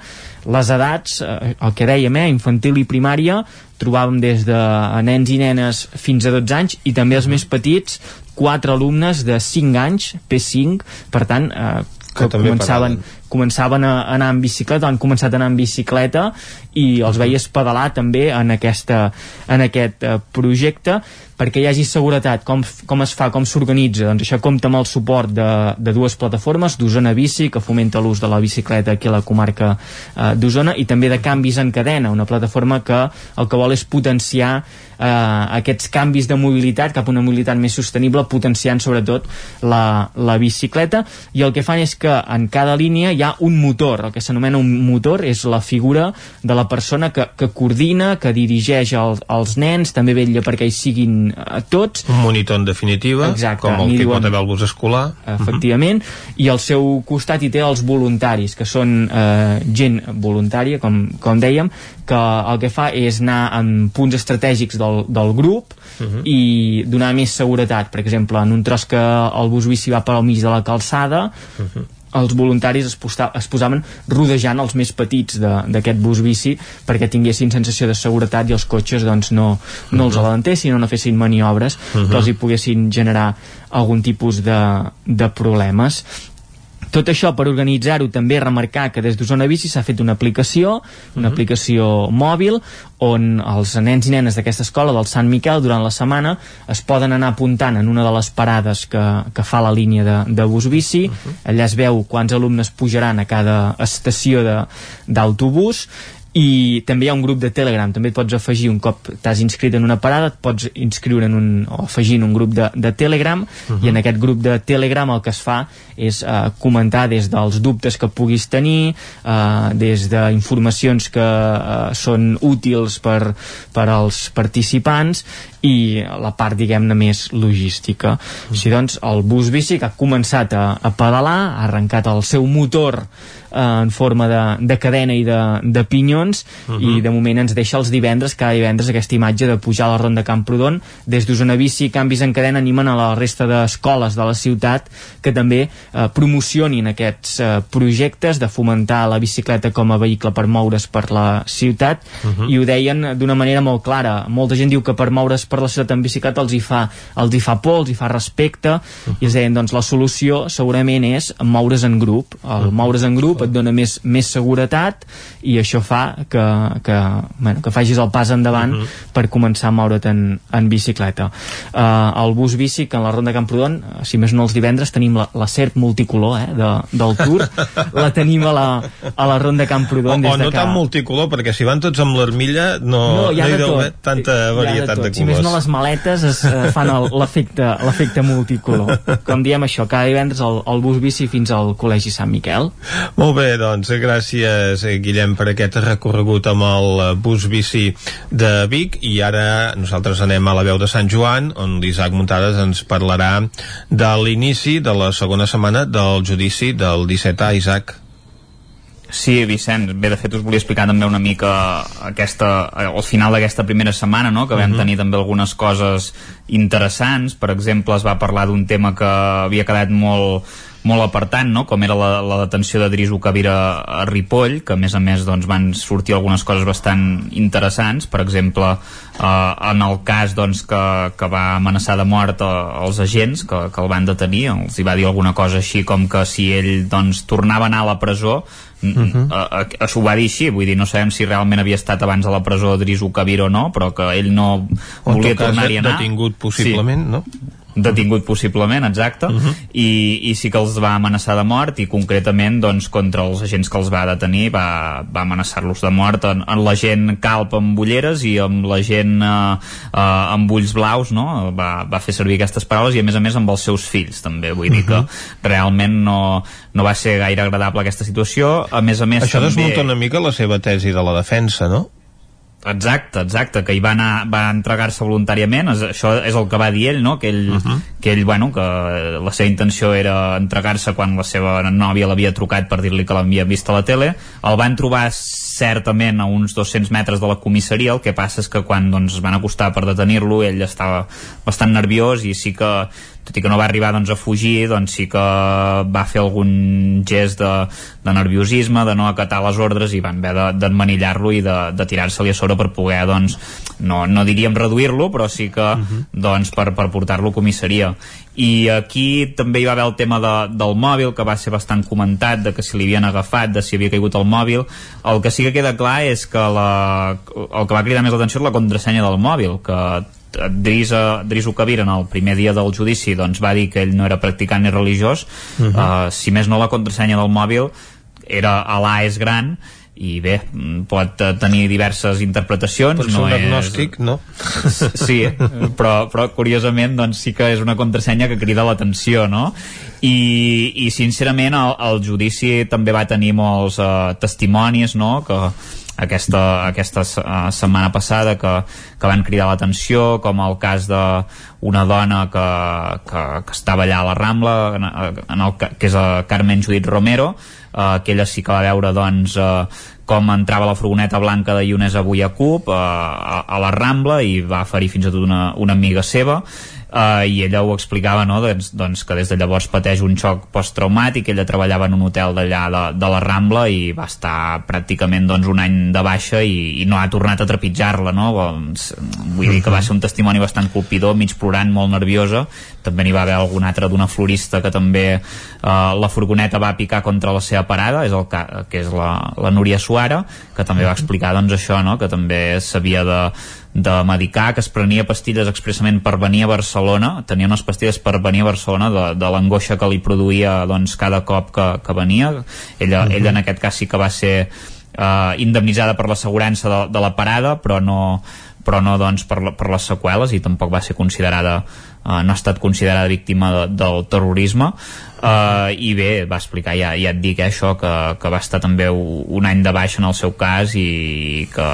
Speaker 47: Les edats, eh, el que dèiem, eh, infantil i primària, trobàvem des de nens i nenes fins a 12 anys i també els més petits, quatre alumnes de 5 anys, P5, per tant, eh, que, que començaven, començaven a anar en bicicleta, han començat a anar en bicicleta i els veies pedalar també en, aquesta, en aquest uh, projecte perquè hi hagi seguretat, com, com es fa, com s'organitza, doncs això compta amb el suport de, de dues plataformes, d'Osona Bici, que fomenta l'ús de la bicicleta aquí a la comarca eh, d'Osona, i també de Canvis en Cadena, una plataforma que el que vol és potenciar eh, aquests canvis de mobilitat cap a una mobilitat més sostenible, potenciant sobretot la, la bicicleta, i el que fan és que en cada línia hi ha un motor, el que s'anomena un motor és la figura de la persona que, que coordina, que dirigeix el, els nens, també vetlla perquè hi siguin a tots.
Speaker 1: Un monitor en definitiva,
Speaker 47: Exacte,
Speaker 1: com el que pot haver el bus escolar.
Speaker 47: Efectivament, uh -huh. i al seu costat hi té els voluntaris, que són eh, gent voluntària, com, com dèiem, que el que fa és anar en punts estratègics del, del grup uh -huh. i donar més seguretat. Per exemple, en un tros que el bus bici va per al mig de la calçada, uh -huh els voluntaris es, posta, es posaven rodejant els més petits d'aquest bus bici perquè tinguessin sensació de seguretat i els cotxes doncs, no, no els alentessin o no fessin maniobres uh -huh. que els hi poguessin generar algun tipus de, de problemes tot això per organitzar-ho també remarcar que des d'Osona Bici s'ha fet una aplicació, una uh -huh. aplicació mòbil on els nens i nenes d'aquesta escola del Sant Miquel durant la setmana es poden anar apuntant en una de les parades que, que fa la línia de, de bus bici, uh -huh. allà es veu quants alumnes pujaran a cada estació d'autobús i també hi ha un grup de Telegram també et pots afegir un cop t'has inscrit en una parada et pots inscriure en un, o afegir en un grup de, de Telegram uh -huh. i en aquest grup de Telegram el que es fa és eh, comentar des dels dubtes que puguis tenir eh, des d'informacions que eh, són útils per, per als participants i la part diguem-ne més logística -huh. si doncs el bus bici que ha començat a, a pedalar ha arrencat el seu motor eh, en forma de, de cadena i de, de pinyons uh -huh. i de moment ens deixa els divendres, cada divendres aquesta imatge de pujar a la ronda Camprodon des d'Osona Bici, canvis en cadena animen a la resta d'escoles de la ciutat que també eh, promocionin aquests eh, projectes de fomentar la bicicleta com a vehicle per moure's per la ciutat uh -huh. i ho deien d'una manera molt clara molta gent diu que per moure's per la ciutat en bicicleta els hi fa, els hi fa por, els hi fa respecte uh -huh. i es deien doncs la solució segurament és moure's en grup el uh -huh. moure's en grup et dona més, més seguretat i això fa que, que, bueno, que facis el pas endavant uh -huh. per començar a moure't en, en bicicleta uh, el bus bici que en la Ronda Camprodon si més no els divendres tenim la, la CERT multicolor eh, de, del Tour la tenim a la, a la Ronda Camprodon
Speaker 1: o, o no que... tan multicolor perquè si van tots amb l'armilla no, no, hi, no hi deu haver tanta varietat de, de colors
Speaker 47: si més no les maletes es, uh, fan l'efecte multicolor. Com diem això, cada divendres el, el bus bici fins al Col·legi Sant Miquel.
Speaker 1: Molt bé, doncs gràcies eh, Guillem per aquest recorregut amb el eh, bus bici de Vic. I ara nosaltres anem a la veu de Sant Joan on l'Isaac Muntades ens parlarà de l'inici de la segona setmana del judici del 17A Isaac
Speaker 4: Sí, Vicenç, bé, de fet us volia explicar també una mica aquesta, al final d'aquesta primera setmana, no?, que vam uh mhm. -huh. tenir també algunes coses interessants, per exemple es va parlar d'un tema que havia quedat molt molt apartant, no? com era la, la detenció de Drisu Cavira a Ripoll, que a més a més doncs, van sortir algunes coses bastant interessants, per exemple, eh, en el cas doncs, que, que va amenaçar de mort eh, els agents que, que el van detenir, els hi va dir alguna cosa així com que si ell doncs, tornava a anar a la presó Uh -huh. uh, això ho va dir així, vull dir, no sabem si realment havia estat abans a la presó Drisu Kabir o no, però que ell no volia tornar-hi a anar.
Speaker 1: detingut possiblement, sí. no?
Speaker 4: Detingut possiblement, exacte, uh -huh. i, i sí que els va amenaçar de mort i concretament doncs, contra els agents que els va detenir va, va amenaçar-los de mort en, en la gent calp amb ulleres i amb la gent eh, eh, amb ulls blaus no? va, va fer servir aquestes paraules i a més a més amb els seus fills també, vull uh -huh. dir que realment no, no va ser gaire agradable aquesta situació a més a més
Speaker 1: Això
Speaker 4: també...
Speaker 1: desmunta una mica la seva tesi de la defensa, no?
Speaker 4: Exacte, exacte, que hi va anar, va entregar-se voluntàriament, és, això és el que va dir ell, no? Que ell, uh -huh. que ell, bueno, que la seva intenció era entregar-se quan la seva nòvia l'havia trucat per dir-li que l'havia vist a la tele, el van trobar certament a uns 200 metres de la comissaria, el que passa és que quan doncs, es van acostar per detenir-lo, ell estava bastant nerviós i sí que tot i que no va arribar doncs, a fugir, doncs sí que va fer algun gest de, de nerviosisme, de no acatar les ordres i van haver d'emmanillar-lo i de, de tirar-se-li a sobre per poder, doncs, no, no diríem reduir-lo, però sí que uh -huh. doncs, per, per portar-lo a comissaria. I aquí també hi va haver el tema de, del mòbil, que va ser bastant comentat, de que si li havien agafat, de si havia caigut el mòbil. El que sí que queda clar és que la, el que va cridar més l'atenció és la contrasenya del mòbil, que Drisa, Drisu Kabir en el primer dia del judici doncs va dir que ell no era practicant ni religiós uh -huh. uh, si més no la contrasenya del mòbil era a l'A és gran i bé, pot tenir diverses interpretacions
Speaker 1: pot ser
Speaker 4: no
Speaker 1: un
Speaker 4: és...
Speaker 1: agnòstic, no?
Speaker 4: sí, però, però curiosament doncs sí que és una contrasenya que crida l'atenció no? I, i sincerament el, el judici també va tenir molts uh, testimonis no? que aquesta, aquesta uh, setmana passada que, que van cridar l'atenció, com el cas d'una dona que, que, que estava allà a la Rambla, en, en el, que és a Carmen Judit Romero, uh, que ella sí que va veure doncs, uh, com entrava la furgoneta blanca de Younes avui a Cup uh, a, a la Rambla i va ferir fins i tot una, una amiga seva uh, i ella ho explicava no? doncs, doncs que des de llavors pateix un xoc posttraumàtic ella treballava en un hotel d'allà de, de la Rambla i va estar pràcticament doncs, un any de baixa i, i no ha tornat a trepitjar-la no? Doncs, vull dir que va ser un testimoni bastant colpidor mig plorant, molt nerviosa també n'hi va haver algun altre d'una florista que també eh, la furgoneta va picar contra la seva parada, és el que, que és la, la Núria Suara, que també va explicar doncs això, no? que també s'havia de, de medicar, que es prenia pastilles expressament per venir a Barcelona, tenia unes pastilles per venir a Barcelona de, de l'angoixa que li produïa doncs, cada cop que, que venia. Ella, uh -huh. ella en aquest cas sí que va ser eh, indemnitzada per l'assegurança de, de la parada, però no, però no doncs, per, per les seqüeles i tampoc va ser considerada uh, no ha estat considerada víctima de, del terrorisme uh, i bé, va explicar ja, ja et dic eh, això, que, que va estar també un any de baix en el seu cas i que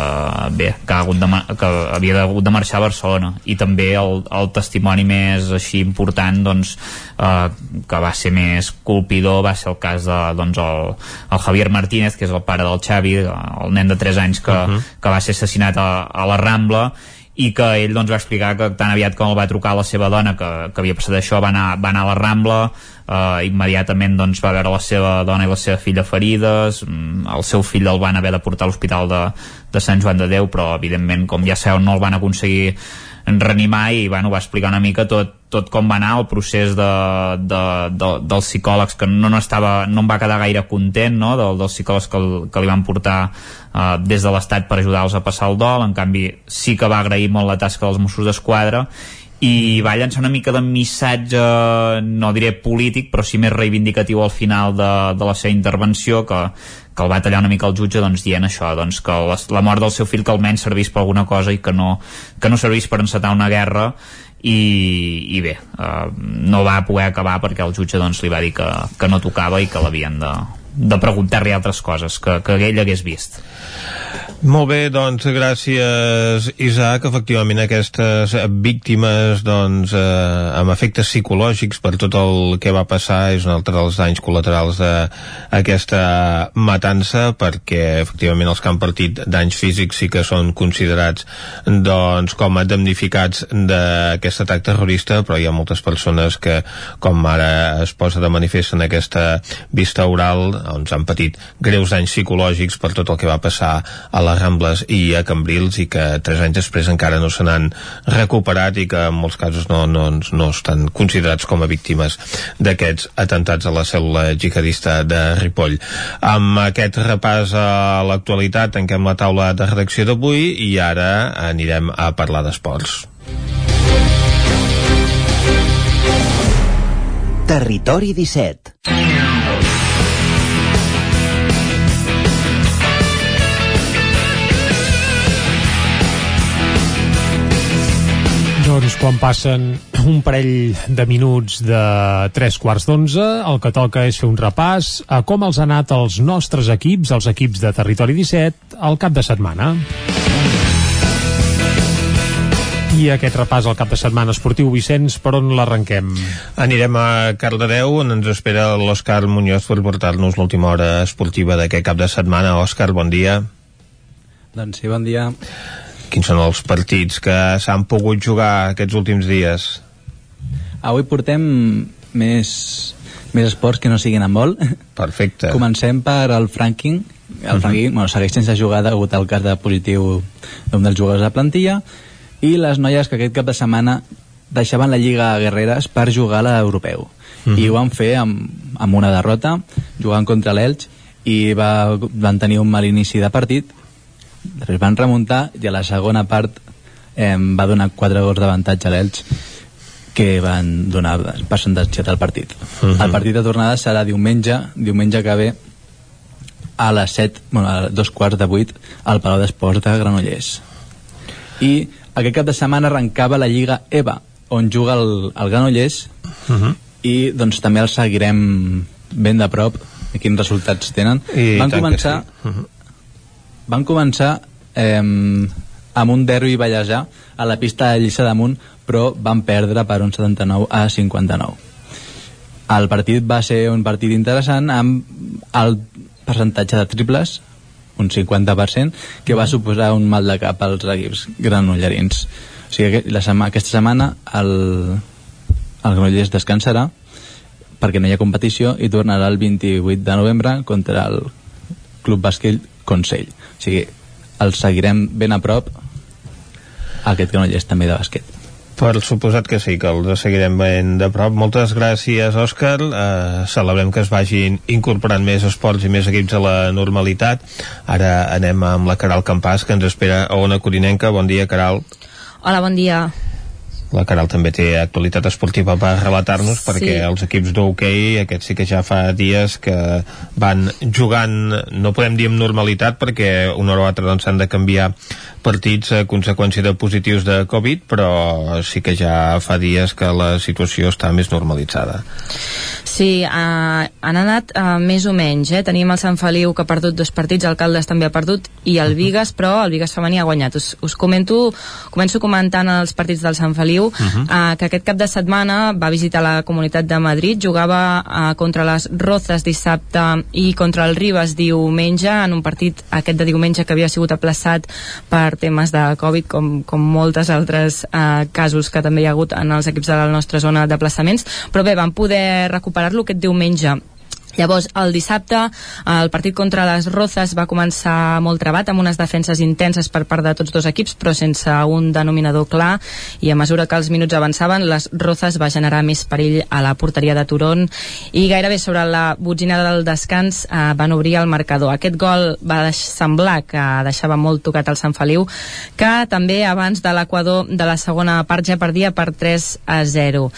Speaker 4: bé, que, ha hagut de, que havia hagut de marxar a Barcelona i també el, el testimoni més així important doncs, uh, que va ser més colpidor va ser el cas de doncs, el, el Javier Martínez, que és el pare del Xavi el nen de 3 anys que, uh -huh. que va ser assassinat a, a la Rambla i que ell doncs, va explicar que tan aviat com el va trucar la seva dona que, que havia passat això va anar, va anar a la Rambla eh, immediatament doncs, va veure la seva dona i la seva filla ferides mm, el seu fill el van haver de portar a l'hospital de, de Sant Joan de Déu però evidentment com ja sabeu no el van aconseguir reanimar i bueno, va explicar una mica tot, tot com va anar el procés de, de, de, dels psicòlegs que no, no, estava, no em va quedar gaire content no? del, dels psicòlegs que, el, que li van portar uh, des de l'Estat per ajudar-los a passar el dol en canvi sí que va agrair molt la tasca dels Mossos d'Esquadra i va llançar una mica de missatge no diré polític però sí més reivindicatiu al final de, de la seva intervenció que, que el va tallar una mica el jutge doncs, dient això, doncs, que la, la mort del seu fill que almenys servís per alguna cosa i que no, que no servís per encetar una guerra. I, i bé, uh, no va poder acabar perquè el jutge doncs, li va dir que, que no tocava i que l'havien de, de preguntar-li altres coses que, que ell hagués vist
Speaker 1: Molt bé, doncs gràcies Isaac. Efectivament aquestes víctimes doncs, eh, amb efectes psicològics per tot el que va passar és un altre dels danys col·laterals d'aquesta matança perquè efectivament els que han partit danys físics sí que són considerats doncs, com a damnificats d'aquest atac terrorista però hi ha moltes persones que com ara es posa de manifest en aquesta vista oral doncs, han patit greus danys psicològics per tot el que va passar a les Rambles i a Cambrils i que tres anys després encara no se n'han recuperat i que en molts casos no, no, no estan considerats com a víctimes d'aquests atentats a la cèl·lula jihadista de Ripoll. Amb aquest repàs a l'actualitat tanquem la taula de redacció d'avui i ara anirem a parlar d'esports.
Speaker 17: Territori 17
Speaker 3: Doncs quan passen un parell de minuts de tres quarts d'onze, el que toca és fer un repàs a com els ha anat els nostres equips, els equips de Territori 17, al cap de setmana. I aquest repàs al cap de setmana esportiu, Vicenç, per on l'arrenquem?
Speaker 1: Anirem a Cardedeu, on ens espera l'Òscar Muñoz per portar-nos l'última hora esportiva d'aquest cap de setmana. Òscar, bon dia.
Speaker 48: Doncs sí, bon dia.
Speaker 1: Quins són els partits que s'han pogut jugar aquests últims dies?
Speaker 48: Avui portem més, més esports que no siguin en vol.
Speaker 1: Perfecte.
Speaker 48: Comencem per el Franking. El uh -huh. bueno, segueix sense jugar degut al cas de positiu d'un dels jugadors de plantilla i les noies que aquest cap de setmana deixaven la Lliga Guerreres per jugar a l'Europeu. Uh -huh. I ho van fer amb, amb una derrota, jugant contra l'Elx i va, van tenir un mal inici de partit després van remuntar i a la segona part eh, va donar 4 gols d'avantatge a l'Elx que van donar percentatge del partit. Uh -huh. El partit de tornada serà diumenge, diumenge que ve a les 7, bueno, a dos quarts de 8 al Palau d'Esports de Granollers. I aquest cap de setmana arrencava la Lliga EVA, on juga el, el Granollers uh -huh. i doncs també el seguirem ben de prop quins resultats tenen.
Speaker 1: I
Speaker 48: van començar
Speaker 1: sí. uh -huh
Speaker 48: van començar eh, amb un derbi ballesà a la pista de Lliça damunt però van perdre per un 79 a 59 el partit va ser un partit interessant amb el percentatge de triples un 50% que va suposar un mal de cap als equips granollerins o sigui, la setmana, aquesta setmana el, el Granollers descansarà perquè no hi ha competició i tornarà el 28 de novembre contra el Club Basquet Consell o sigui, el seguirem ben a prop aquest Granollers també de bàsquet
Speaker 1: per suposat que sí, que els seguirem ben de prop. Moltes gràcies, Òscar. Eh, celebrem que es vagin incorporant més esports i més equips a la normalitat. Ara anem amb la Caral Campàs, que ens espera a Ona Corinenca. Bon dia, Caral.
Speaker 11: Hola, bon dia.
Speaker 1: La Caral també té actualitat esportiva per relatar-nos sí. perquè els equips d'hoquei, aquests sí que ja fa dies que van jugant, no podem dir amb normalitat perquè una hora o altra doncs s'han de canviar partits a conseqüència de positius de Covid, però sí que ja fa dies que la situació està més normalitzada.
Speaker 11: Sí, uh, han anat uh, més o menys, eh? Tenim el Sant Feliu que ha perdut dos partits, el Caldes també ha perdut, i el Vigas, però el Vigas femení ha guanyat. Us, us comento, començo comentant els partits del Sant Feliu, uh -huh. uh, que aquest cap de setmana va visitar la Comunitat de Madrid, jugava uh, contra les Rozas dissabte i contra el Ribas diumenge, en un partit aquest de diumenge que havia sigut aplaçat per temes de Covid, com, com moltes altres uh, casos que també hi ha hagut en els equips de la nostra zona de plaçaments, però bé, van poder recuperar-lo aquest diumenge Llavors, el dissabte, el partit contra les Rozas va començar molt trebat, amb unes defenses intenses per part de tots dos equips, però sense un denominador clar, i a mesura que els minuts avançaven, les Rozas va generar més perill a la porteria de Turon, i gairebé sobre la botzina del descans eh, van obrir el marcador. Aquest gol va semblar que deixava molt tocat el Sant Feliu, que també abans de l'equador de la segona part ja perdia per 3 a 0.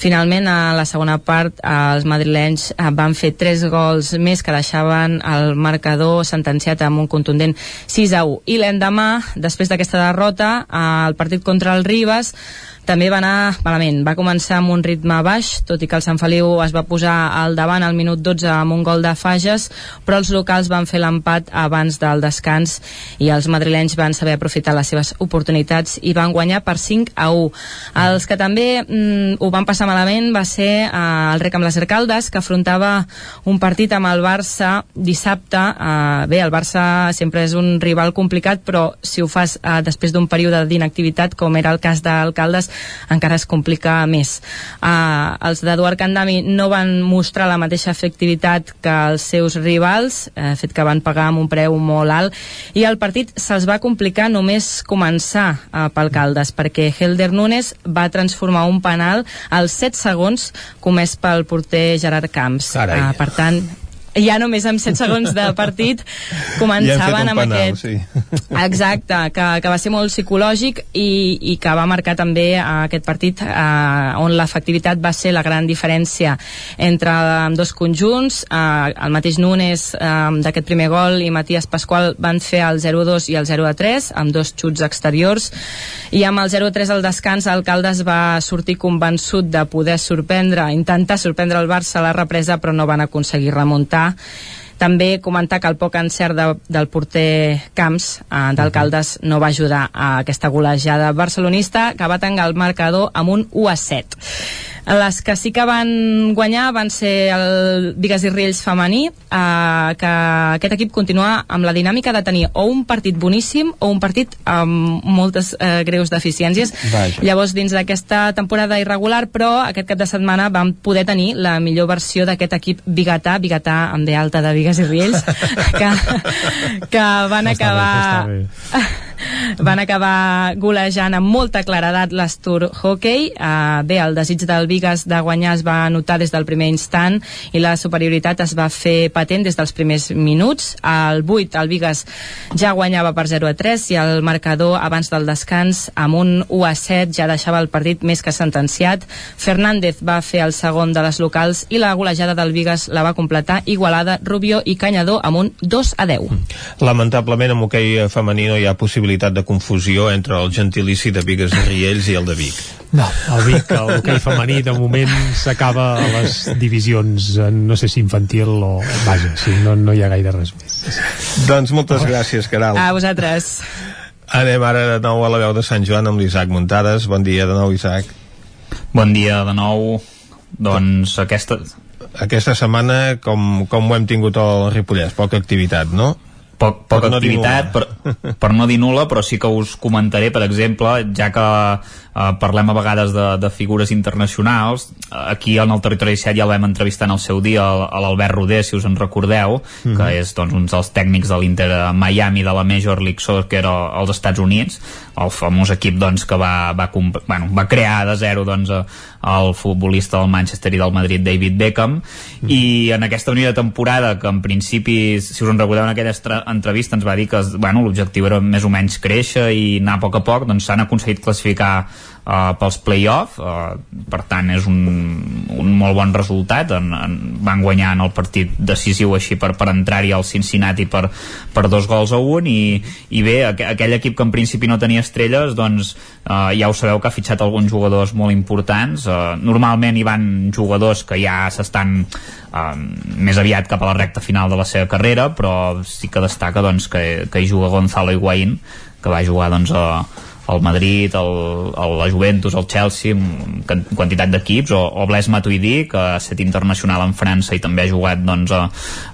Speaker 11: Finalment, a la segona part, els madrilenys eh, van fer tres gols més que deixaven el marcador sentenciat amb un contundent 6 a 1. I l'endemà, després d'aquesta derrota, el partit contra el Ribas també va anar malament. Va començar amb un ritme baix, tot i que el Sant Feliu es va posar al davant al minut 12 amb un gol de Fages, però els locals van fer l'empat abans del descans i els madrilenys van saber aprofitar les seves oportunitats i van guanyar per 5 a 1. Els que també mm, ho van passar malament va ser eh, el rec amb les Arcaldes, que afrontava un partit amb el Barça dissabte. Eh, bé, el Barça sempre és un rival complicat, però si ho fas eh, després d'un període d'inactivitat, com era el cas d'Alcaldes, encara es complica més. Uh, els d'Eduard Candami no van mostrar la mateixa efectivitat que els seus rivals, eh, fet que van pagar amb un preu molt alt, i el partit se'ls va complicar només començar uh, pel Caldes, perquè Helder Nunes va transformar un penal als 7 segons comès pel porter Gerard Camps. Uh, per tant, ja només amb 7 segons de partit començaven
Speaker 1: ja
Speaker 11: amb
Speaker 1: penal,
Speaker 11: aquest
Speaker 1: sí.
Speaker 11: exacte, que, que va ser molt psicològic i, i que va marcar també eh, aquest partit eh, on l'efectivitat va ser la gran diferència entre eh, dos conjunts. Eh, el mateix Nunes eh, d'aquest primer gol i Matías Pasqual van fer el 0-2 i el 0-3 amb dos xuts exteriors. I amb el 0-3 al descans Alcaldes va sortir convençut de poder sorprendre, intentar sorprendre el Barça a la represa però no van aconseguir remuntar també comentar que el poc encert de, del porter Camps eh, d'Alcaldes no va ajudar a aquesta golejada barcelonista que va tancar el marcador amb un 1 a 7 les que sí que van guanyar van ser el Vigues i Riells femení, eh, que aquest equip continua amb la dinàmica de tenir o un partit boníssim o un partit amb moltes eh, greus deficiències.
Speaker 1: Vaja.
Speaker 11: Llavors, dins d'aquesta temporada irregular, però aquest cap de setmana vam poder tenir la millor versió d'aquest equip biguetà, biguetà amb de alta de Vigues i Riells, que, que van
Speaker 3: Està bé,
Speaker 11: acabar...
Speaker 3: bé.
Speaker 11: van acabar golejant amb molta claredat l'Astur Hockey. Uh, bé, el desig del Vigas de guanyar es va notar des del primer instant i la superioritat es va fer patent des dels primers minuts. Al 8 el Vigas ja guanyava per 0 a 3 i el marcador abans del descans amb un 1 a 7 ja deixava el partit més que sentenciat. Fernández va fer el segon de les locals i la golejada del Vigas la va completar Igualada, Rubio i Canyador amb un 2 a 10.
Speaker 1: Lamentablement amb hoquei femení no hi ha possibilitat de confusió entre el gentilici de Vigues i Riells i el de Vic.
Speaker 3: No, el Vic, el hoquei femení, de moment s'acaba a les divisions, eh, no sé si infantil o... Vaja, sí, no, no hi ha gaire res més.
Speaker 1: Doncs moltes gràcies, Caral.
Speaker 11: A vosaltres.
Speaker 1: Anem ara de nou a la veu de Sant Joan amb l'Isaac Muntades. Bon dia de nou, Isaac.
Speaker 4: Bon dia de nou. Doncs aquesta...
Speaker 1: Aquesta setmana, com, com ho hem tingut al Ripollès? Poca activitat, no?
Speaker 4: Poc, poca
Speaker 1: Per no
Speaker 4: activitat, per, per no dir nula, però sí que us comentaré, per exemple, ja que eh, parlem a vegades de, de figures internacionals, aquí en el Territori 17 ja el vam entrevistar en el seu dia a, l'Albert Roder, si us en recordeu,
Speaker 1: Mhm.
Speaker 4: que és doncs, un dels tècnics de l'Inter Miami de la Major League Soccer als Estats Units, el famós equip doncs, que va, va, bueno, va crear de zero doncs, a- el futbolista del Manchester i del Madrid David Beckham. I en aquesta primera temporada que en principi, si us en recordeu en aquella entrevista ens va dir que bueno, l'objectiu era més o menys créixer i anar a poc a poc doncs s'han aconseguit classificar uh, pels play-off uh, per tant és un, un molt bon resultat. En, en, van guanyar en el partit decisiu així per, per entrar-hi al Cincinnati per, per dos gols a un i, i bé, aqu aquell equip que en principi no tenia estrelles doncs uh, ja ho sabeu que ha fitxat alguns jugadors molt importants. Uh, normalment hi van jugadors que ja s'estan uh, més aviat cap a la recta final de la seva carrera però sí que destaca doncs, que, que hi juga Gonzalo Higuaín que va jugar doncs, a, al Madrid, el, el, la Juventus, el Chelsea, amb quan- quantitat d'equips, o, o Blaise Matuidi, que ha estat internacional en França i també ha jugat doncs, a,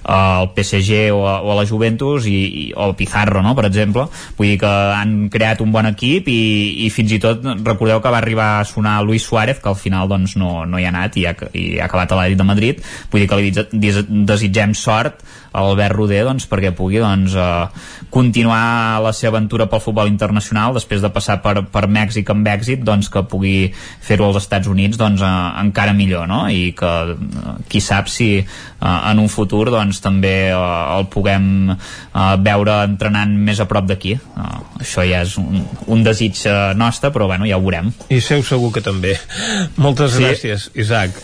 Speaker 4: a, al PSG o a, o a la Juventus, i, i, o Pizarro, no?, per exemple. Vull dir que han creat un bon equip i, i fins i tot recordeu que va arribar a sonar Luis Suárez, que al final doncs, no, no hi ha anat i ha, i ha acabat a l'Atlètic de Madrid. Vull dir que li des- des- desitgem sort Albert Roder doncs, perquè pugui doncs, eh, continuar la seva aventura pel futbol internacional després de passar per, per Mèxic amb èxit doncs, que pugui fer-ho als Estats Units doncs, eh, encara millor no? i que eh, qui sap si eh, en un futur doncs, també eh, el puguem eh, veure entrenant més a prop d'aquí eh, això ja és un, un desig eh, nostre però bueno, ja ho veurem
Speaker 1: I seu segur que també. Moltes
Speaker 4: Sí.
Speaker 1: gràcies, Isaac.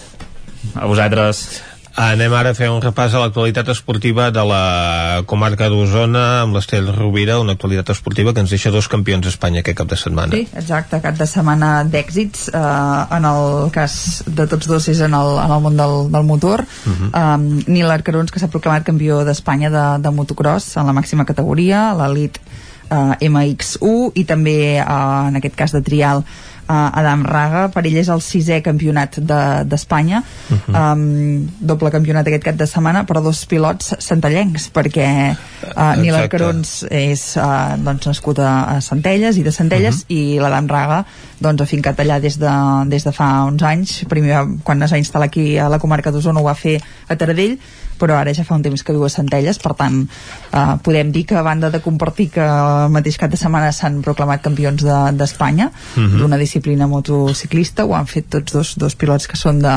Speaker 4: A vosaltres.
Speaker 1: Anem ara a fer un repàs a l'actualitat esportiva de la comarca d'Osona amb l'Estel Rovira, una actualitat esportiva que ens deixa dos campions d'Espanya aquest cap de setmana.
Speaker 25: Sí, exacte, cap de setmana d'èxits eh, en el cas de tots dos és en el, en el món del, del motor uh
Speaker 1: Mhm.
Speaker 25: -huh. um, Nil Arcarons que s'ha proclamat campió d'Espanya de, de motocross en la màxima categoria, l'elit uh, MX1 i també uh, en aquest cas de trial uh, Adam Raga, per ell és el sisè campionat d'Espanya. De,
Speaker 1: Mhm.
Speaker 25: um, doble campionat aquest cap de setmana però dos pilots centellencs perquè uh, Nil. Arcarons és uh, doncs, nascut a, a Centelles i de Centelles i l'Adam Raga doncs afincat allà des de, des de fa uns anys. Primer quan es va instal·lar aquí a la comarca d'Osona ho va fer a Taradell però ara ja fa un temps que viu a Centelles per tant eh, podem dir que a banda de compartir que el mateix cap de setmana s'han proclamat campions de- d'Espanya de,
Speaker 1: Mhm.
Speaker 25: d'una disciplina motociclista ho han fet tots dos, dos pilots que són de,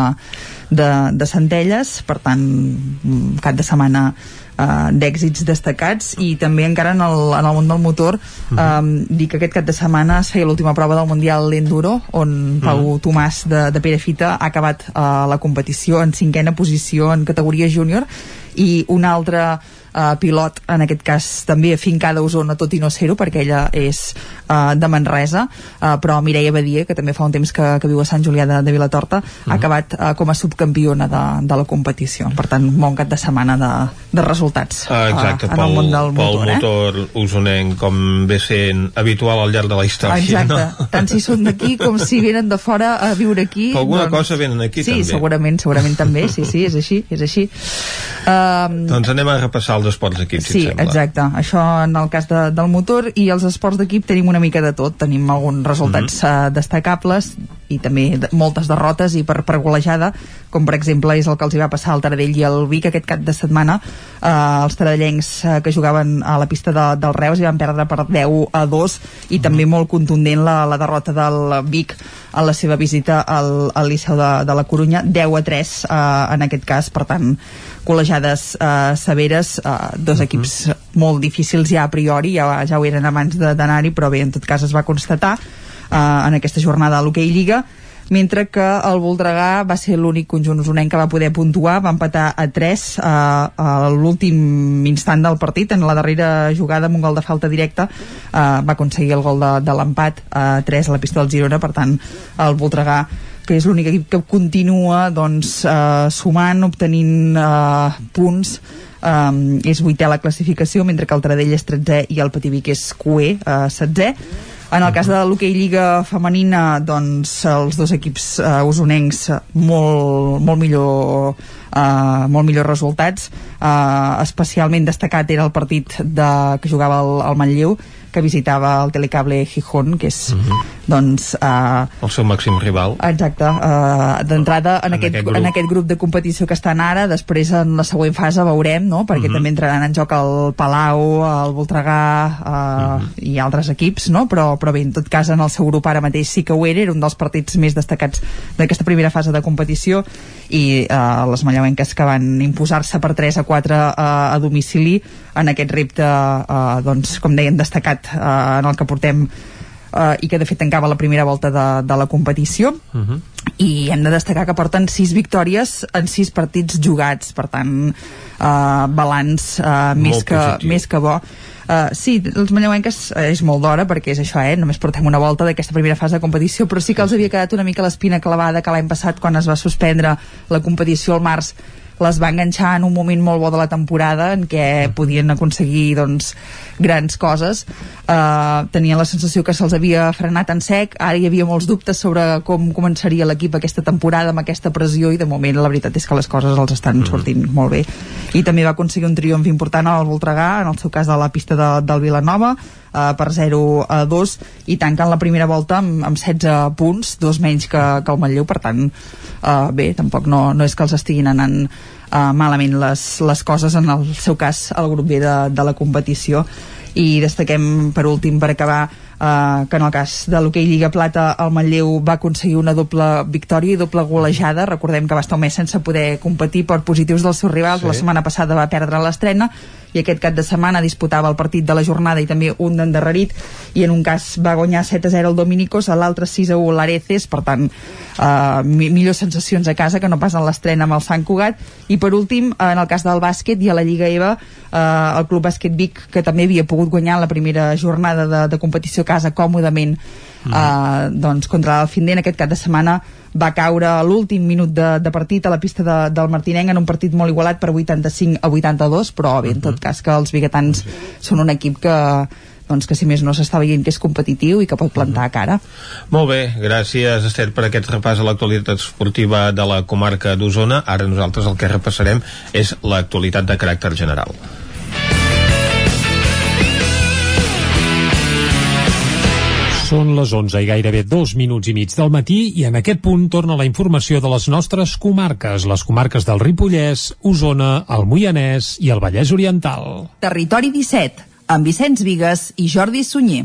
Speaker 25: de, de Centelles per tant mm, cap de setmana uh, d'èxits destacats i també encara en el, en el món del motor um, dir que aquest cap de setmana es feia l'última prova del Mundial Enduro on Pau Tomàs de, de Perefita ha acabat uh, la competició en cinquena posició en categoria júnior i un altre uh, pilot, en aquest cas també afincada a Osona, tot i no ser-ho, perquè ella és uh, de Manresa, uh, però Mireia Badia, que també fa un temps que, que viu a Sant Julià de, de Vilatorta, ha acabat uh, com a subcampiona de, de la competició. Per tant, un bon cap de setmana de, de resultats
Speaker 1: Ah, exacte,
Speaker 25: uh, en el món del
Speaker 1: pel
Speaker 25: motor. eh?
Speaker 1: motor usonenc com ve sent habitual al llarg de la història
Speaker 25: Exacte,
Speaker 1: no?
Speaker 25: tant si són d'aquí com si venen de fora a viure aquí
Speaker 1: Per alguna cosa venen aquí,
Speaker 25: sí,
Speaker 1: també.
Speaker 25: segurament, segurament també sí, sí, és així, és així um,
Speaker 1: doncs anem a repassar els esports d'equip si
Speaker 25: Sí,
Speaker 1: et sembla
Speaker 25: exacte. Això en el cas de, del motor i els esports d'equip tenim una mica de tot. Tenim alguns resultats mm -hmm. destacables i també moltes derrotes i per, per golejada, com per exemple és el que els hi va passar al Taradell i al Vic aquest cap de setmana. Eh, els taradellencs eh, que jugaven a la pista de, del Reus i van perdre per 10 a 2 i també molt contundent la, la derrota del Vic en la seva visita al, al Liceu de, de la Corunya 10 a 3 eh, en aquest cas. Per tant col·legiades eh, severes eh, dos equips molt difícils ja a priori ja, ja ho eren abans d'anar-hi però bé, en tot cas es va constatar eh, en aquesta jornada a l'Hockey Lliga mentre que el Voltregà va ser l'únic conjunt usonenc que va poder puntuar, va empatar a 3 eh, a l'últim instant del partit, en la darrera jugada amb un gol de falta directa eh, va aconseguir el gol de, de l'empat a 3 a la pista del Girona, per tant el Voltregà que és l'únic equip que continua doncs, eh, sumant, obtenint eh, punts um, és vuitè a la classificació mentre que el Taradell és 13è i el Pativic és QE, uh, 16è en el cas de l'hoquei Lliga femenina doncs els dos equips uh, usonencs eh, molt, molt millor uh, molt millors resultats. Uh, especialment destacat era el partit de, que jugava el, el Manlleu que visitava el Telecable Gijón que és doncs uh,
Speaker 1: el seu màxim rival
Speaker 25: Exacte, uh, d'entrada en,
Speaker 1: En
Speaker 25: aquest,
Speaker 1: aquest grup.
Speaker 25: en aquest grup de competició que estan ara, després en la següent fase veurem, no? perquè
Speaker 1: Mhm.
Speaker 25: també entraran en joc el Palau, el Voltregà uh,
Speaker 1: Mhm.
Speaker 25: i altres equips, no? però, però bé, en tot cas en el seu grup ara mateix sí que ho era, era un dels partits més destacats d'aquesta primera fase de competició i uh, les mallauenques que van imposar-se per 3 a 4 uh, a domicili en aquest repte, uh, doncs, com deien, destacat uh, en el que portem uh, i que de fet tancava la primera volta de, de la competició i hem de destacar que porten 6 victòries en 6 partits jugats per tant uh, balanç uh, més,
Speaker 1: Molt
Speaker 25: que,
Speaker 1: positiu.
Speaker 25: més que bo Uh, sí, els manlleuenques uh, és molt d'hora perquè és això, eh? només portem una volta d'aquesta primera fase de competició, però sí que els havia quedat una mica l'espina clavada que l'any passat quan es va suspendre la competició al març les va enganxar en un moment molt bo de la temporada en què podien aconseguir doncs, grans coses uh, tenien la sensació que se'ls havia frenat en sec, ara hi havia molts dubtes sobre com començaria l'equip aquesta temporada amb aquesta pressió i de moment la veritat és que les coses els estan sortint molt bé. I també va aconseguir un triomf important al Voltregà en el seu cas de la pista de, del Vilanova uh, per 0 a 2 i tanquen la primera volta amb, amb 16 punts, dos menys que, que el Manlleu. Per tant, uh, bé, tampoc no, no és que els estiguin anant uh, malament les, les coses en el seu cas el grup B de, de la competició. I destaquem per últim per acabar eh, que en el cas de l'hoquei Lliga Plata el Manlleu va aconseguir una doble victòria i doble golejada, recordem que va estar un mes sense poder competir per positius dels seus rivals,
Speaker 1: Sí.
Speaker 25: la setmana passada va perdre l'estrena i aquest cap de setmana disputava el partit de la jornada i també un d'endarrerit. I en un cas va guanyar 7 a 0 el Dominicos, a l'altre 6 a 1 l'Areces, per tant eh, millors sensacions a casa que no pas en l'estrena amb el Sant Cugat. I per últim, en el cas del bàsquet i a la Lliga EVA, eh, el Club Bàsquet Vic que també havia pogut guanyar la primera jornada de, de competició a casa còmodament mm. eh, doncs contra el Findent aquest cap de setmana va caure a l'últim minut de, de partit a la pista de, del Martinenc en un partit molt igualat per 85 a 82 però bé, en tot cas que els biguetans són un equip que doncs que si més no s'està veient que és competitiu i que pot plantar cara.
Speaker 1: Molt bé, gràcies Esther per aquest repàs a l'actualitat esportiva de la comarca d'Osona. Ara nosaltres el que repassarem és l'actualitat de caràcter general.
Speaker 3: Són les 11 i gairebé dos minuts i mig del matí i en aquest punt torna la informació de les nostres comarques, les comarques del Ripollès, Osona, el Moianès i el Vallès Oriental.
Speaker 25: Territori 17, amb Vicenç Vigues i Jordi Sunyer.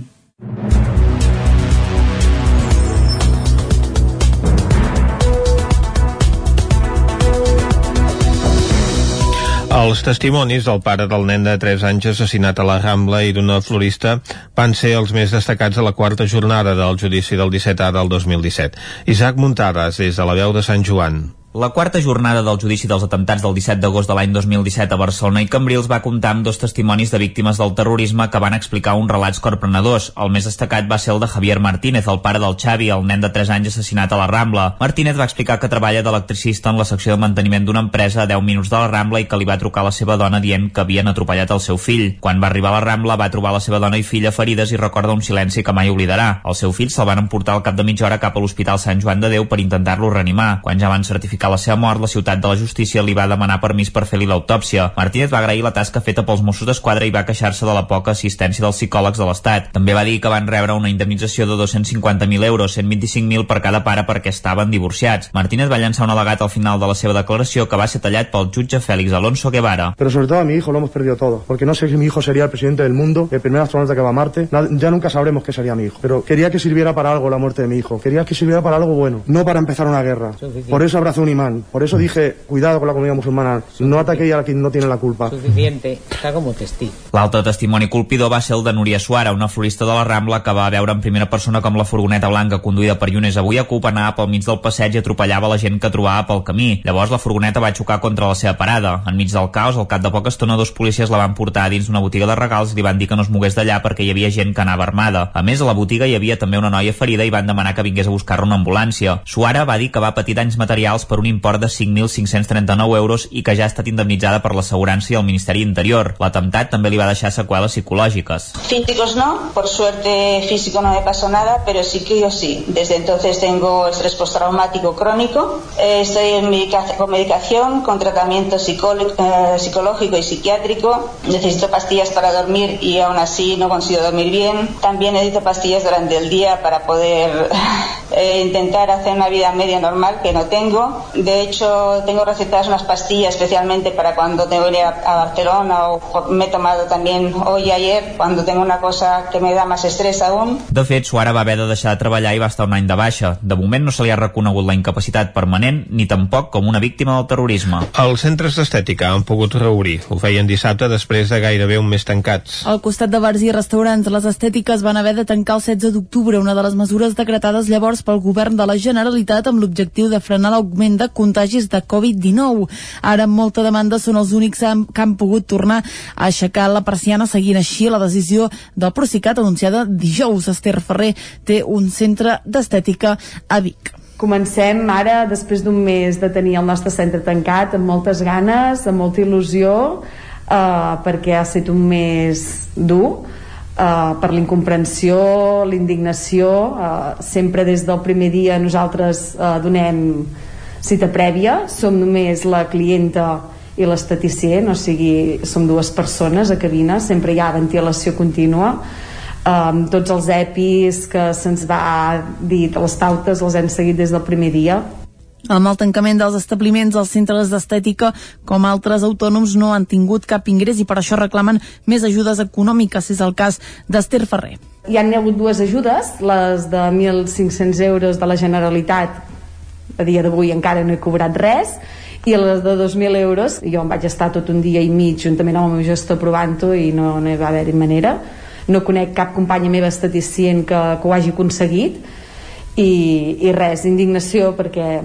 Speaker 1: Els testimonis del pare del nen de 3 anys assassinat a la Rambla i d'una florista van ser els més destacats a la quarta jornada del judici del 17A del 2017. Isaac Muntades, des de la veu de Sant Joan.
Speaker 4: La quarta jornada del judici dels atemptats del 17 d'agost de l'any 2017 a Barcelona i Cambrils va comptar amb dos testimonis de víctimes del terrorisme que van explicar uns relats corprenedors. El més destacat va ser el de Javier Martínez, el pare del Xavi, el nen de 3 anys assassinat a la Rambla. Martínez va explicar que treballa d'electricista en la secció de manteniment d'una empresa a 10 minuts de la Rambla i que li va trucar la seva dona dient que havien atropellat el seu fill. Quan va arribar a la Rambla va trobar la seva dona i filla ferides i recorda un silenci que mai oblidarà. El seu fill se'l van emportar al cap de mitja hora cap a l'Hospital Sant Joan de Déu per intentar-lo reanimar. Quan ja van certificar la seva mort, la ciutat de la justícia li va demanar permís per fer-li l'autòpsia. Martínez va agrair la tasca feta pels Mossos d'Esquadra i va queixar-se de la poca assistència dels psicòlegs de l'Estat. També va dir que van rebre una indemnització de 250.000 euros, 125.000 per cada pare perquè estaven divorciats. Martínez va llançar un al·legat al final de la seva declaració que va ser tallat pel jutge Félix Alonso Guevara.
Speaker 49: Pero sobre todo a mi hijo lo hemos perdido todo, porque no sé si mi hijo sería el presidente del mundo, el primer astronauta que va a Marte, ya nunca sabremos qué sería mi hijo. Pero quería que sirviera para algo la muerte de mi hijo, quería que sirviera para algo bueno, no para empezar una guerra. Por eso abrazé un imán, por eso dije, cuidado con la comunidad musulmana, no ataquéis a quien no tiene la culpa.
Speaker 50: Suficiente, está como testigo.
Speaker 4: L'altre testimoni colpidor va ser el de Núria Suara, una florista de la Rambla que va veure en primera persona com la furgoneta blanca conduïda per Yunes avui a Cup anava pel mig del passeig i atropellava la gent que trobava pel camí. Llavors la furgoneta va xocar contra la seva parada. Enmig del caos, al cap de poca estona, dos policies la van portar dins d'una botiga de regals i li van dir que no es mogués d'allà perquè hi havia gent que anava armada. A més, a la botiga hi havia també una noia ferida i van demanar que vingués a buscar-la una ambulància. Suara va dir que va patir danys materials per un import de 5.539 euros i que ja ha estat indemnitzada per l'assegurança i el Ministeri Interior. L'atemptat també li va deixar seqüeles psicològiques.
Speaker 51: Físicos no, por suerte físico no me pasó nada, pero sí que yo sí. Desde entonces tengo estrés postraumático crónico, eh, estoy en medica- con medicación, con tratamiento eh, psicológico y psiquiátrico, necesito pastillas para dormir y aún así no consigo dormir bien. También necesito pastillas durante el día para poder eh, intentar hacer una vida media normal que no tengo. De hecho, tengo recetadas unas pastillas especialmente para cuando tengo que ir a, a Barcelona o me he tomado también hoy y ayer cuando tengo una cosa que me da más estrés aún.
Speaker 4: De fet, Suara va haver de deixar de treballar i va estar un any de baixa. De moment no se li ha reconegut la incapacitat permanent ni tampoc com una víctima del terrorisme.
Speaker 1: Els centres d'estètica han pogut reobrir. Ho feien dissabte després de gairebé un mes tancats.
Speaker 9: Al costat de bars i restaurants, les estètiques van haver de tancar el 16 d'octubre, una de les mesures decretades llavors pel govern de la Generalitat amb l'objectiu de frenar l'augment de contagis de Covid-19. Ara, amb molta demanda, són els únics que han, pogut tornar a aixecar la persiana seguint així la decisió del Procicat anunciada dijous. Esther Ferrer té un centre d'estètica a Vic.
Speaker 10: Comencem ara, després d'un mes de tenir el nostre centre tancat, amb moltes ganes, amb molta il·lusió, eh, perquè ha estat un mes dur, eh, per l'incomprensió, l'indignació. Eh, sempre des del primer dia nosaltres eh, donem cita prèvia, som només la clienta i l'esteticient, o sigui, som dues persones a cabina, sempre hi ha ventilació contínua, um, tots els EPIs que se'ns va dir, les pautes les hem seguit des del primer dia,
Speaker 9: Amb el tancament dels establiments, els centres d'estètica, com altres autònoms, no han tingut cap ingrés i per això reclamen més ajudes econòmiques. És el cas d'Esther Ferrer.
Speaker 10: Hi han hagut dues ajudes, les de 1.500 euros de la Generalitat, a dia d'avui encara no he cobrat res, i les de 2.000 euros jo em vaig estar tot un dia i mig juntament amb el meu gestor provant-ho i no, no hi va haver manera. No conec cap companya meva estaticient que, que ho hagi aconseguit i, i res, indignació perquè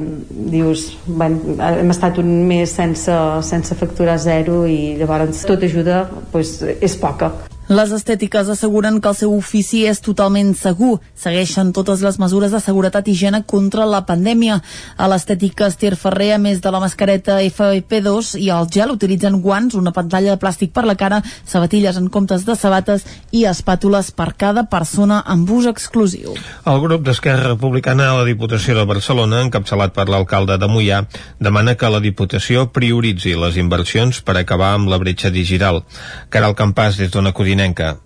Speaker 10: dius, bueno, hem estat un mes sense, sense facturar zero i llavors tota ajuda pues, és poca
Speaker 9: les estètiques asseguren que el seu ofici és totalment segur. Segueixen totes les mesures de seguretat i higiene contra la pandèmia. A l'estètica Ester Ferrer, a més de la mascareta FP2 i el gel, utilitzen guants, una pantalla de plàstic per la cara, sabatilles en comptes de sabates i espàtules per cada persona amb ús exclusiu.
Speaker 1: El grup d'Esquerra Republicana a la Diputació de Barcelona, encapçalat per l'alcalde de Mollà, demana que la Diputació prioritzi les inversions per acabar amb la bretxa digital. Caral Campàs, des Codina Codinenca.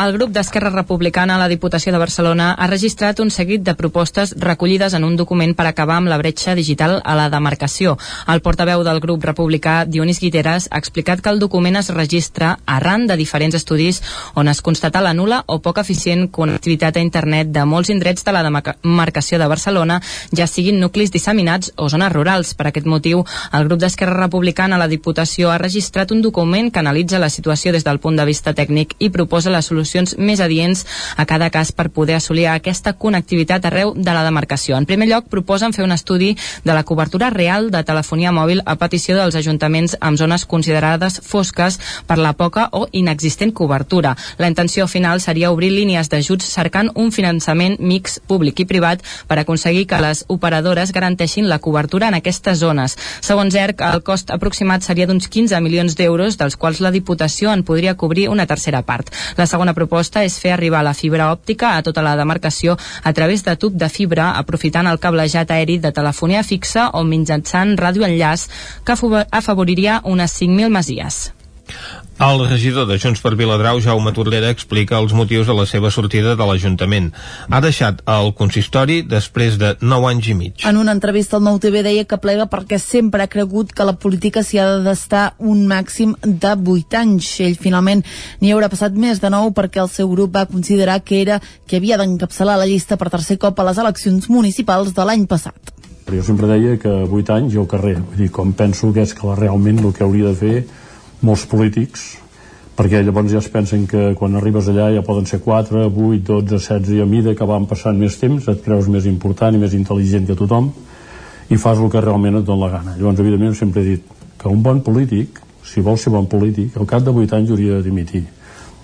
Speaker 11: El grup d'Esquerra Republicana a la Diputació de Barcelona ha registrat un seguit de propostes recollides en un document per acabar amb la bretxa digital a la demarcació. El portaveu del grup republicà, Dionís Guiteres, ha explicat que el document es registra arran de diferents estudis on es constata la nula o poc eficient connectivitat a internet de molts indrets de la demarcació de Barcelona, ja siguin nuclis disseminats o zones rurals. Per aquest motiu, el grup d'Esquerra Republicana a la Diputació ha registrat un document que analitza la situació des del punt de vista tècnic i proposa la solució solucions més adients a cada cas per poder assolir aquesta connectivitat arreu de la demarcació. En primer lloc, proposen fer un estudi de la cobertura real de telefonia mòbil a petició dels ajuntaments amb zones considerades fosques per la poca o inexistent cobertura. La intenció final seria obrir línies d'ajuts cercant un finançament mix públic i privat per aconseguir que les operadores garanteixin la cobertura en aquestes zones. Segons ERC, el cost aproximat seria d'uns 15 milions d'euros, dels quals la Diputació en podria cobrir una tercera part. La segona proposta és fer arribar la fibra òptica a tota la demarcació a través de tub de fibra, aprofitant el cablejat aeri de telefonia fixa o mitjançant radioenllaç que afavoriria unes 5.000 masies.
Speaker 1: El regidor de Junts per Viladrau, Jaume Torrera, explica els motius de la seva sortida de l'Ajuntament. Ha deixat el consistori després de 9 anys i mig.
Speaker 9: En una entrevista al Nou TV deia que plega perquè sempre ha cregut que la política s'hi ha d'estar un màxim de 8 anys. Ell finalment n'hi haurà passat més de 9 perquè el seu grup va considerar que era que havia d'encapçalar la llista per tercer cop a les eleccions municipals de l'any passat.
Speaker 50: Jo sempre deia que 8 anys i al carrer. Vull dir, com penso que és que realment el que hauria de fer molts polítics perquè llavors ja es pensen que quan arribes allà ja poden ser 4, 8, 12, 16 i a mida que van passant més temps et creus més important i més intel·ligent que tothom i fas el que realment et dona la gana. Llavors evidentment sempre he dit que un bon polític si vol ser bon polític al cap de 8 anys hauria de dimitir.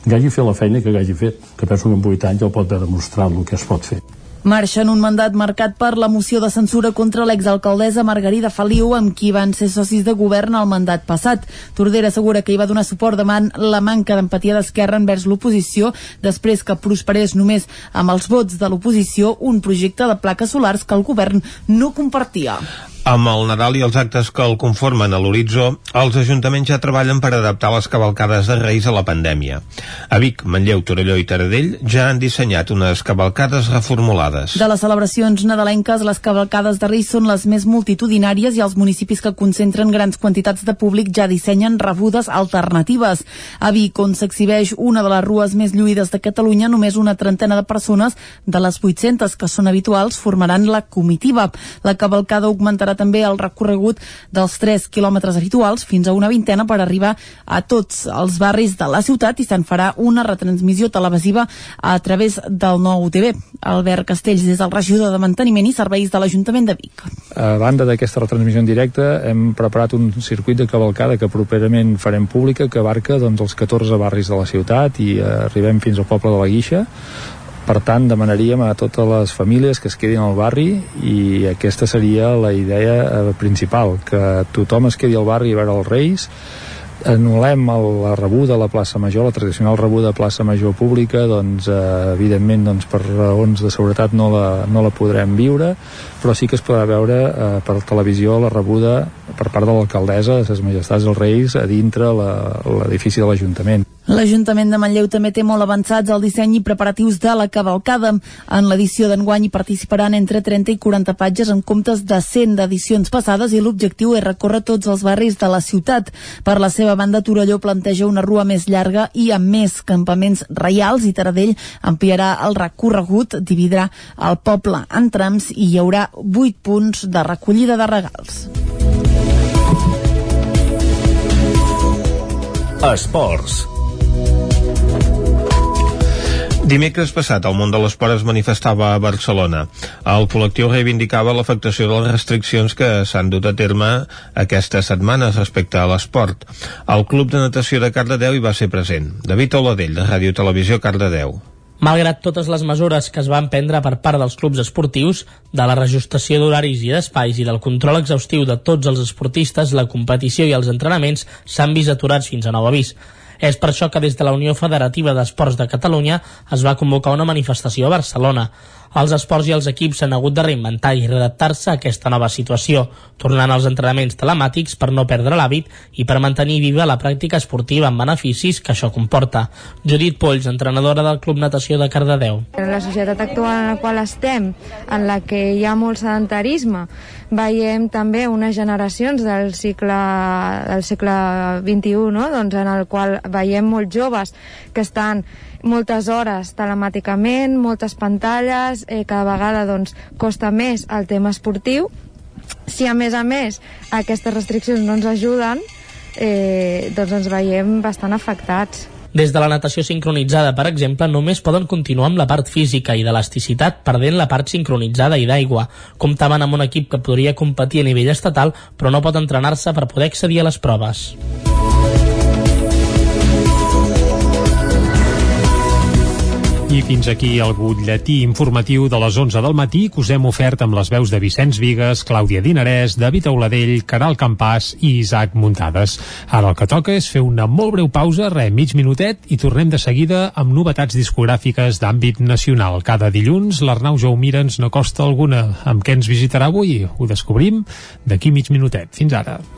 Speaker 50: Que hagi fet la feina que hagi fet que penso que en 8 anys ja pot haver demostrat el que es pot fer
Speaker 9: marxa en un mandat marcat per la moció de censura contra l'exalcaldessa Margarida Feliu, amb qui van ser socis de govern al mandat passat. Tordera assegura que hi va donar suport davant la manca d'empatia d'Esquerra envers l'oposició, després que prosperés només amb els vots de l'oposició un projecte de plaques solars que el govern no compartia.
Speaker 1: Amb el Nadal i els actes que el conformen a l'horitzó, els ajuntaments ja treballen per adaptar les cavalcades de Reis a la pandèmia. A Vic, Manlleu, Torelló i Taradell ja han dissenyat unes cavalcades reformulades.
Speaker 9: De les celebracions nadalenques, les cavalcades de Reis són les més multitudinàries i els municipis que concentren grans quantitats de públic ja dissenyen rebudes alternatives. A Vic, on s'exhibeix una de les rues més lluïdes de Catalunya, només una trentena de persones de les 800 que són habituals formaran la comitiva. La cavalcada augmentarà també el recorregut dels 3 quilòmetres habituals fins a una vintena per arribar a tots els barris de la ciutat i se'n farà una retransmissió televisiva a través del nou TV. Albert Castells des del regidor de Manteniment i Serveis de l'Ajuntament de Vic.
Speaker 35: A banda d'aquesta retransmissió en directe hem preparat un circuit de cavalcada que properament farem pública que abarca doncs, els 14 barris de la ciutat i eh, arribem fins al poble de la Guixa per tant, demanaríem a totes les famílies que es quedin al barri i aquesta seria la idea eh, principal, que tothom es quedi al barri a veure els Reis, anul·lem el, la rebuda a la plaça Major, la tradicional rebuda a plaça Major pública, doncs eh, evidentment doncs, per raons de seguretat no la, no la podrem viure, però sí que es podrà veure eh, per televisió la rebuda per part de l'alcaldessa de ses majestats dels Reis a dintre l'edifici de l'Ajuntament.
Speaker 9: L'Ajuntament de Manlleu també té molt avançats el disseny i preparatius de la cavalcada. En l'edició d'enguany hi participaran entre 30 i 40 patges en comptes de 100 d'edicions passades i l'objectiu és recórrer tots els barris de la ciutat. Per la seva banda, Torelló planteja una rua més llarga i amb més campaments reials i Taradell ampliarà el recorregut, dividirà el poble en trams i hi haurà 8 punts de recollida de regals.
Speaker 52: Esports
Speaker 1: Dimecres passat, el món de l'esport es manifestava a Barcelona. El col·lectiu reivindicava l'afectació de les restriccions que s'han dut a terme aquestes setmanes respecte a l'esport. El Club de Natació de Cardedeu hi va ser present. David Oladell, de Ràdio Televisió Cardedeu.
Speaker 7: Malgrat totes les mesures que es van prendre per part dels clubs esportius, de la reajustació d'horaris i d'espais i del control exhaustiu de tots els esportistes, la competició i els entrenaments s'han vist aturats fins a nou avís. És per això que des de la Unió Federativa d'Esports de Catalunya es va convocar una manifestació a Barcelona. Els esports i els equips s'han hagut de reinventar i readaptar-se a aquesta nova situació, tornant als entrenaments telemàtics per no perdre l'hàbit i per mantenir viva la pràctica esportiva amb beneficis que això comporta. Judit Polls, entrenadora del Club Natació de Cardedeu.
Speaker 53: En la societat actual en la qual estem, en la que hi ha molt sedentarisme, veiem també unes generacions del cicle, del segle XXI, no? doncs en el qual veiem molts joves que estan moltes hores telemàticament, moltes pantalles, eh, cada vegada doncs, costa més el tema esportiu. Si a més a més aquestes restriccions no ens ajuden, eh, doncs ens veiem bastant afectats.
Speaker 7: Des de la natació sincronitzada, per exemple, només poden continuar amb la part física i d'elasticitat, perdent la part sincronitzada i d'aigua. Comptaven amb un equip que podria competir a nivell estatal, però no pot entrenar-se per poder accedir a les proves.
Speaker 3: I fins aquí el butlletí informatiu de les 11 del matí que us hem ofert amb les veus de Vicenç Vigues, Clàudia Dinarès, David Auladell, Caral Campàs i Isaac Muntades. Ara el que toca és fer una molt breu pausa, re, mig minutet, i tornem de seguida amb novetats discogràfiques d'àmbit nacional. Cada dilluns l'Arnau Jaumira ens no costa alguna. Amb què ens visitarà avui? Ho descobrim d'aquí mig minutet. Fins ara.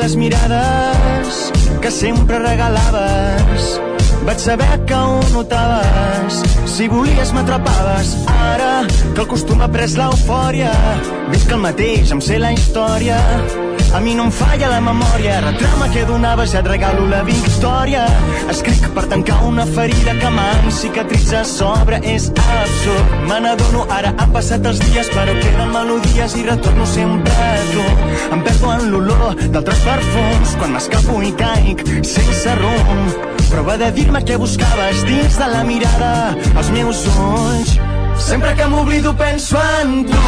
Speaker 54: Les mirades que sempre regalaves, vaig saber que ho notaves. Si volies m'atrapaves. Ara que el costum ha pres l'eufòria, que el mateix em sé la història. A mi no em falla la memòria, retrama que donaves, et regalo la victòria. Escric per tancar una ferida que m'han cicatritzat sobre, és absurd. Me n'adono, ara han passat els dies, però queden melodies i retorno sempre a tu. Em perdo en l'olor d'altres perfums, quan m'escapo i caic sense rumb. Prova de dir-me què buscaves dins de la mirada, els meus ulls. Sempre que m'oblido penso en tu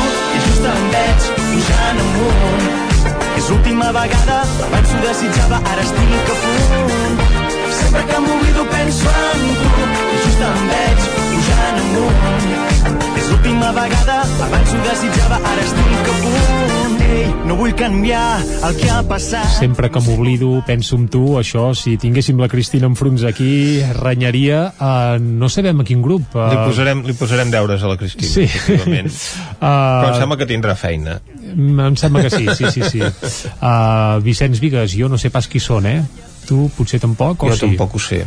Speaker 54: l'última vegada, abans ho desitjava, ara estic a punt. Sempre que m'oblido penso en tu i just em veig pujant amunt. L'última vegada, abans ho desitjava, ara estic a punt. Ei, no vull canviar el que ha passat.
Speaker 3: Sempre que m'oblido, penso en tu, això, si tinguéssim la Cristina Enfruns aquí, renyaria, uh, no sabem a quin grup. Uh,
Speaker 1: Li posarem, li posarem deures a la Cristina,
Speaker 3: Sí.
Speaker 1: efectivament.
Speaker 3: Uh,
Speaker 1: Però em sembla que tindrà feina.
Speaker 3: Em sembla que sí, sí, sí, sí. Uh, Vicenç Vigues, jo no sé pas qui són, eh? Tu potser tampoc, o
Speaker 1: Jo
Speaker 3: sí?
Speaker 1: tampoc ho sé.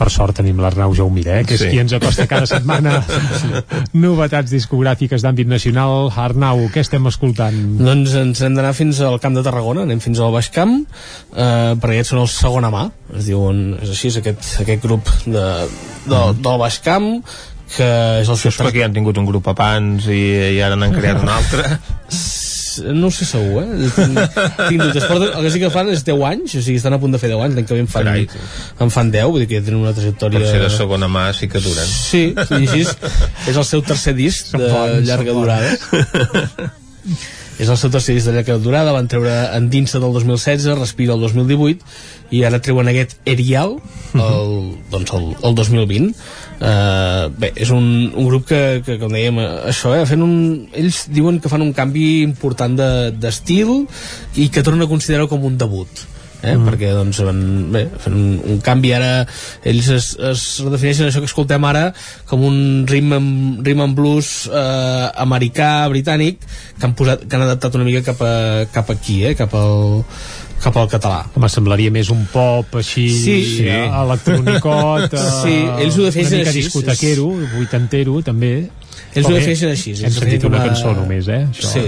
Speaker 3: Per sort tenim l'Arnau Jaumira, eh? que és
Speaker 1: Sí.
Speaker 3: qui ens acosta cada setmana novetats discogràfiques d'àmbit nacional. Arnau, què estem escoltant?
Speaker 55: Doncs ens hem d'anar fins al Camp de Tarragona, anem fins al Baix Camp, eh, perquè aquests són el segona mà, es diuen, és així, és aquest, aquest grup de, de, del Baix Camp, que és el
Speaker 1: Això és perquè ja han tingut un grup abans i, i ara n'han creat un altre.
Speaker 55: no ho sé segur, eh? Tinc, tinc dubtes. Però el que sí que fan és 10 anys, o sigui, estan a punt de fer 10 anys, l'any que ve en fan,
Speaker 1: Carai.
Speaker 55: en fan 10, vull dir que ja tenen una trajectòria...
Speaker 1: Per ser de segona mà sí que duren.
Speaker 55: Sí, sí, així és, és el seu tercer disc de
Speaker 3: bons,
Speaker 55: llarga durada. és el seu tercer disc de llarga durada van treure Endinsa del 2016 Respira el 2018 i ara treuen aquest Erial el, doncs el, el 2020 uh, bé, és un, un grup que, que com dèiem, això, eh, fent un, ells diuen que fan un canvi important d'estil de, i que tornen a considerar com un debut eh? Mm. perquè doncs van, bé, fent un, un canvi ara ells es, es redefineixen això que escoltem ara com un rhythm and, rhythm and blues eh, americà, britànic que han, posat, que han adaptat una mica cap, a, cap aquí, eh? cap al cap al català.
Speaker 3: Home, semblaria més un pop així,
Speaker 55: sí, sí.
Speaker 3: Eh, electronicot, eh,
Speaker 55: sí, ells ho
Speaker 3: una mica
Speaker 55: així,
Speaker 3: discotequero, vuitantero, també.
Speaker 55: Ells ho defineixen així.
Speaker 3: Hem sentit una, una cançó només, eh? Això.
Speaker 55: Sí.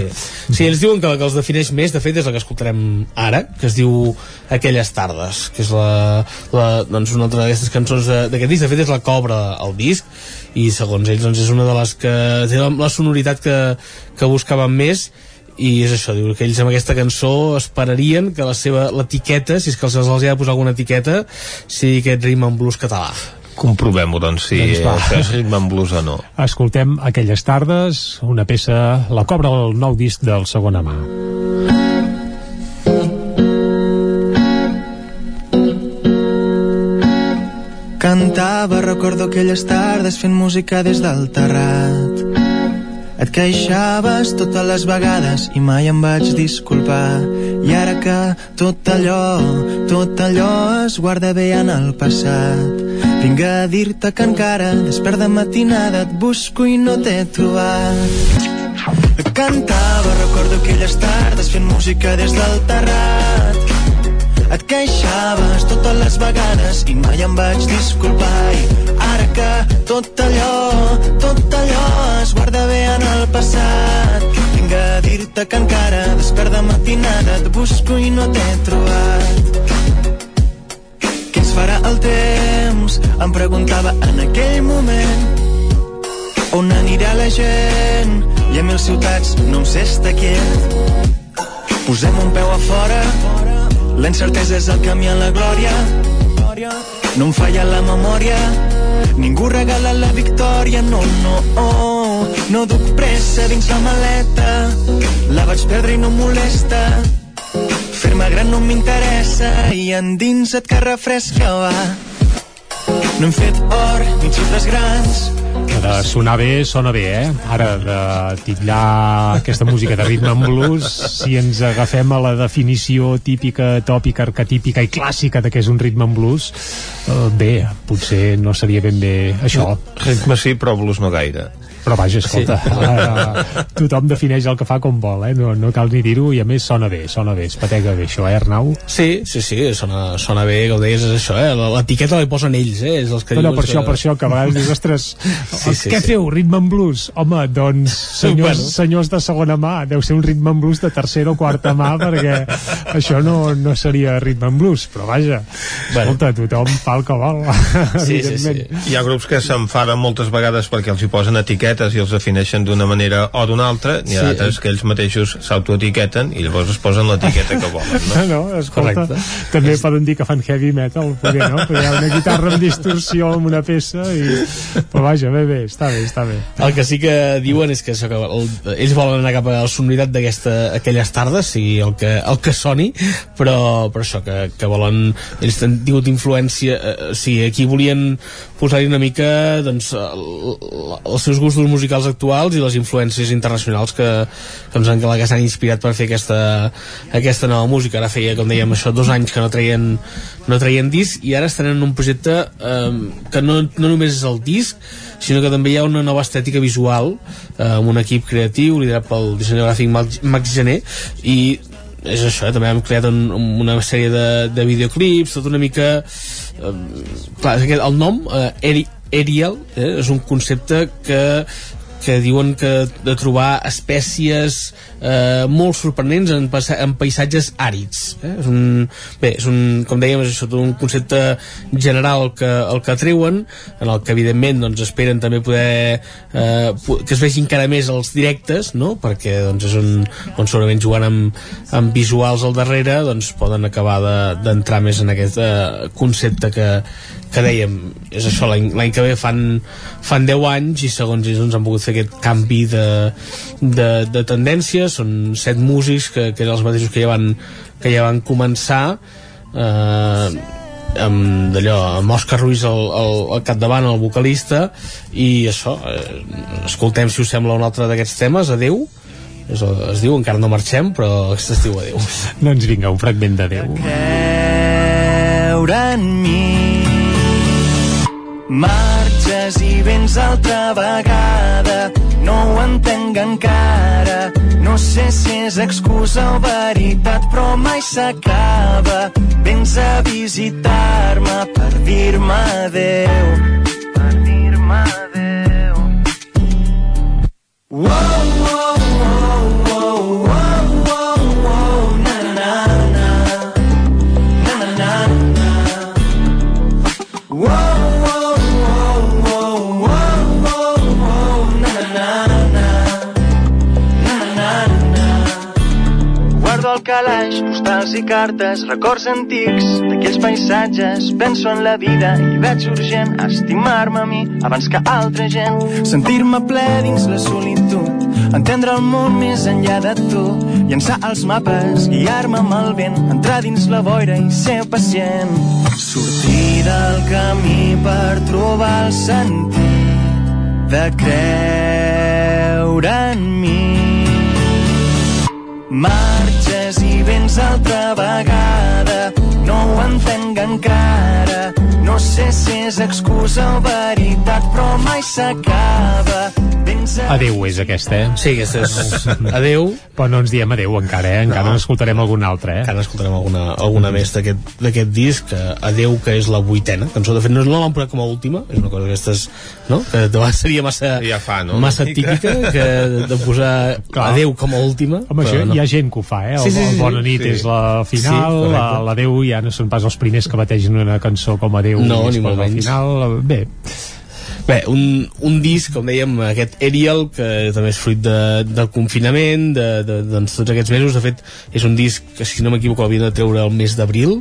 Speaker 55: sí, ells diuen que la que els defineix més, de fet, és la que escoltarem ara, que es diu Aquelles tardes, que és la, la, doncs una altra d'aquestes cançons d'aquest disc. De fet, és la cobra al disc, i segons ells doncs, és una de les que té la, la sonoritat que, que buscaven més, i és això, diu que ells amb aquesta cançó esperarien que la seva l'etiqueta, si és que els, els ha de posar alguna etiqueta, sigui aquest ritme en blues català.
Speaker 1: Comprovem-ho, doncs, si doncs és ritme en blues o no.
Speaker 3: Escoltem aquelles tardes, una peça, la cobra el nou disc del segona mà.
Speaker 54: Cantava, recordo aquelles tardes fent música des del terrat. Et queixaves totes les vegades i mai em vaig disculpar. I ara que tot allò, tot allò es guarda bé en el passat, vinc a dir-te que encara despert de matinada et busco i no t'he trobat. Cantava, recordo aquelles tardes fent música des del terrat et queixaves totes les vegades i mai em vaig disculpar. I ara que tot allò, tot allò es guarda bé en el passat vinc a dir-te que encara despert de matinada et busco i no t'he trobat. Farà el temps? Em preguntava en aquell moment. On anirà la gent? Hi ha mil ciutats, no em sé estar quiet posem un peu a fora la incertesa és el camí a la glòria. No em falla la memòria. Ningú regala la victòria, no, no, oh. No duc pressa dins la maleta. La vaig perdre i no em molesta. Fer-me gran no m'interessa i endinsa't que refresca, va. No hem fet or ni xifres grans,
Speaker 3: de sonar bé, sona bé, eh? Ara, de titllar aquesta música de ritme en blues, si ens agafem a la definició típica, tòpica, arquetípica i clàssica de què és un ritme en blues, eh, bé, potser no seria ben bé això.
Speaker 1: Ritme sí, però blues no gaire
Speaker 3: però vaja, escolta sí. uh, tothom defineix el que fa com vol eh? no, no cal ni dir-ho i a més sona bé sona bé, es patega bé això, eh Arnau?
Speaker 55: Sí, sí, sí, sona, sona bé que ho deies és això, eh? l'etiqueta la posen ells eh? és els que
Speaker 3: no, no, per que... això, per això que a vegades dius, ostres, sí, sí, què sí. feu, ritme en blues? Home, doncs senyors, bueno. senyors de segona mà, deu ser un ritme en blues de tercera o quarta mà perquè això no, no seria ritme en blues però vaja, bueno. escolta, tothom fa el que vol
Speaker 1: sí, sí, sí. hi ha grups que s'enfaden moltes vegades perquè els hi posen etiqueta etiquetes i els defineixen d'una manera o d'una altra, n'hi ha sí. d'altres que ells mateixos s'autoetiqueten i llavors es posen l'etiqueta que volen, no?
Speaker 3: no, escolta, Correcte. també és... poden dir que fan heavy metal, perquè no? Perquè hi ha una guitarra amb distorsió amb una peça i... però vaja, bé, bé, està bé, està bé.
Speaker 55: El que sí que diuen és que, això, que el, ells volen anar cap a la sonoritat d'aquesta aquelles tardes, sigui el que, el que soni, però, però això, que, que volen ells han tingut influència, eh, sí, aquí volien posar-hi una mica doncs, el, els seus gustos musicals actuals i les influències internacionals que, que, ens, que, que s'han inspirat per fer aquesta, aquesta nova música. Ara feia, com dèiem, això dos anys que no traien, no traien disc i ara estan en un projecte eh, que no, no només és el disc, sinó que també hi ha una nova estètica visual eh, amb un equip creatiu liderat pel dissenyador gràfic Max Gené i és això, eh? també hem creat un, una sèrie de, de videoclips, tot una mica eh, clar, el nom eh, Eri, Aerial eh, és un concepte que que diuen que de trobar espècies eh, molt sorprenents en, en paisatges àrids eh? és un, bé, és un, com dèiem és això, un concepte general que, el que treuen en el que evidentment doncs, esperen també poder eh, que es vegi encara més els directes no? perquè doncs, és un, on segurament jugant amb, amb visuals al darrere doncs poden acabar d'entrar de, més en aquest eh, concepte que, que dèiem, és això, l'any que ve fan, fan 10 anys i segons ells doncs, han pogut fer aquest canvi de, de, de tendència són set músics que, que eren els mateixos que ja van, que ja van començar eh, amb d'allò, amb Òscar Ruiz al, al, al capdavant, el vocalista i això, eh, escoltem si us sembla un altre d'aquests temes, Adeu es, es diu, encara no marxem però es diu Adeu
Speaker 3: doncs vinga, un fragment d'Adeu
Speaker 54: creure en mi marxes i vens altra vegada. No ho entenc encara. No sé si és excusa o veritat però mai s'acaba. Vens a visitar-me per dir-me adeu. Per dir-me adeu. Wow, wow, calaix postals i cartes, records antics d'aquells paisatges. Penso en la vida i veig urgent estimar-me a mi abans que altra gent. Sentir-me ple dins la solitud, entendre el món més enllà de tu, llançar els mapes, guiar-me amb el vent, entrar dins la boira i ser pacient. Sortir del camí per trobar el sentit de creure en mi. I vens altra vegada, no ho entenc encara. No sé si és excusa o veritat, però mai s'acaba. Vens a...
Speaker 3: Adeu és aquesta, eh?
Speaker 55: Sí, aquesta és Adeu.
Speaker 3: Però no ens diem adeu encara, eh? Encara no. n'escoltarem alguna altra, eh?
Speaker 55: Encara n'escoltarem alguna, alguna més d'aquest d'aquest disc, Adeu, que és la vuitena cançó. De fet, no, no l'han posat com a última, és una cosa d'aquestes, no? Que de vegades seria massa,
Speaker 1: Ja fa, no?
Speaker 55: massa típica que de posar
Speaker 3: Clar.
Speaker 55: Adeu com a última.
Speaker 3: Home, això
Speaker 55: no.
Speaker 3: hi ha gent que ho fa, eh? El,
Speaker 55: Sí, sí, sí,
Speaker 3: el Bona
Speaker 55: sí.
Speaker 3: nit
Speaker 55: Sí.
Speaker 3: és la
Speaker 55: Sí,
Speaker 3: final, la- l'adeu ja no són pas els primers que bategen una cançó com adeu.
Speaker 55: No,
Speaker 3: i
Speaker 55: ni molt
Speaker 3: al
Speaker 55: menys.
Speaker 3: Final, bé,
Speaker 55: Bé, un, un disc, com dèiem, aquest Ariel, que també és fruit de, del confinament, de, de, doncs, tots aquests mesos. De fet, és un disc que, si no m'equivoco, l'havien de treure el mes d'abril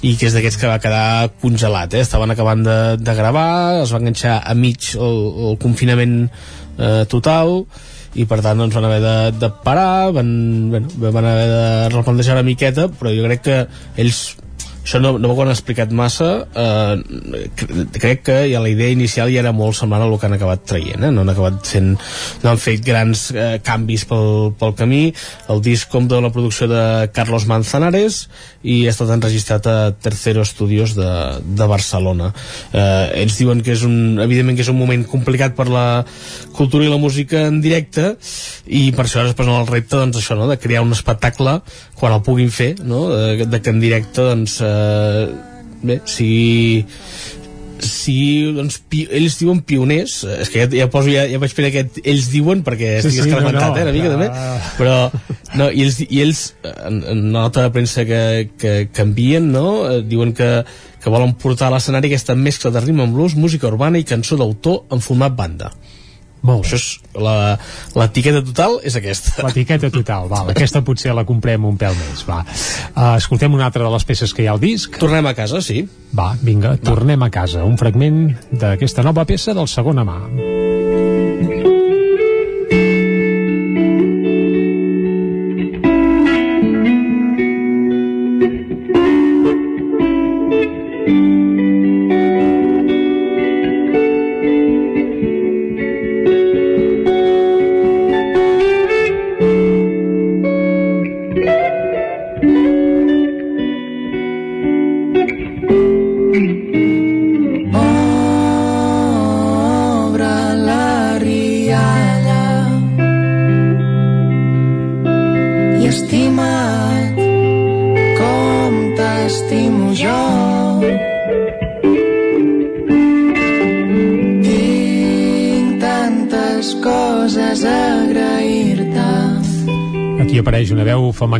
Speaker 55: i que és d'aquests que va quedar congelat. Eh? Estaven acabant de, de gravar, es va enganxar a mig el, el confinament eh, total i per tant doncs, van haver de, de parar van, bueno, van haver de replantejar una miqueta però jo crec que ells això no, no ho han explicat massa eh, cre- crec que ja la idea inicial ja era molt semblant a el que han acabat traient eh? no han acabat fent no han fet grans eh, canvis pel, pel camí el disc compta amb la producció de Carlos Manzanares i ha estat enregistrat a Tercero Studios de, de Barcelona eh, ells diuen que és un evidentment que és un moment complicat per la cultura i la música en directe i per això ara es posen el repte doncs, això, no? de crear un espectacle quan el puguin fer no? de, de que en directe doncs, eh, bé, sigui si doncs, pi, ells diuen pioners eh, és que ja, ja poso, ja, ja vaig fer aquest ells diuen perquè
Speaker 3: Sí,
Speaker 55: estic
Speaker 3: sí, no,
Speaker 55: escarmentat
Speaker 3: no,
Speaker 55: eh, una mica
Speaker 3: ja.
Speaker 55: també però no, i ells, i ells eh, en, en nota de premsa que, que, que envien no? Eh, diuen que, que volen portar a l'escenari aquesta mescla de ritme amb blues, música urbana i cançó d'autor en format banda
Speaker 3: molt
Speaker 55: això és l'etiqueta total és aquesta
Speaker 3: l'etiqueta total, val, aquesta potser la comprem un pèl més, va. Uh, escoltem una altra de les peces que hi ha al disc.
Speaker 55: Tornem a casa, sí.
Speaker 3: Va, vinga, va. tornem a casa. Un fragment d'aquesta nova peça del segona mà.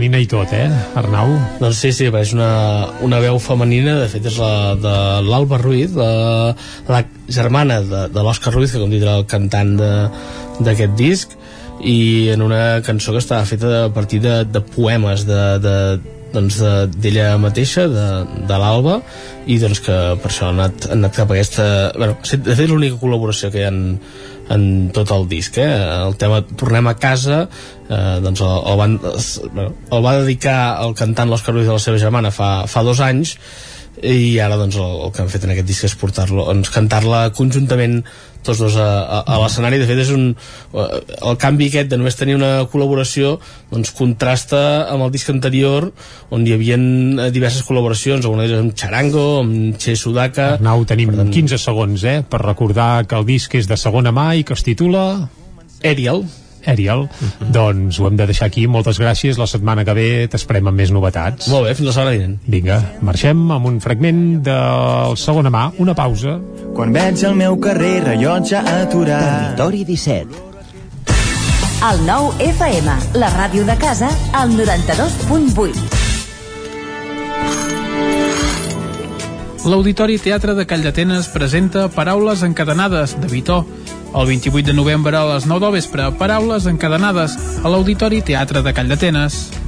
Speaker 3: Femenina i tot, eh, Arnau?
Speaker 55: Doncs sí, sí, apareix una, una veu femenina, de fet és la de l'Alba Ruiz, la, la germana de, de l'Òscar Ruiz, que com dit era el cantant de- d'aquest disc, i en una cançó que estava feta a partir de, de poemes de, de, doncs de- d'ella mateixa, de, de l'Alba, i doncs que per això han anat, han anat cap a aquesta... Bueno, de fet és l'única col·laboració que hi han en tot el disc eh? el tema Tornem a casa eh, doncs el, el, van, el, el va dedicar al cantant l'Òscar Ruiz de la seva germana fa, fa dos anys i ara doncs el, el que han fet en aquest disc és portar-lo doncs, cantar-la conjuntament tots dos a, a, a l'escenari. De fet és un eh, el canvi aquest de només tenir una col·laboració doncs contrasta amb el disc anterior on hi havia diverses col·laboracions alguna d'elles amb Charango, amb Che Sudaka.
Speaker 3: Arnau, tenim tant... 15 segons eh, per recordar que el disc és de segona mà i que es titula
Speaker 55: Ariel
Speaker 3: Ariel, uh -huh. doncs ho hem de deixar aquí. Moltes gràcies, la setmana que ve t'esperem amb més novetats.
Speaker 55: Molt bé, fins la setmana vinent.
Speaker 3: Vinga, marxem amb un fragment del segona mà, una pausa.
Speaker 54: Quan veig el meu carrer rellotge aturat.
Speaker 17: Territori 17
Speaker 14: el nou FM, la ràdio de casa, al 92.8
Speaker 45: L'Auditori Teatre de Calldetenes presenta Paraules encadenades, de Vitó. El 28 de novembre a les 9 del vespre, Paraules encadenades, a l'Auditori Teatre de Calldetenes.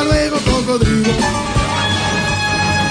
Speaker 56: luego, cocodrilo.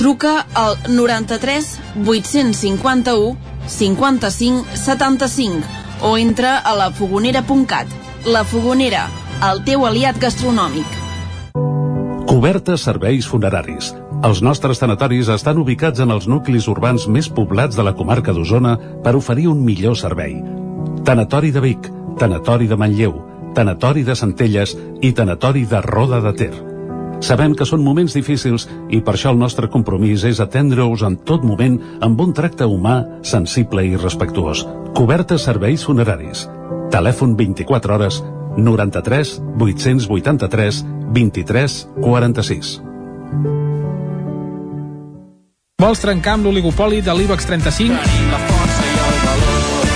Speaker 57: Truca al 93 851 55 75 o entra a lafogonera.cat. La Fogonera, el teu aliat gastronòmic.
Speaker 44: Cobertes serveis funeraris. Els nostres tanatoris estan ubicats en els nuclis urbans més poblats de la comarca d'Osona per oferir un millor servei. Tanatori de Vic, Tanatori de Manlleu, Tanatori de Centelles i Tanatori de Roda de Ter. Sabem que són moments difícils i per això el nostre compromís és atendre-us en tot moment amb un tracte humà, sensible i respectuós. Cobertes serveis funeraris. Telèfon 24 hores 93 883 23 46.
Speaker 45: Vols trencar amb l'oligopoli de l'IBEX 35?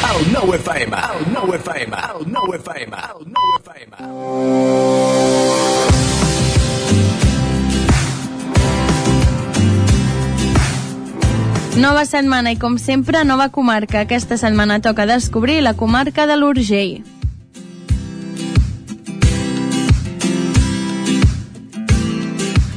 Speaker 29: El nou FM, el nou FM, el nou FM, el nou FM.
Speaker 57: Nova setmana i, com sempre, nova comarca. Aquesta setmana toca descobrir la comarca de l'Urgell.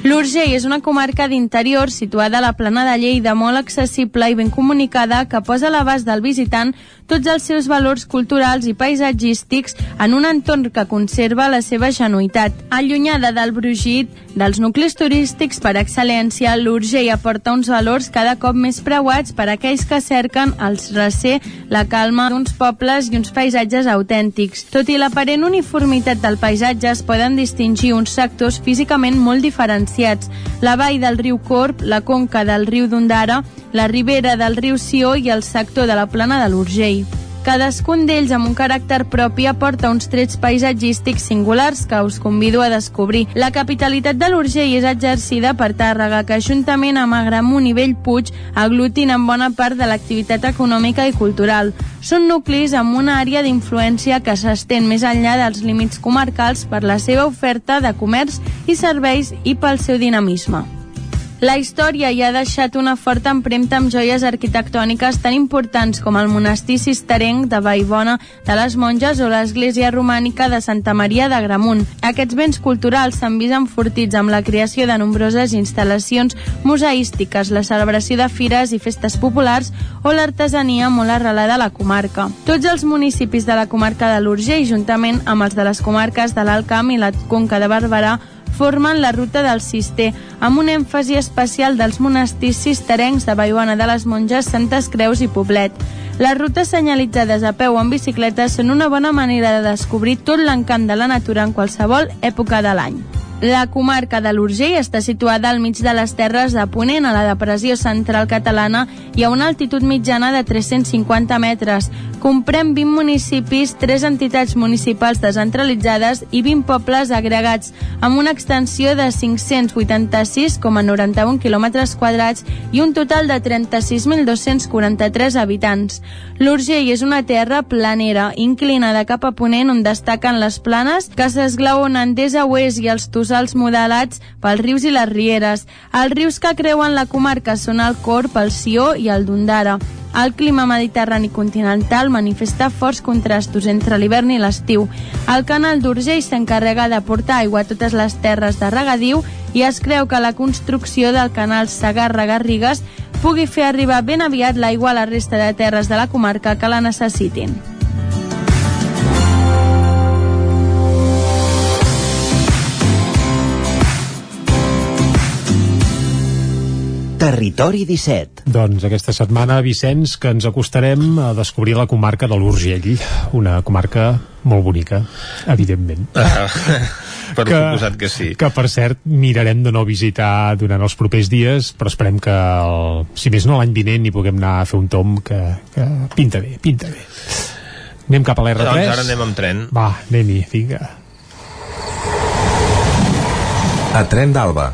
Speaker 57: L'Urgell és una comarca d'interior situada a la plana de Lleida, molt accessible i ben comunicada, que posa a l'abast del visitant tots els seus valors culturals i paisatgístics en un entorn que conserva la seva genuïtat. Allunyada del brugit dels nuclis turístics per excel·lència, l'Urgell aporta uns valors cada cop més preuats per a aquells que cerquen els recer, la calma d'uns pobles i uns paisatges autèntics. Tot i l'aparent uniformitat del paisatge, es poden distingir uns sectors físicament molt diferenciats. La vall del riu Corp, la conca del riu d'Ondara, la ribera del riu Sió i el sector de la plana de l'Urgell. Cadascun d'ells, amb un caràcter propi, aporta uns trets paisatgístics singulars que us convido a descobrir. La capitalitat de l'Urgell és exercida per Tàrrega, que juntament amb Agramunt i Bellpuig aglutinen bona part de l'activitat econòmica i cultural. Són nuclis amb una àrea d'influència que s'estén més enllà dels límits comarcals per la seva oferta de comerç i serveis i pel seu dinamisme. La història hi ha deixat una forta empremta amb joies arquitectòniques tan importants com el monestir cisterenc de Vallbona de les Monges o l'església romànica de Santa Maria de Gramunt. Aquests béns culturals s'han vist enfortits amb la creació de nombroses instal·lacions museístiques, la celebració de fires i festes populars o l'artesania molt arrelada a la comarca. Tots els municipis de la comarca de l'Urgell, juntament amb els de les comarques de l'Alt Camp i la Conca de Barberà, formen la ruta del Cister, amb un èmfasi especial dels monestirs cisterencs de Vallbona de les Monges, Santes Creus i Poblet. Les rutes senyalitzades a peu o en bicicleta són una bona manera de descobrir tot l'encant de la natura en qualsevol època de l'any. La comarca de l'Urgell està situada al mig de les terres de Ponent, a la depressió central catalana i a una altitud mitjana de 350 metres. Comprèn 20 municipis, 3 entitats municipals descentralitzades i 20 pobles agregats, amb una extensió de 586,91 quilòmetres quadrats i un total de 36.243 habitants. L'Urgell és una terra planera, inclinada cap a ponent on destaquen les planes que s'esglaonen des a oest i els tossals modelats pels rius i les rieres. Els rius que creuen la comarca són el Corp, el Sió i el Dundara. El clima mediterrani continental manifesta forts contrastos entre l'hivern i l'estiu. El canal d'Urgell s'encarrega de portar aigua a totes les terres de regadiu i es creu que la construcció del canal Sagarra-Garrigues pugui fer arribar ben aviat l'aigua a la resta de terres de la comarca que la necessitin.
Speaker 17: Territori 17.
Speaker 3: Doncs aquesta setmana, Vicenç, que ens acostarem a descobrir la comarca de l'Urgell, una comarca molt bonica, evidentment.
Speaker 1: Ah, per que, suposat que sí.
Speaker 3: Que, per cert, mirarem de no visitar durant els propers dies, però esperem que, el, si més no, l'any vinent hi puguem anar a fer un tom que, que pinta bé, pinta bé. Anem cap a l'R3?
Speaker 1: Doncs ara anem amb tren.
Speaker 3: Va, anem-hi, vinga.
Speaker 58: A Tren d'Alba,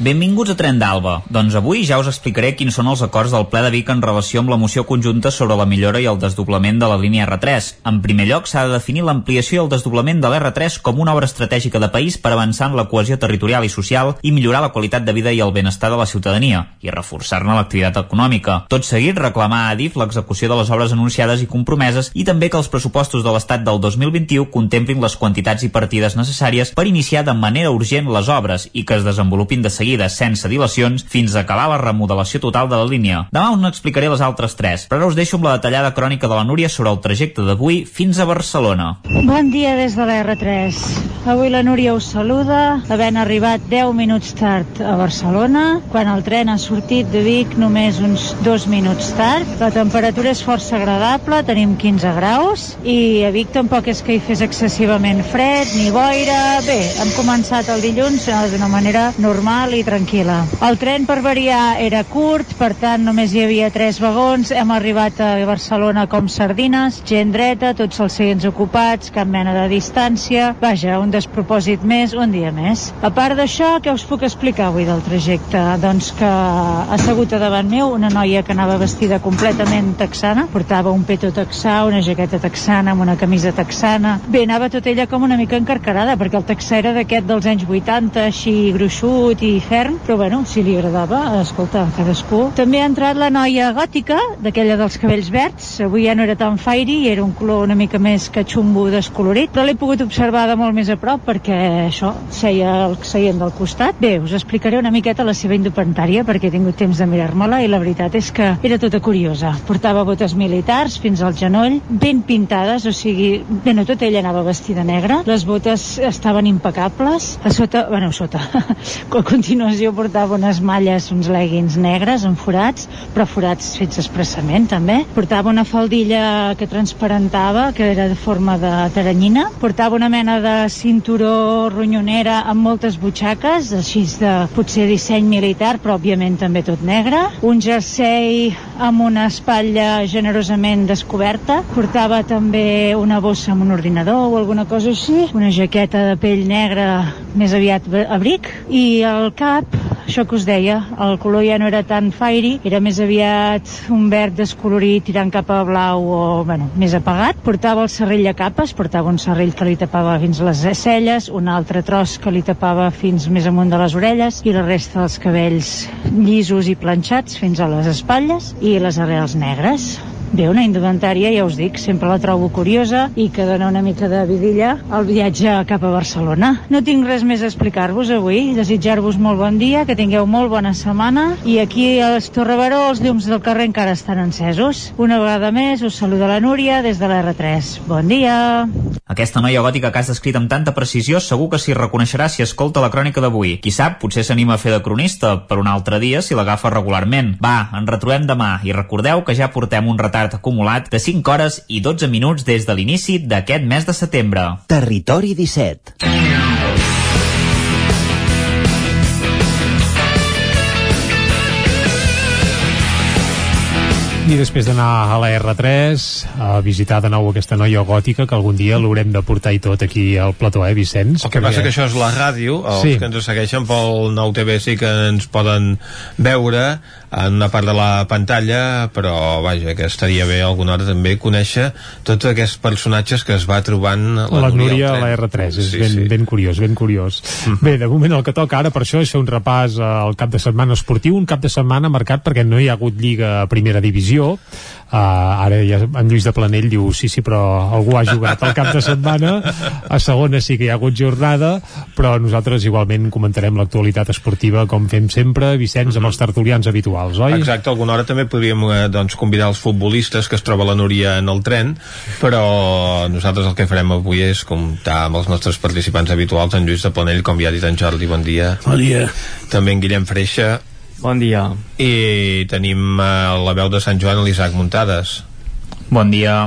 Speaker 4: Benvinguts a Tren d'Alba. Doncs avui ja us explicaré quins són els acords del ple de Vic en relació amb la moció conjunta sobre la millora i el desdoblament de la línia R3. En primer lloc, s'ha de definir l'ampliació i el desdoblament de l'R3 com una obra estratègica de país per avançar en la cohesió territorial i social i millorar la qualitat de vida i el benestar de la ciutadania i reforçar-ne l'activitat econòmica. Tot seguit, reclamar a Adif l'execució de les obres anunciades i compromeses i també que els pressupostos de l'Estat del 2021 contemplin les quantitats i partides necessàries per iniciar de manera urgent les obres i que es desenvolupin de seguida sense dilacions fins a acabar la remodelació total de la línia. Demà us n'explicaré les altres tres, però ara us deixo amb la detallada crònica de la Núria sobre el trajecte d'avui fins a Barcelona.
Speaker 59: Bon dia des de la R3. Avui la Núria us saluda, havent arribat 10 minuts tard a Barcelona, quan el tren ha sortit de Vic només uns 2 minuts tard. La temperatura és força agradable, tenim 15 graus, i a Vic tampoc és que hi fes excessivament fred ni boira. Bé, hem començat el dilluns eh, d'una manera normal i tranquil·la. El tren per variar era curt, per tant només hi havia tres vagons, hem arribat a Barcelona com sardines, gent dreta, tots els seients ocupats, cap mena de distància, vaja, un despropòsit més, un dia més. A part d'això, què us puc explicar avui del trajecte? Doncs que ha assegut a davant meu una noia que anava vestida completament texana, portava un peto texà, una jaqueta texana, amb una camisa texana. Bé, anava tot ella com una mica encarcarada, perquè el texà era d'aquest dels anys 80, així gruixut i ferm, però bueno, si li agradava, escolta, cadascú. També ha entrat la noia gòtica, d'aquella dels cabells verds, avui ja no era tan fairy, era un color una mica més que xumbo descolorit, però l'he pogut observar de molt més a prop perquè això, seia el seient del costat. Bé, us explicaré una miqueta la seva indumentària perquè he tingut temps de mirar-me-la i la veritat és que era tota curiosa. Portava botes militars fins al genoll, ben pintades, o sigui, bé, no tot ella anava vestida negra, les botes estaven impecables, a sota, bueno, a sota, continu continuació portava unes malles, uns leggings negres amb forats, però forats fets expressament també. Portava una faldilla que transparentava, que era de forma de taranyina. Portava una mena de cinturó ronyonera amb moltes butxaques, així de potser disseny militar, però òbviament també tot negre. Un jersei amb una espatlla generosament descoberta. Portava també una bossa amb un ordinador o alguna cosa així. Una jaqueta de pell negra, més aviat abric. I al cap, això que us deia, el color ja no era tan fiery, era més aviat un verd descolorit tirant cap a blau o, bueno, més apagat. Portava el serrell a capes, portava un serrell que li tapava fins les celles, un altre tros que li tapava fins més amunt de les orelles i la resta dels cabells llisos i planxats fins a les espatlles i les arrels negres. Bé, una indumentària, ja us dic, sempre la trobo curiosa i que dona una mica de vidilla al viatge cap a Barcelona. No tinc res més a explicar-vos avui, desitjar-vos molt bon dia, que tingueu molt bona setmana i aquí als Torrebaró els llums del carrer encara estan encesos. Una vegada més us saluda la Núria des de la R3. Bon dia!
Speaker 4: Aquesta noia gòtica que has descrit amb tanta precisió segur que s'hi reconeixerà si escolta la crònica d'avui. Qui sap, potser s'anima a fer de cronista per un altre dia si l'agafa regularment. Va, en retrobem demà i recordeu que ja portem un retard acumulat de 5 hores i 12 minuts des de l'inici d'aquest mes de setembre.
Speaker 17: Territori 17.
Speaker 3: I després d'anar a la R3 a visitar de nou aquesta noia gòtica que algun dia l'haurem de portar i tot aquí al plató, eh, Vicenç?
Speaker 1: El que passa que això és la ràdio, els
Speaker 3: Sí.
Speaker 1: que ens segueixen pel nou TV sí que ens poden veure en una part de la pantalla, però vaja, que estaria bé alguna hora també conèixer tots aquests personatges que es va trobant la,
Speaker 3: la Núria a la
Speaker 1: tren.
Speaker 3: R3, és
Speaker 1: Sí,
Speaker 3: ben,
Speaker 1: sí.
Speaker 3: ben curiós, ben curiós. Bé, de moment el que toca ara per això és fer un repàs al cap de setmana esportiu, un cap de setmana marcat perquè no hi ha hagut Lliga a Primera Divisió, Uh, ara ja en Lluís de Planell diu sí, sí, però algú ha jugat al cap de setmana a segona sí que hi ha hagut jornada però nosaltres igualment comentarem l'actualitat esportiva com fem sempre, Vicenç, amb els tertulians habituals, oi?
Speaker 1: Exacte, alguna hora també podríem eh, doncs, convidar els futbolistes que es troba la Núria en el tren, però nosaltres el que farem avui és comptar amb els nostres participants habituals, en Lluís de Planell, com ja ha dit en Jordi, bon dia.
Speaker 60: Bon dia.
Speaker 1: També en Guillem Freixa.
Speaker 61: Bon dia.
Speaker 1: I tenim eh, la veu de Sant Joan, l'Isaac Muntades.
Speaker 4: Bon dia.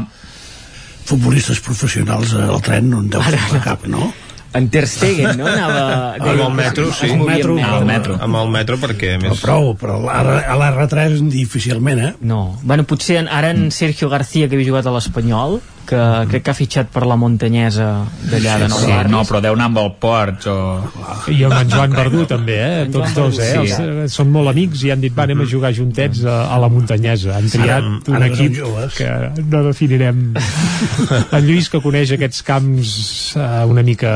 Speaker 60: Futbolistes professionals al tren no en deu fer cap, no?
Speaker 61: En Ter Stegen, no? Anava...
Speaker 1: Amb el metro, sí.
Speaker 61: Es movia
Speaker 60: metro,
Speaker 61: amb
Speaker 60: al
Speaker 61: metro.
Speaker 1: Amb el metro perquè
Speaker 60: Però
Speaker 1: més...
Speaker 60: prou, però a la- a l'R3 difícilment, eh?
Speaker 61: No. Bueno, potser ara en Sergio García, que havia jugat a l'Espanyol, que crec que ha fitxat per la muntanyesa d'allà de Nou
Speaker 4: sí,
Speaker 61: Barris.
Speaker 4: no, però deu anar amb el Ports o...
Speaker 3: I amb en Joan Verdú també, eh?
Speaker 61: En
Speaker 3: Tots
Speaker 61: Joan
Speaker 3: dos, eh?
Speaker 61: Sí.
Speaker 3: Els, eh, són molt amics i han dit, va, anem a jugar juntets a, a la muntanyesa. Han triat
Speaker 60: Ara-
Speaker 3: un
Speaker 60: ara que
Speaker 3: equip que no definirem. en Lluís, que coneix aquests camps eh, una mica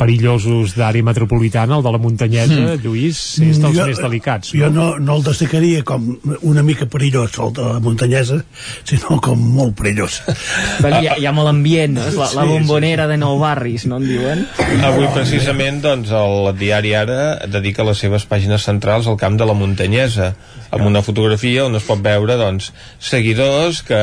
Speaker 3: perillosos d'àrea metropolitana, el de la muntanyesa,
Speaker 60: Mm.
Speaker 3: Lluís, és dels
Speaker 60: Jo-
Speaker 3: més delicats.
Speaker 60: Jo no, no el destacaria com una mica perillós, el de la muntanyesa, sinó com molt perillós.
Speaker 61: Hi, ha, hi ha molt ambient, no? La, la
Speaker 60: Sí,
Speaker 61: bombonera de Nou Barris, no en diuen?
Speaker 1: Avui precisament doncs, el diari Ara dedica les seves pàgines centrals al camp de la muntanyesa amb una fotografia on es pot veure doncs, seguidors que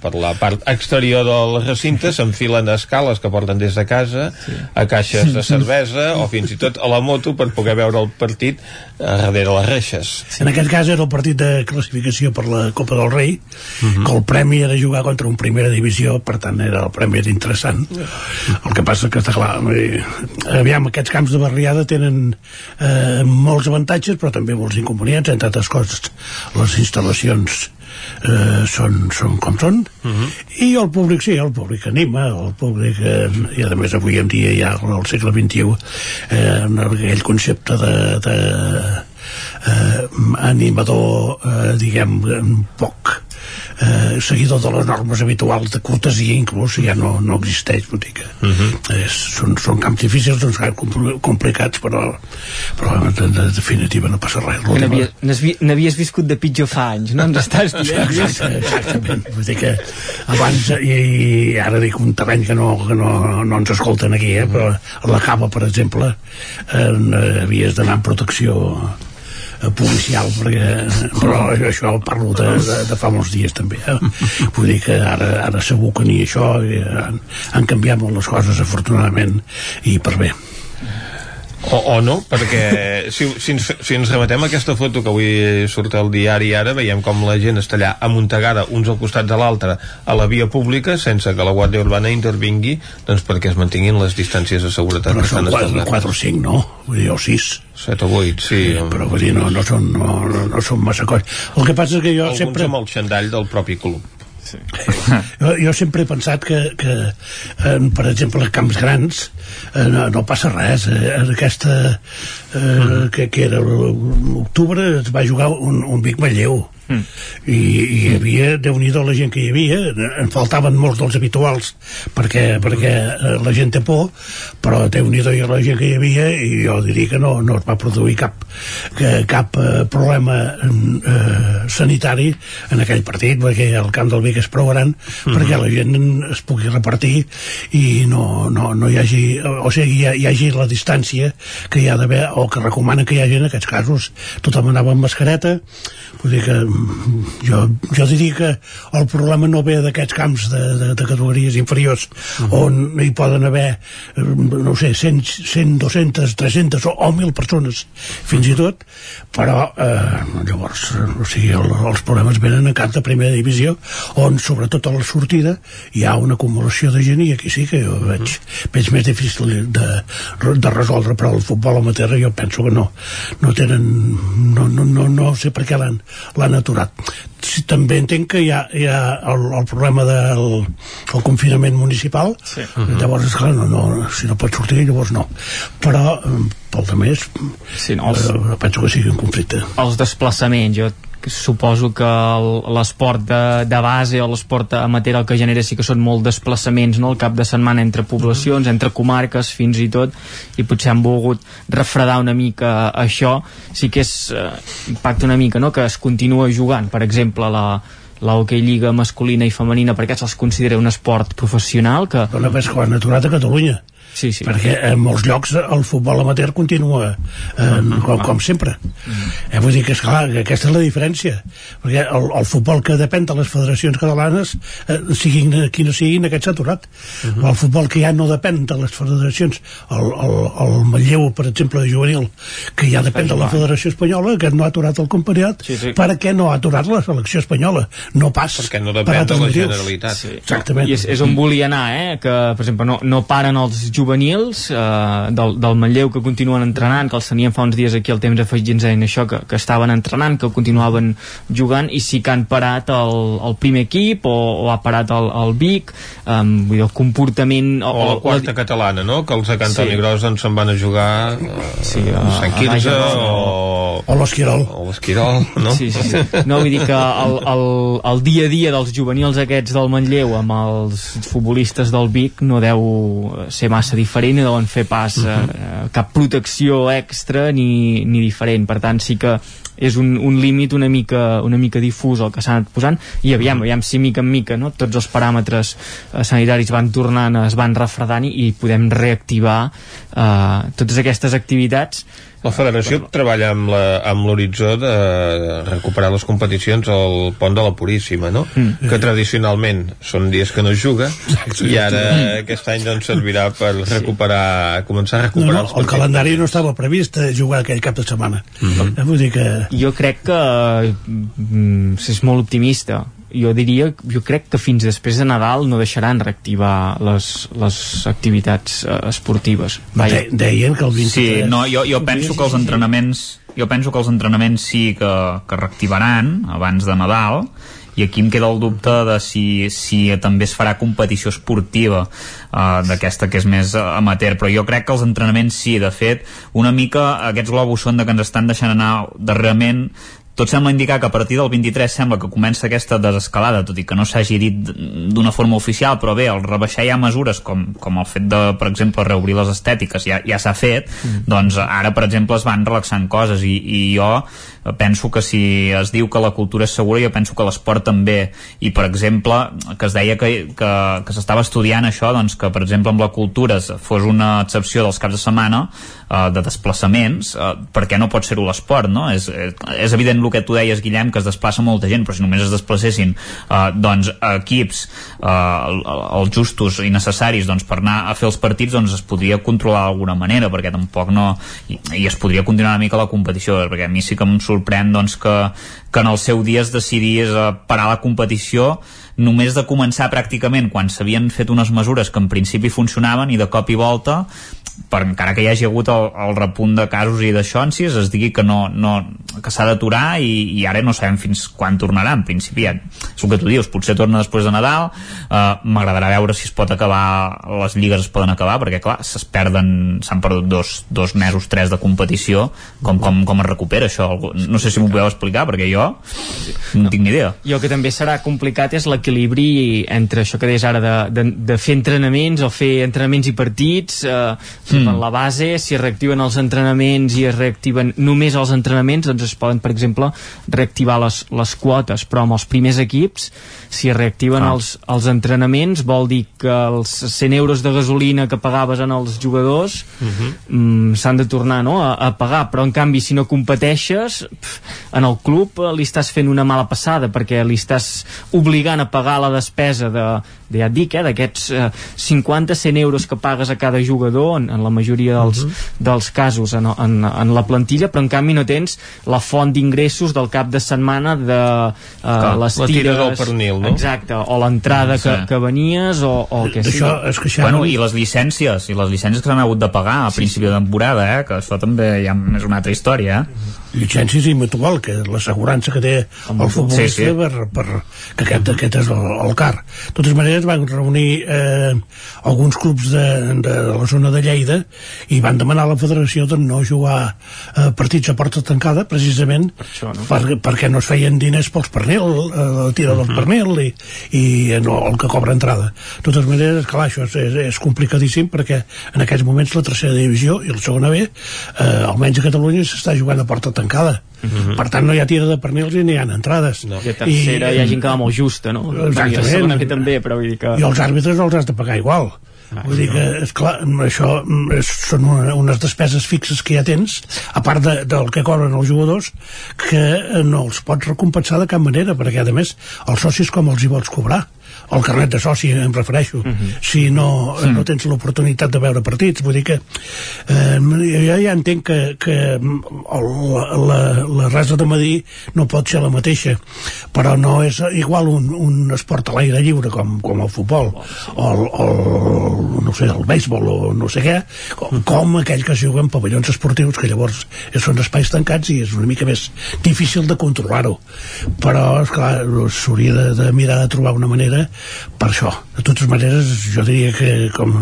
Speaker 1: per la part exterior del recinte s'enfilen a escales que porten des de casa a caixes de cervesa o fins i tot a la moto per poder veure el partit eh, darrere les reixes
Speaker 60: En aquest cas era el partit de classificació per la Copa del Rei, que el premi era jugar contra un primera divisió, per tant era el premi era interessant. El que passa que està clar, eh, aviam, aquests camps de barriada tenen eh, molts avantatges, però també molts inconvenients, entre altres coses, les instal·lacions eh, són, són com són i el públic sí, el públic anima el públic, eh, i a més avui en dia ja al segle XXI eh, aquell concepte de, de eh, animador eh, diguem poc eh, seguidor de les normes habituals de cortesia inclús ja no, no existeix vull dir que és, són, són camps difícils són camps compl- complicats però, però en, en definitiva no passa res
Speaker 61: n'havies n'havi- n'havies viscut de pitjor fa anys, no? Ens estàs dient?
Speaker 60: Exacte, exactament vull dir que abans i, i ara dic un terreny que no, que no, no ens escolten aquí eh, però a la cava per exemple en, eh, havies d'anar amb protecció policial perquè, però això parlo de, de, de fa molts dies també eh? vull dir que ara, ara segur que ni això eh, han, han canviat molt les coses afortunadament i per bé
Speaker 1: O, o no, perquè si, si, ens, si ens remetem a aquesta foto que avui surt al diari ara, veiem com la gent està allà amuntegada uns al costat de l'altre a la via pública sense que la Guàrdia Urbana intervingui doncs perquè es mantinguin les distàncies de seguretat
Speaker 60: Però
Speaker 1: que
Speaker 60: són
Speaker 1: estan
Speaker 60: 4, 4 o 5, no? Vull dir, o 6.
Speaker 1: 7 o 8, sí.
Speaker 60: Però vull dir, no, no, són, no, no, no són massa coses. El que passa és que jo
Speaker 1: Alguns
Speaker 60: sempre...
Speaker 1: amb el xandall del propi club.
Speaker 60: Sí. jo, jo sempre he pensat que, que en, per exemple, a camps grans eh, no, no passa res eh, en aquesta eh, que, que era l'octubre es va jugar un, un Vic Manlleu mm. i, i hi havia déu nhi la gent que hi havia en faltaven molts dels habituals perquè, perquè eh, la gent té por però déu nhi la gent que hi havia i jo diria que no, no es va produir cap que, cap eh, problema eh, sanitari en aquell partit perquè el camp del Vic és prou gran mm -hmm. perquè la gent es pugui repartir i no, no, no hi hagi o sigui, hi, hi hagi la distància que hi ha d'haver o que recomana que hi hagi en aquests casos tothom anava amb mascareta vull dir que jo, jo diria que el problema no ve d'aquests camps de, de, de categories inferiors uh -huh. on hi poden haver no sé, 100, 100 200, 300 o, o 1.000 persones fins i tot. Però eh, llavors o sigui, el, els problemes venen a camp de primera divisió on sobretot a la sortida hi ha una acumulació de gent i aquí sí que jo veig, veig més difícil de, de resoldre però el futbol amateur jo penso que no no tenen no, no, no, no sé per què l'han l'han aturat. També entenc que hi ha, hi ha el, el problema del el confinament municipal. Sí. llavors esclar, no, no, si no pot sortir llavors no. Però eh, pel de més
Speaker 47: sí, no, els,
Speaker 60: eh, penso que sigui un conflicte.
Speaker 47: els desplaçaments jo suposo que l'esport de, de base o l'esport amateur el que genera sí que són molt desplaçaments no? el cap de setmana entre poblacions, entre comarques fins i tot, i potser han volgut refredar una mica això sí que és eh, impacta una mica no? que es continua jugant, per exemple la, la hockey lliga masculina i femenina perquè se'ls considera un esport professional que...
Speaker 60: Però no ho han aturat a Catalunya
Speaker 47: sí, sí.
Speaker 60: perquè en molts llocs el futbol amateur continua eh, com, com sempre eh, vull dir que, esclar, que aquesta és la diferència perquè el, el futbol que depèn de les federacions catalanes eh, siguin quines siguin aquest s'ha aturat uh -huh. el futbol que ja no depèn de les federacions el, el, el Manlleu per exemple de juvenil que ja depèn de la federació espanyola que no ha aturat el campionat
Speaker 47: sí, sí.
Speaker 60: per què no ha aturat la selecció espanyola no pas
Speaker 1: perquè no depèn de la Generalitat
Speaker 47: sí.
Speaker 60: exactament
Speaker 47: i és, és on volia anar eh? que per exemple no, no paren els juvenils eh, del, del Manlleu que continuen entrenant, que els teníem fa uns dies aquí al temps afegit ens deien això, que, que estaven entrenant, que continuaven jugant i sí que han parat el, el primer equip o, o ha parat el, el Vic eh, vull dir, el comportament
Speaker 1: o, o la quarta la... catalana, no? que els de Cantoni sí. Gros doncs se'n van a jugar eh,
Speaker 47: sí, a,
Speaker 1: Sant Quirze
Speaker 47: o...
Speaker 60: o l'Esquirol
Speaker 1: o l'Esquirol, no?
Speaker 47: Sí, sí, sí. No, vull dir que el, el, el dia a dia dels juvenils aquests del Manlleu amb els futbolistes del Vic no deu ser massa diferent i deuen fer pas uh -huh. cap protecció extra ni, ni diferent per tant sí que és un, un límit una mica, una mica difús el que s'ha anat posant i aviam, aviam si mica en mica no? tots els paràmetres eh, sanitaris van tornant, es van refredant i, i podem reactivar eh, totes aquestes activitats
Speaker 1: la federació però... treballa amb l'horitzó de recuperar les competicions al pont de la Puríssima, no? Mm. Que tradicionalment són dies que no es juga Exacte. i ara mm. aquest any doncs servirà per recuperar, començar a recuperar
Speaker 60: no, no, els el calendari no estava previst de jugar aquell cap de setmana. Mm -hmm. Vull dir que...
Speaker 47: Jo crec que mm, és molt optimista jo diria, jo crec que fins després de Nadal no deixaran reactivar les, les activitats uh, esportives.
Speaker 60: De, deien que el 23...
Speaker 4: Sí, no, jo, jo penso que els entrenaments jo penso que els entrenaments sí que, que reactivaran abans de Nadal i aquí em queda el dubte de si, si també es farà competició esportiva uh, d'aquesta que és més amateur. Però jo crec que els entrenaments sí, de fet una mica aquests globus són de que ens estan deixant anar darrerament tot sembla indicar que a partir del 23 sembla que comença aquesta desescalada, tot i que no s'hagi dit d'una forma oficial, però bé, el rebaixar ja mesures com, com el fet de, per exemple, reobrir les estètiques ja, ja s'ha fet, mm. doncs ara, per exemple, es van relaxant coses i, i jo penso que si es diu que la cultura és segura, jo penso que l'esport també, i per exemple, que es deia que, que, que s'estava estudiant això, doncs que per exemple amb la cultura fos una excepció dels caps de setmana eh, de desplaçaments, eh, per què no pot ser-ho l'esport, no? És, és evident el que tu deies, Guillem, que es desplaça molta gent, però si només es desplacessin eh, doncs equips eh, els justos i necessaris doncs, per anar a fer els partits doncs es podria controlar d'alguna manera perquè tampoc no i, i es podria continuar una mica la competició perquè a mi sí que em sorprèn doncs, que, que en el seu dia es decidís a parar la competició només de començar pràcticament quan s'havien fet unes mesures que en principi funcionaven i de cop i volta per encara que hi hagi hagut el, el repunt de casos i d'aixòncies es digui que no, no que s'ha d'aturar i, i ara no sabem fins quan tornarà en principi. Ja, és el que tu dius, potser torna després de Nadal. Uh, m'agradarà veure si es pot acabar les lligues es poden acabar perquè clar, es perden s'han perdut dos, dos mesos, tres de competició. Com, com, com es recupera això? No sé si m'ho podeu explicar perquè jo no tinc ni idea.
Speaker 47: El que també serà complicat és l'equilibri entre això que deies ara de, de, de fer entrenaments o fer entrenaments i partits eh, mm. en la base, si reactiven els entrenaments i es reactiven només els entrenaments, doncs es poden, per exemple, reactivar les, les quotes, però amb els primers equips, si es reactiven ah. els, els entrenaments, vol dir que els 100 euros de gasolina que pagaves en els jugadors -huh. mm, s'han de tornar no? a, a pagar, però en canvi si no competeixes, pf, en el club eh, li estàs fent una mala passada perquè li estàs obligant a pagar la despesa de, de ja et dic, eh, d'aquests eh, 50-100 euros que pagues a cada jugador en, en la majoria dels, uh -huh. dels casos en, en, en la plantilla, però en canvi no tens la font d'ingressos del cap de setmana de uh, les
Speaker 1: la tira del pernil, no?
Speaker 47: Exacte, o l'entrada que, que venies o, o el que sigui.
Speaker 4: És que bueno, I les llicències, i les llicències que s'han hagut de pagar a sí, principi sí. de temporada, eh, que això també ja és una altra història, eh?
Speaker 60: Llicències i mutual, que l'assegurança que té el futbolista sí, sí. Per, per, que aquest, aquest és el, el CAR. De totes maneres van reunir eh, alguns clubs de, de la zona de Lleida i van demanar a la federació de no jugar eh, partits a porta tancada precisament per això, no? per, perquè no es feien diners pels pernil, eh, la tira uh -huh. del mhm. pernil i, i no, el que cobra entrada. De totes maneres, clar, això és, és, és complicadíssim perquè en aquests moments la tercera divisió i la segona B, eh, almenys a Catalunya s'està jugant a porta tancada mhm. -huh. Per tant, no hi ha tira de pernils i ni hi ha entrades.
Speaker 47: No. I a tercera I... hi ha gent que va molt justa, no?
Speaker 60: Exactament.
Speaker 47: I que també, però vull dir que...
Speaker 60: I els àrbitres els has de pagar igual. Ah, Vull dir que, esclar, això és, són una, unes despeses fixes que ja tens, a part de, del que cobren els jugadors, que no els pots recompensar de cap manera, perquè, a més, els socis com els hi vols cobrar? El carnet de soci em refereixo uh mhm. -huh. si no, sí. no tens l'oportunitat de veure partits vull dir que eh, jo ja entenc que, que la, la, la resa de Madí no pot ser la mateixa però no és igual un, un esport a l'aire lliure com, com el futbol o el, el, no sé, el béisbol o no sé què com, com aquell que es juga en pavellons esportius que llavors són espais tancats i és una mica més difícil de controlar-ho però esclar s'hauria de, de mirar de trobar una manera per això. De totes maneres, jo diria que, com,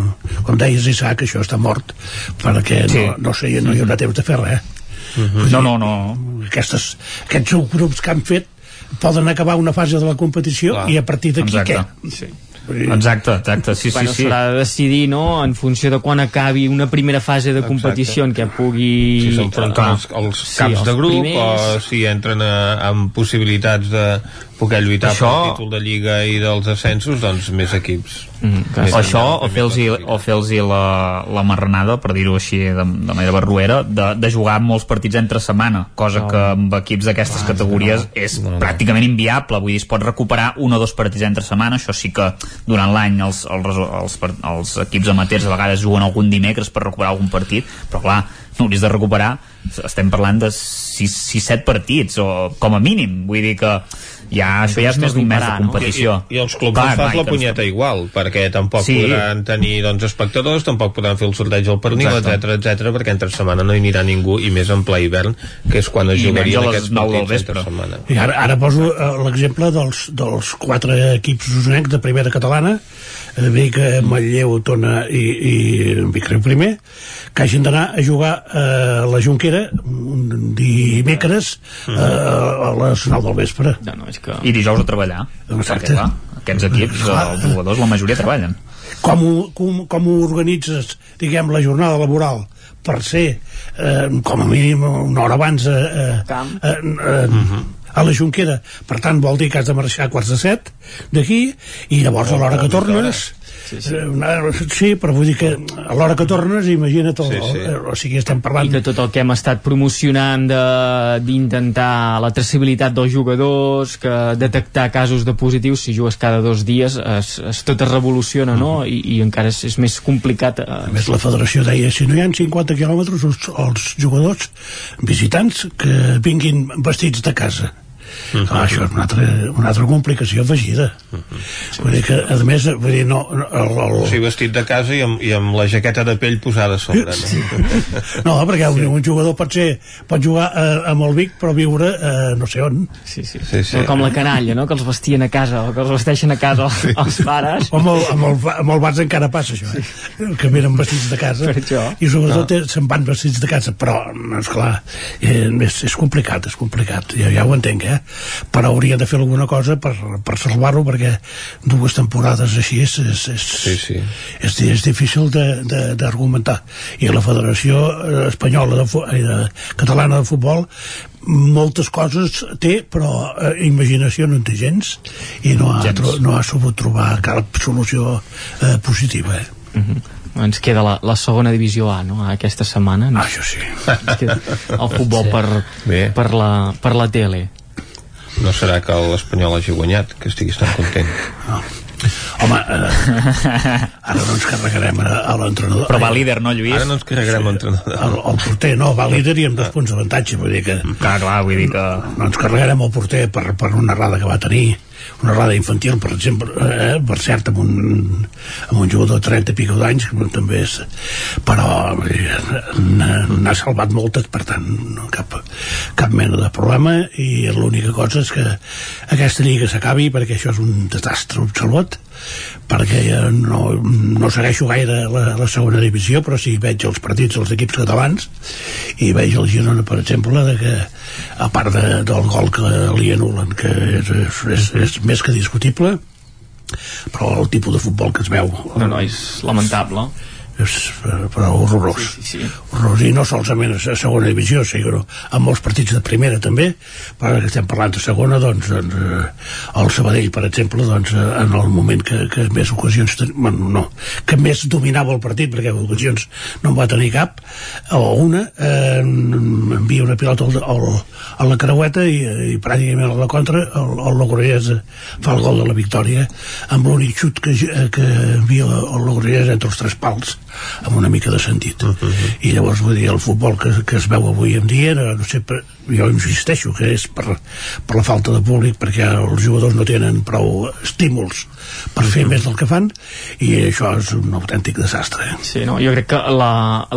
Speaker 60: com deies, Isaac, això està mort, perquè sí. no, no, sé, no hi haurà temps de fer res.
Speaker 4: Uh mhm. -huh. No, no, no.
Speaker 60: Aquestes, aquests subgrups que han fet poden acabar una fase de la competició Clar. i a partir d'aquí què? Sí.
Speaker 4: Exacte, exacte, sí,
Speaker 47: bueno,
Speaker 4: sí, sí.
Speaker 47: S'haurà de decidir, no?, en funció de quan acabi una primera fase de competició exacte. en què pugui...
Speaker 1: Si s'enfronten els, els caps sí, de grup primers... o si entren a, amb possibilitats de poder lluitar això... pel títol de Lliga i dels ascensos, doncs més equips.
Speaker 4: Mm, més això, o fer-los o fer la, la marranada, per dir-ho així de, de manera barruera, de, de jugar molts partits entre setmana, cosa oh. que amb equips d'aquestes ah, categories no. és no, no. pràcticament inviable, vull dir, es pot recuperar un o dos partits entre setmana, això sí que durant l'any els, els, els, els equips amateurs a vegades juguen algun dimecres per recuperar algun partit, però clar, no hauries de recuperar estem parlant de 6-7 partits o com a mínim, vull dir que ja, això ja és més d'un mes de competició.
Speaker 1: No? I, I, els clubs Clar, fas la punyeta ens... igual, perquè tampoc sí. podran tenir doncs, espectadors, tampoc podran fer el sorteig al pernil, etc etc perquè entre setmana no hi anirà ningú, i més en ple hivern, que és quan es jugarien aquests partits entre setmana.
Speaker 60: I ara, ara poso uh, l'exemple dels, dels quatre equips usonencs de primera catalana, eh, Vic, Matlleu, Tona i, i Vic primer, que hagin d'anar a jugar eh, a la Junquera un dimecres mm. eh, a les 9 del vespre.
Speaker 4: No, no, és que... I dijous a treballar. Exacte. Perquè, clar, aquests equips, els jugadors, la majoria treballen.
Speaker 60: com ho, com, com ho organitzes, diguem, la jornada laboral per ser, eh, com a mínim, una hora abans eh, eh, eh, eh, a la Junquera. Per tant, vol dir que has de marxar a quarts de set d'aquí i llavors a l'hora que tornes Sí, sí. sí, però vull dir que a l'hora que tornes, imagina't, el, sí, sí. o sigui, estem parlant...
Speaker 47: I que tot el que hem estat promocionant d'intentar la traçabilitat dels jugadors, que detectar casos de positius, si jugues cada dos dies, es, es, tot es revoluciona, no? I, i encara és, és més complicat. Eh...
Speaker 60: A més, la federació deia, si no hi ha 50 quilòmetres, els, els jugadors visitants que vinguin vestits de casa Uh -huh. Clar, això és una altra, una altra complicació afegida. Uh -huh. sí, vull dir que, a més, vull dir, no... El, el...
Speaker 1: O sigui, vestit de casa i amb, i amb la jaqueta de pell posada a sobre, no? Sí.
Speaker 60: no, perquè sí. un jugador pot ser pot jugar eh, amb el Vic, però viure eh, no sé on.
Speaker 47: Sí, sí. sí, sí. com la canalla, no?, que els vestien a casa, o que els vesteixen a casa sí. els pares.
Speaker 60: O amb el, amb el, amb el Barça encara passa això, eh? Sí. que venen vestits de casa. I sobretot no. se'n van vestits de casa, però, esclar, eh, és, és complicat, és complicat. Ja, ja ho entenc, eh? Però hauria de fer alguna cosa per, per salvar-lo perquè dues temporades així és, és, és,
Speaker 1: sí, sí.
Speaker 60: és, és difícil d'argumentar i la Federació Espanyola de, de, Catalana de Futbol moltes coses té però eh, imaginació no en té gens i no ha, tro, no ha sabut trobar cap solució eh, positiva eh?
Speaker 47: Uh -huh ens queda la, la segona divisió A no? aquesta setmana
Speaker 60: no? ah, això sí
Speaker 47: el futbol sí. per, per, la, per la tele
Speaker 1: no serà que l'Espanyol hagi guanyat, que estiguis tan content. No.
Speaker 60: Home, eh, ara no ens carregarem a, l'entrenador.
Speaker 4: Però va líder, no, Lluís?
Speaker 1: Ara no ens carregarem sí, l'entrenador.
Speaker 60: El, el porter, no, va líder i amb dos punts d'avantatge, vull dir que...
Speaker 4: Clar, clar, vull dir que...
Speaker 60: No ens carregarem el porter per, per una errada que va tenir una rada infantil, per exemple, eh, per cert, amb un, amb un jugador de 30 i pico d'anys, que també és... Però n'ha salvat moltes, per tant, no cap, cap mena de problema, i l'única cosa és que aquesta lliga s'acabi, perquè això és un desastre absolut, perquè no, no segueixo gaire la, la segona divisió però sí veig els partits dels equips catalans i veig el Girona per exemple de que a part de, del gol que li anulen que és, és, és, és més que discutible però el tipus de futbol que es veu.
Speaker 47: No, no, és lamentable.
Speaker 60: és eh, però horrorós. Sí, sí, sí. horrorós. I no solament a segona divisió sinó en molts partits de primera també. Però que estem parlant de segona doncs, doncs eh, el Sabadell per exemple doncs, eh, en el moment que, que més ocasions ten... bueno, no, que més dominava el partit perquè ocasions no en va tenir cap o una eh, envia una pilota al, al, a la creueta i, i pràcticament a la contra el, el fa el gol de la victòria amb l'únic xut que, que envia el Logrollers entre els tres pals amb una mica de sentit uh -huh. i llavors vull dir el futbol que, que es veu avui en dia no, no sé, per, jo insisteixo que és per, per la falta de públic perquè els jugadors no tenen prou estímuls per fer -huh. més del que fan i això és un autèntic desastre eh?
Speaker 47: Sí, no, jo crec que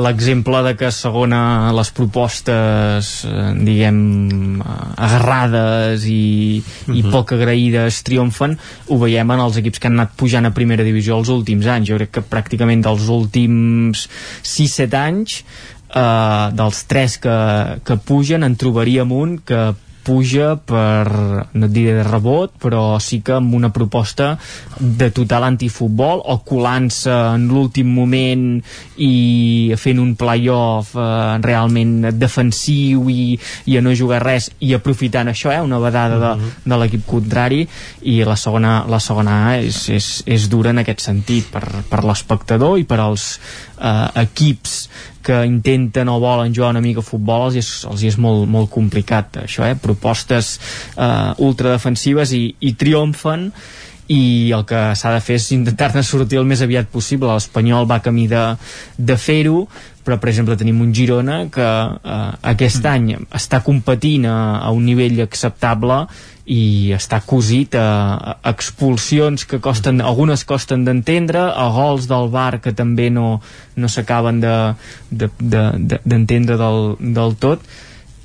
Speaker 47: l'exemple de que segona les propostes eh, diguem agarrades i, uh -huh. i poc agraïdes triomfen ho veiem en els equips que han anat pujant a primera divisió els últims anys jo crec que pràcticament dels últims 6-7 anys eh, dels tres que, que pugen en trobaríem un que puja per, no et diré de rebot, però sí que amb una proposta de total antifutbol o colant-se en l'últim moment i fent un playoff eh, realment defensiu i, i a no jugar res i aprofitant això, eh, una vedada de, mhm. de l'equip contrari i la segona, la segona A és, és, és dura en aquest sentit per, per l'espectador i per als eh, equips que intenten o volen jugar una mica a futbol els és, els és molt, molt complicat això, eh? propostes eh, ultradefensives i, i triomfen i el que s'ha de fer és intentar-ne sortir el més aviat possible l'Espanyol va camí de, de fer-ho però per exemple tenim un Girona que eh, aquest mm. any està competint a, a un nivell acceptable i està cosit a, a expulsions que costen, algunes costen d'entendre, a gols del bar que també no, no s'acaben d'entendre de, de, de, del, del tot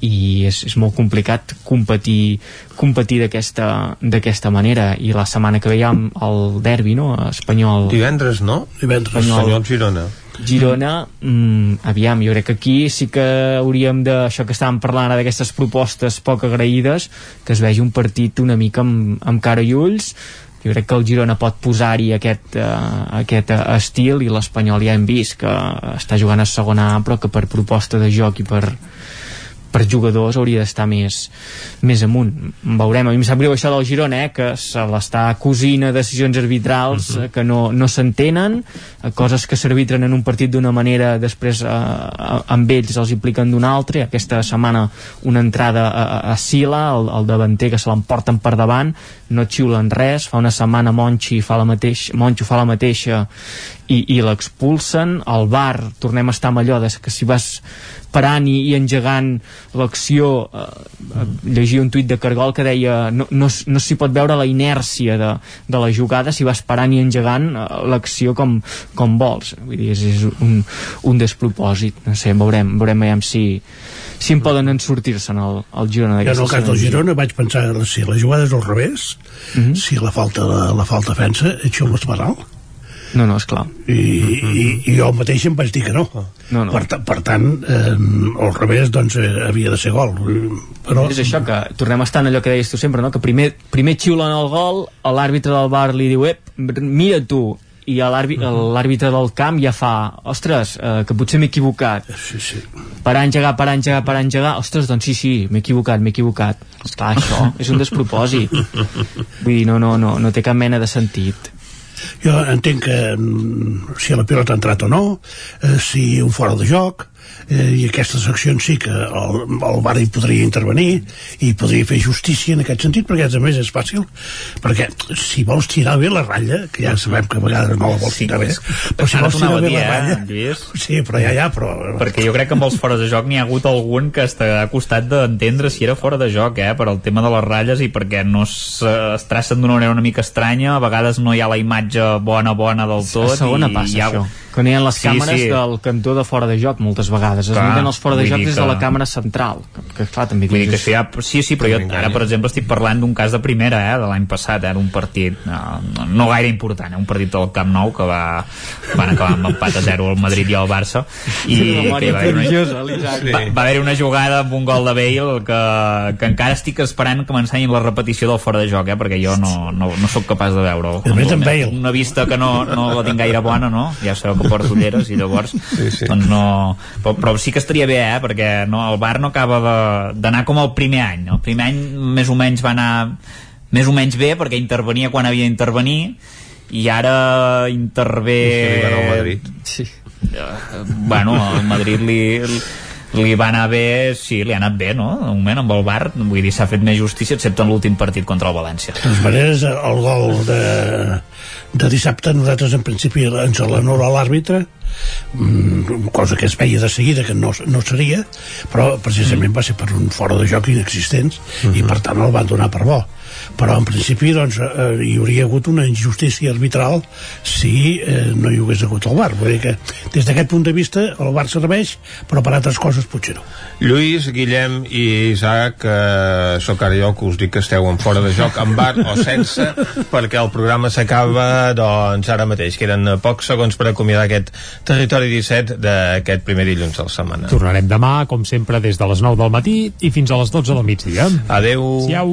Speaker 47: i és, és molt complicat competir, competir d'aquesta manera. I la setmana que veiem el derbi no? espanyol.
Speaker 1: Divendres no? divendres espanyol, espanyol Girona.
Speaker 47: Girona, mm, aviam, jo crec que aquí sí que hauríem de, això que estàvem parlant d'aquestes propostes poc agraïdes, que es vegi un partit una mica amb, amb cara i ulls, jo crec que el Girona pot posar-hi aquest, uh, aquest uh, estil i l'Espanyol ja hem vist que està jugant a segona A però que per proposta de joc i per, per jugadors hauria d'estar més, més amunt. Veurem, a mi em sap greu això del Girona, eh, que se l'està cosint a decisions arbitrals uh -huh. que no, no s'entenen, coses que s'arbitren en un partit d'una manera, després eh, amb ells els impliquen d'una altra, aquesta setmana una entrada a, a Sila, el, el davanter que se l'emporten per davant, no xiulen res, fa una setmana Monchi fa la mateixa, Moncho fa la mateixa i, i l'expulsen, al bar tornem a estar amb allò de que si vas parant i, i engegant l'acció eh, eh, llegia un tuit de Cargol que deia no, no, no s'hi pot veure la inèrcia de, de la jugada si vas parant i engegant eh, l'acció com, com vols. Vull dir, és, és un, un despropòsit. No sé, veurem veurem si si en poden en sortir-se'n el, el Girona
Speaker 60: jo en el cas del Girona vaig pensar si la jugada és al revés uh -huh. si la falta, la, la falta fensa és xulo penal
Speaker 47: no, no, és clar.
Speaker 60: I, i, i jo mateix em vaig dir que no.
Speaker 47: no, no.
Speaker 60: Per, per tant, eh, al revés, doncs, eh, havia de ser gol. Però...
Speaker 47: És això que tornem a estar en allò que deies tu sempre, no? que primer, primer xiulen el gol, l'àrbitre del bar li diu, ep, mira tu, i l'àrbitre del camp ja fa ostres, eh, que potser m'he equivocat
Speaker 60: sí, sí.
Speaker 47: per engegar, per engegar, per engegar. Ostres, doncs sí, sí, m'he equivocat, m'he equivocat esclar, això és un despropòsit. Vull dir, no, no, no, no té cap mena de sentit.
Speaker 60: Jo entenc que mm, si la pilota ha entrat o no eh, si un fora de joc eh, i aquestes accions sí que el, el bar hi podria intervenir i podria fer justícia en aquest sentit perquè a més és fàcil perquè si vols tirar bé la ratlla que ja sabem que a vegades no la vols tirar bé però si vols tirar bé la ratlla
Speaker 4: eh, Lluís?
Speaker 60: sí però ja, ja però...
Speaker 4: perquè jo crec que amb els fora de joc n'hi ha hagut algun que està a costat d'entendre si era fora de joc eh, per al tema de les ratlles i perquè no es, es tracen d'una manera una mica estranya a vegades no hi ha la imatge bona bona del tot
Speaker 47: a segona
Speaker 4: i
Speaker 47: passa
Speaker 4: hi ha...
Speaker 47: això que no hi ha les
Speaker 4: Sí,
Speaker 47: càmeres
Speaker 4: sí.
Speaker 47: del cantó de fora de joc moltes vegades es miren els fora de joc des de
Speaker 4: que-
Speaker 47: la càmera central que, que clar, també
Speaker 4: Vull dir que això ja, sí, sí, però jo ara, per exemple, estic parlant d'un cas de primera, eh, de l'any passat, eh, d'un partit no, no, no gaire important, eh, un partit del Camp Nou que va, van acabar amb empat a 0 el Madrid i el Barça i
Speaker 47: Una
Speaker 4: que va haver
Speaker 47: prodigiosa, l'Isaac.
Speaker 4: va, va haver una jugada amb un gol de Bale que, que encara estic esperant que m'ensenyin la repetició del fora de joc, eh, perquè jo no, no, no sóc capaç de veure
Speaker 60: A més, en Bale.
Speaker 4: una vista que no, no la tinc gaire bona, no? Ja sabeu que porto ulleres i llavors sí, sí. doncs no... Però, però sí que estaria bé, eh? Perquè no, el bar no acaba de- d'anar com el primer any. El primer any més o menys va anar més o menys bé perquè intervenia quan havia d'intervenir i ara intervé...
Speaker 47: Sí.
Speaker 4: Bueno, al Madrid li, li va anar bé, sí, li ha anat bé, no? De moment, amb el bar, vull dir, s'ha fet més justícia, excepte en l'últim partit contra el València.
Speaker 60: de totes maneres el gol de, de dissabte nosaltres en principi ens l'anul·la l'àrbitre mm, cosa que es veia de seguida que no, no seria però precisament va ser per un fora de joc inexistents i per tant el van donar per bo però en principi doncs, eh, hi hauria hagut una injustícia arbitral si eh, no hi hagués hagut el VAR vull dir que des d'aquest punt de vista el VAR serveix però per altres coses potser no
Speaker 1: Lluís, Guillem i Isaac eh, sóc ara jo que us dic que esteu en fora de joc amb bar o sense perquè el programa s'acaba doncs ara mateix queden eh, pocs segons per acomiadar aquest territori 17 d'aquest primer dilluns de la setmana
Speaker 3: Tornarem demà, com sempre, des de les 9 del matí i fins a les 12 del migdia.
Speaker 1: Adeu.
Speaker 3: Siau.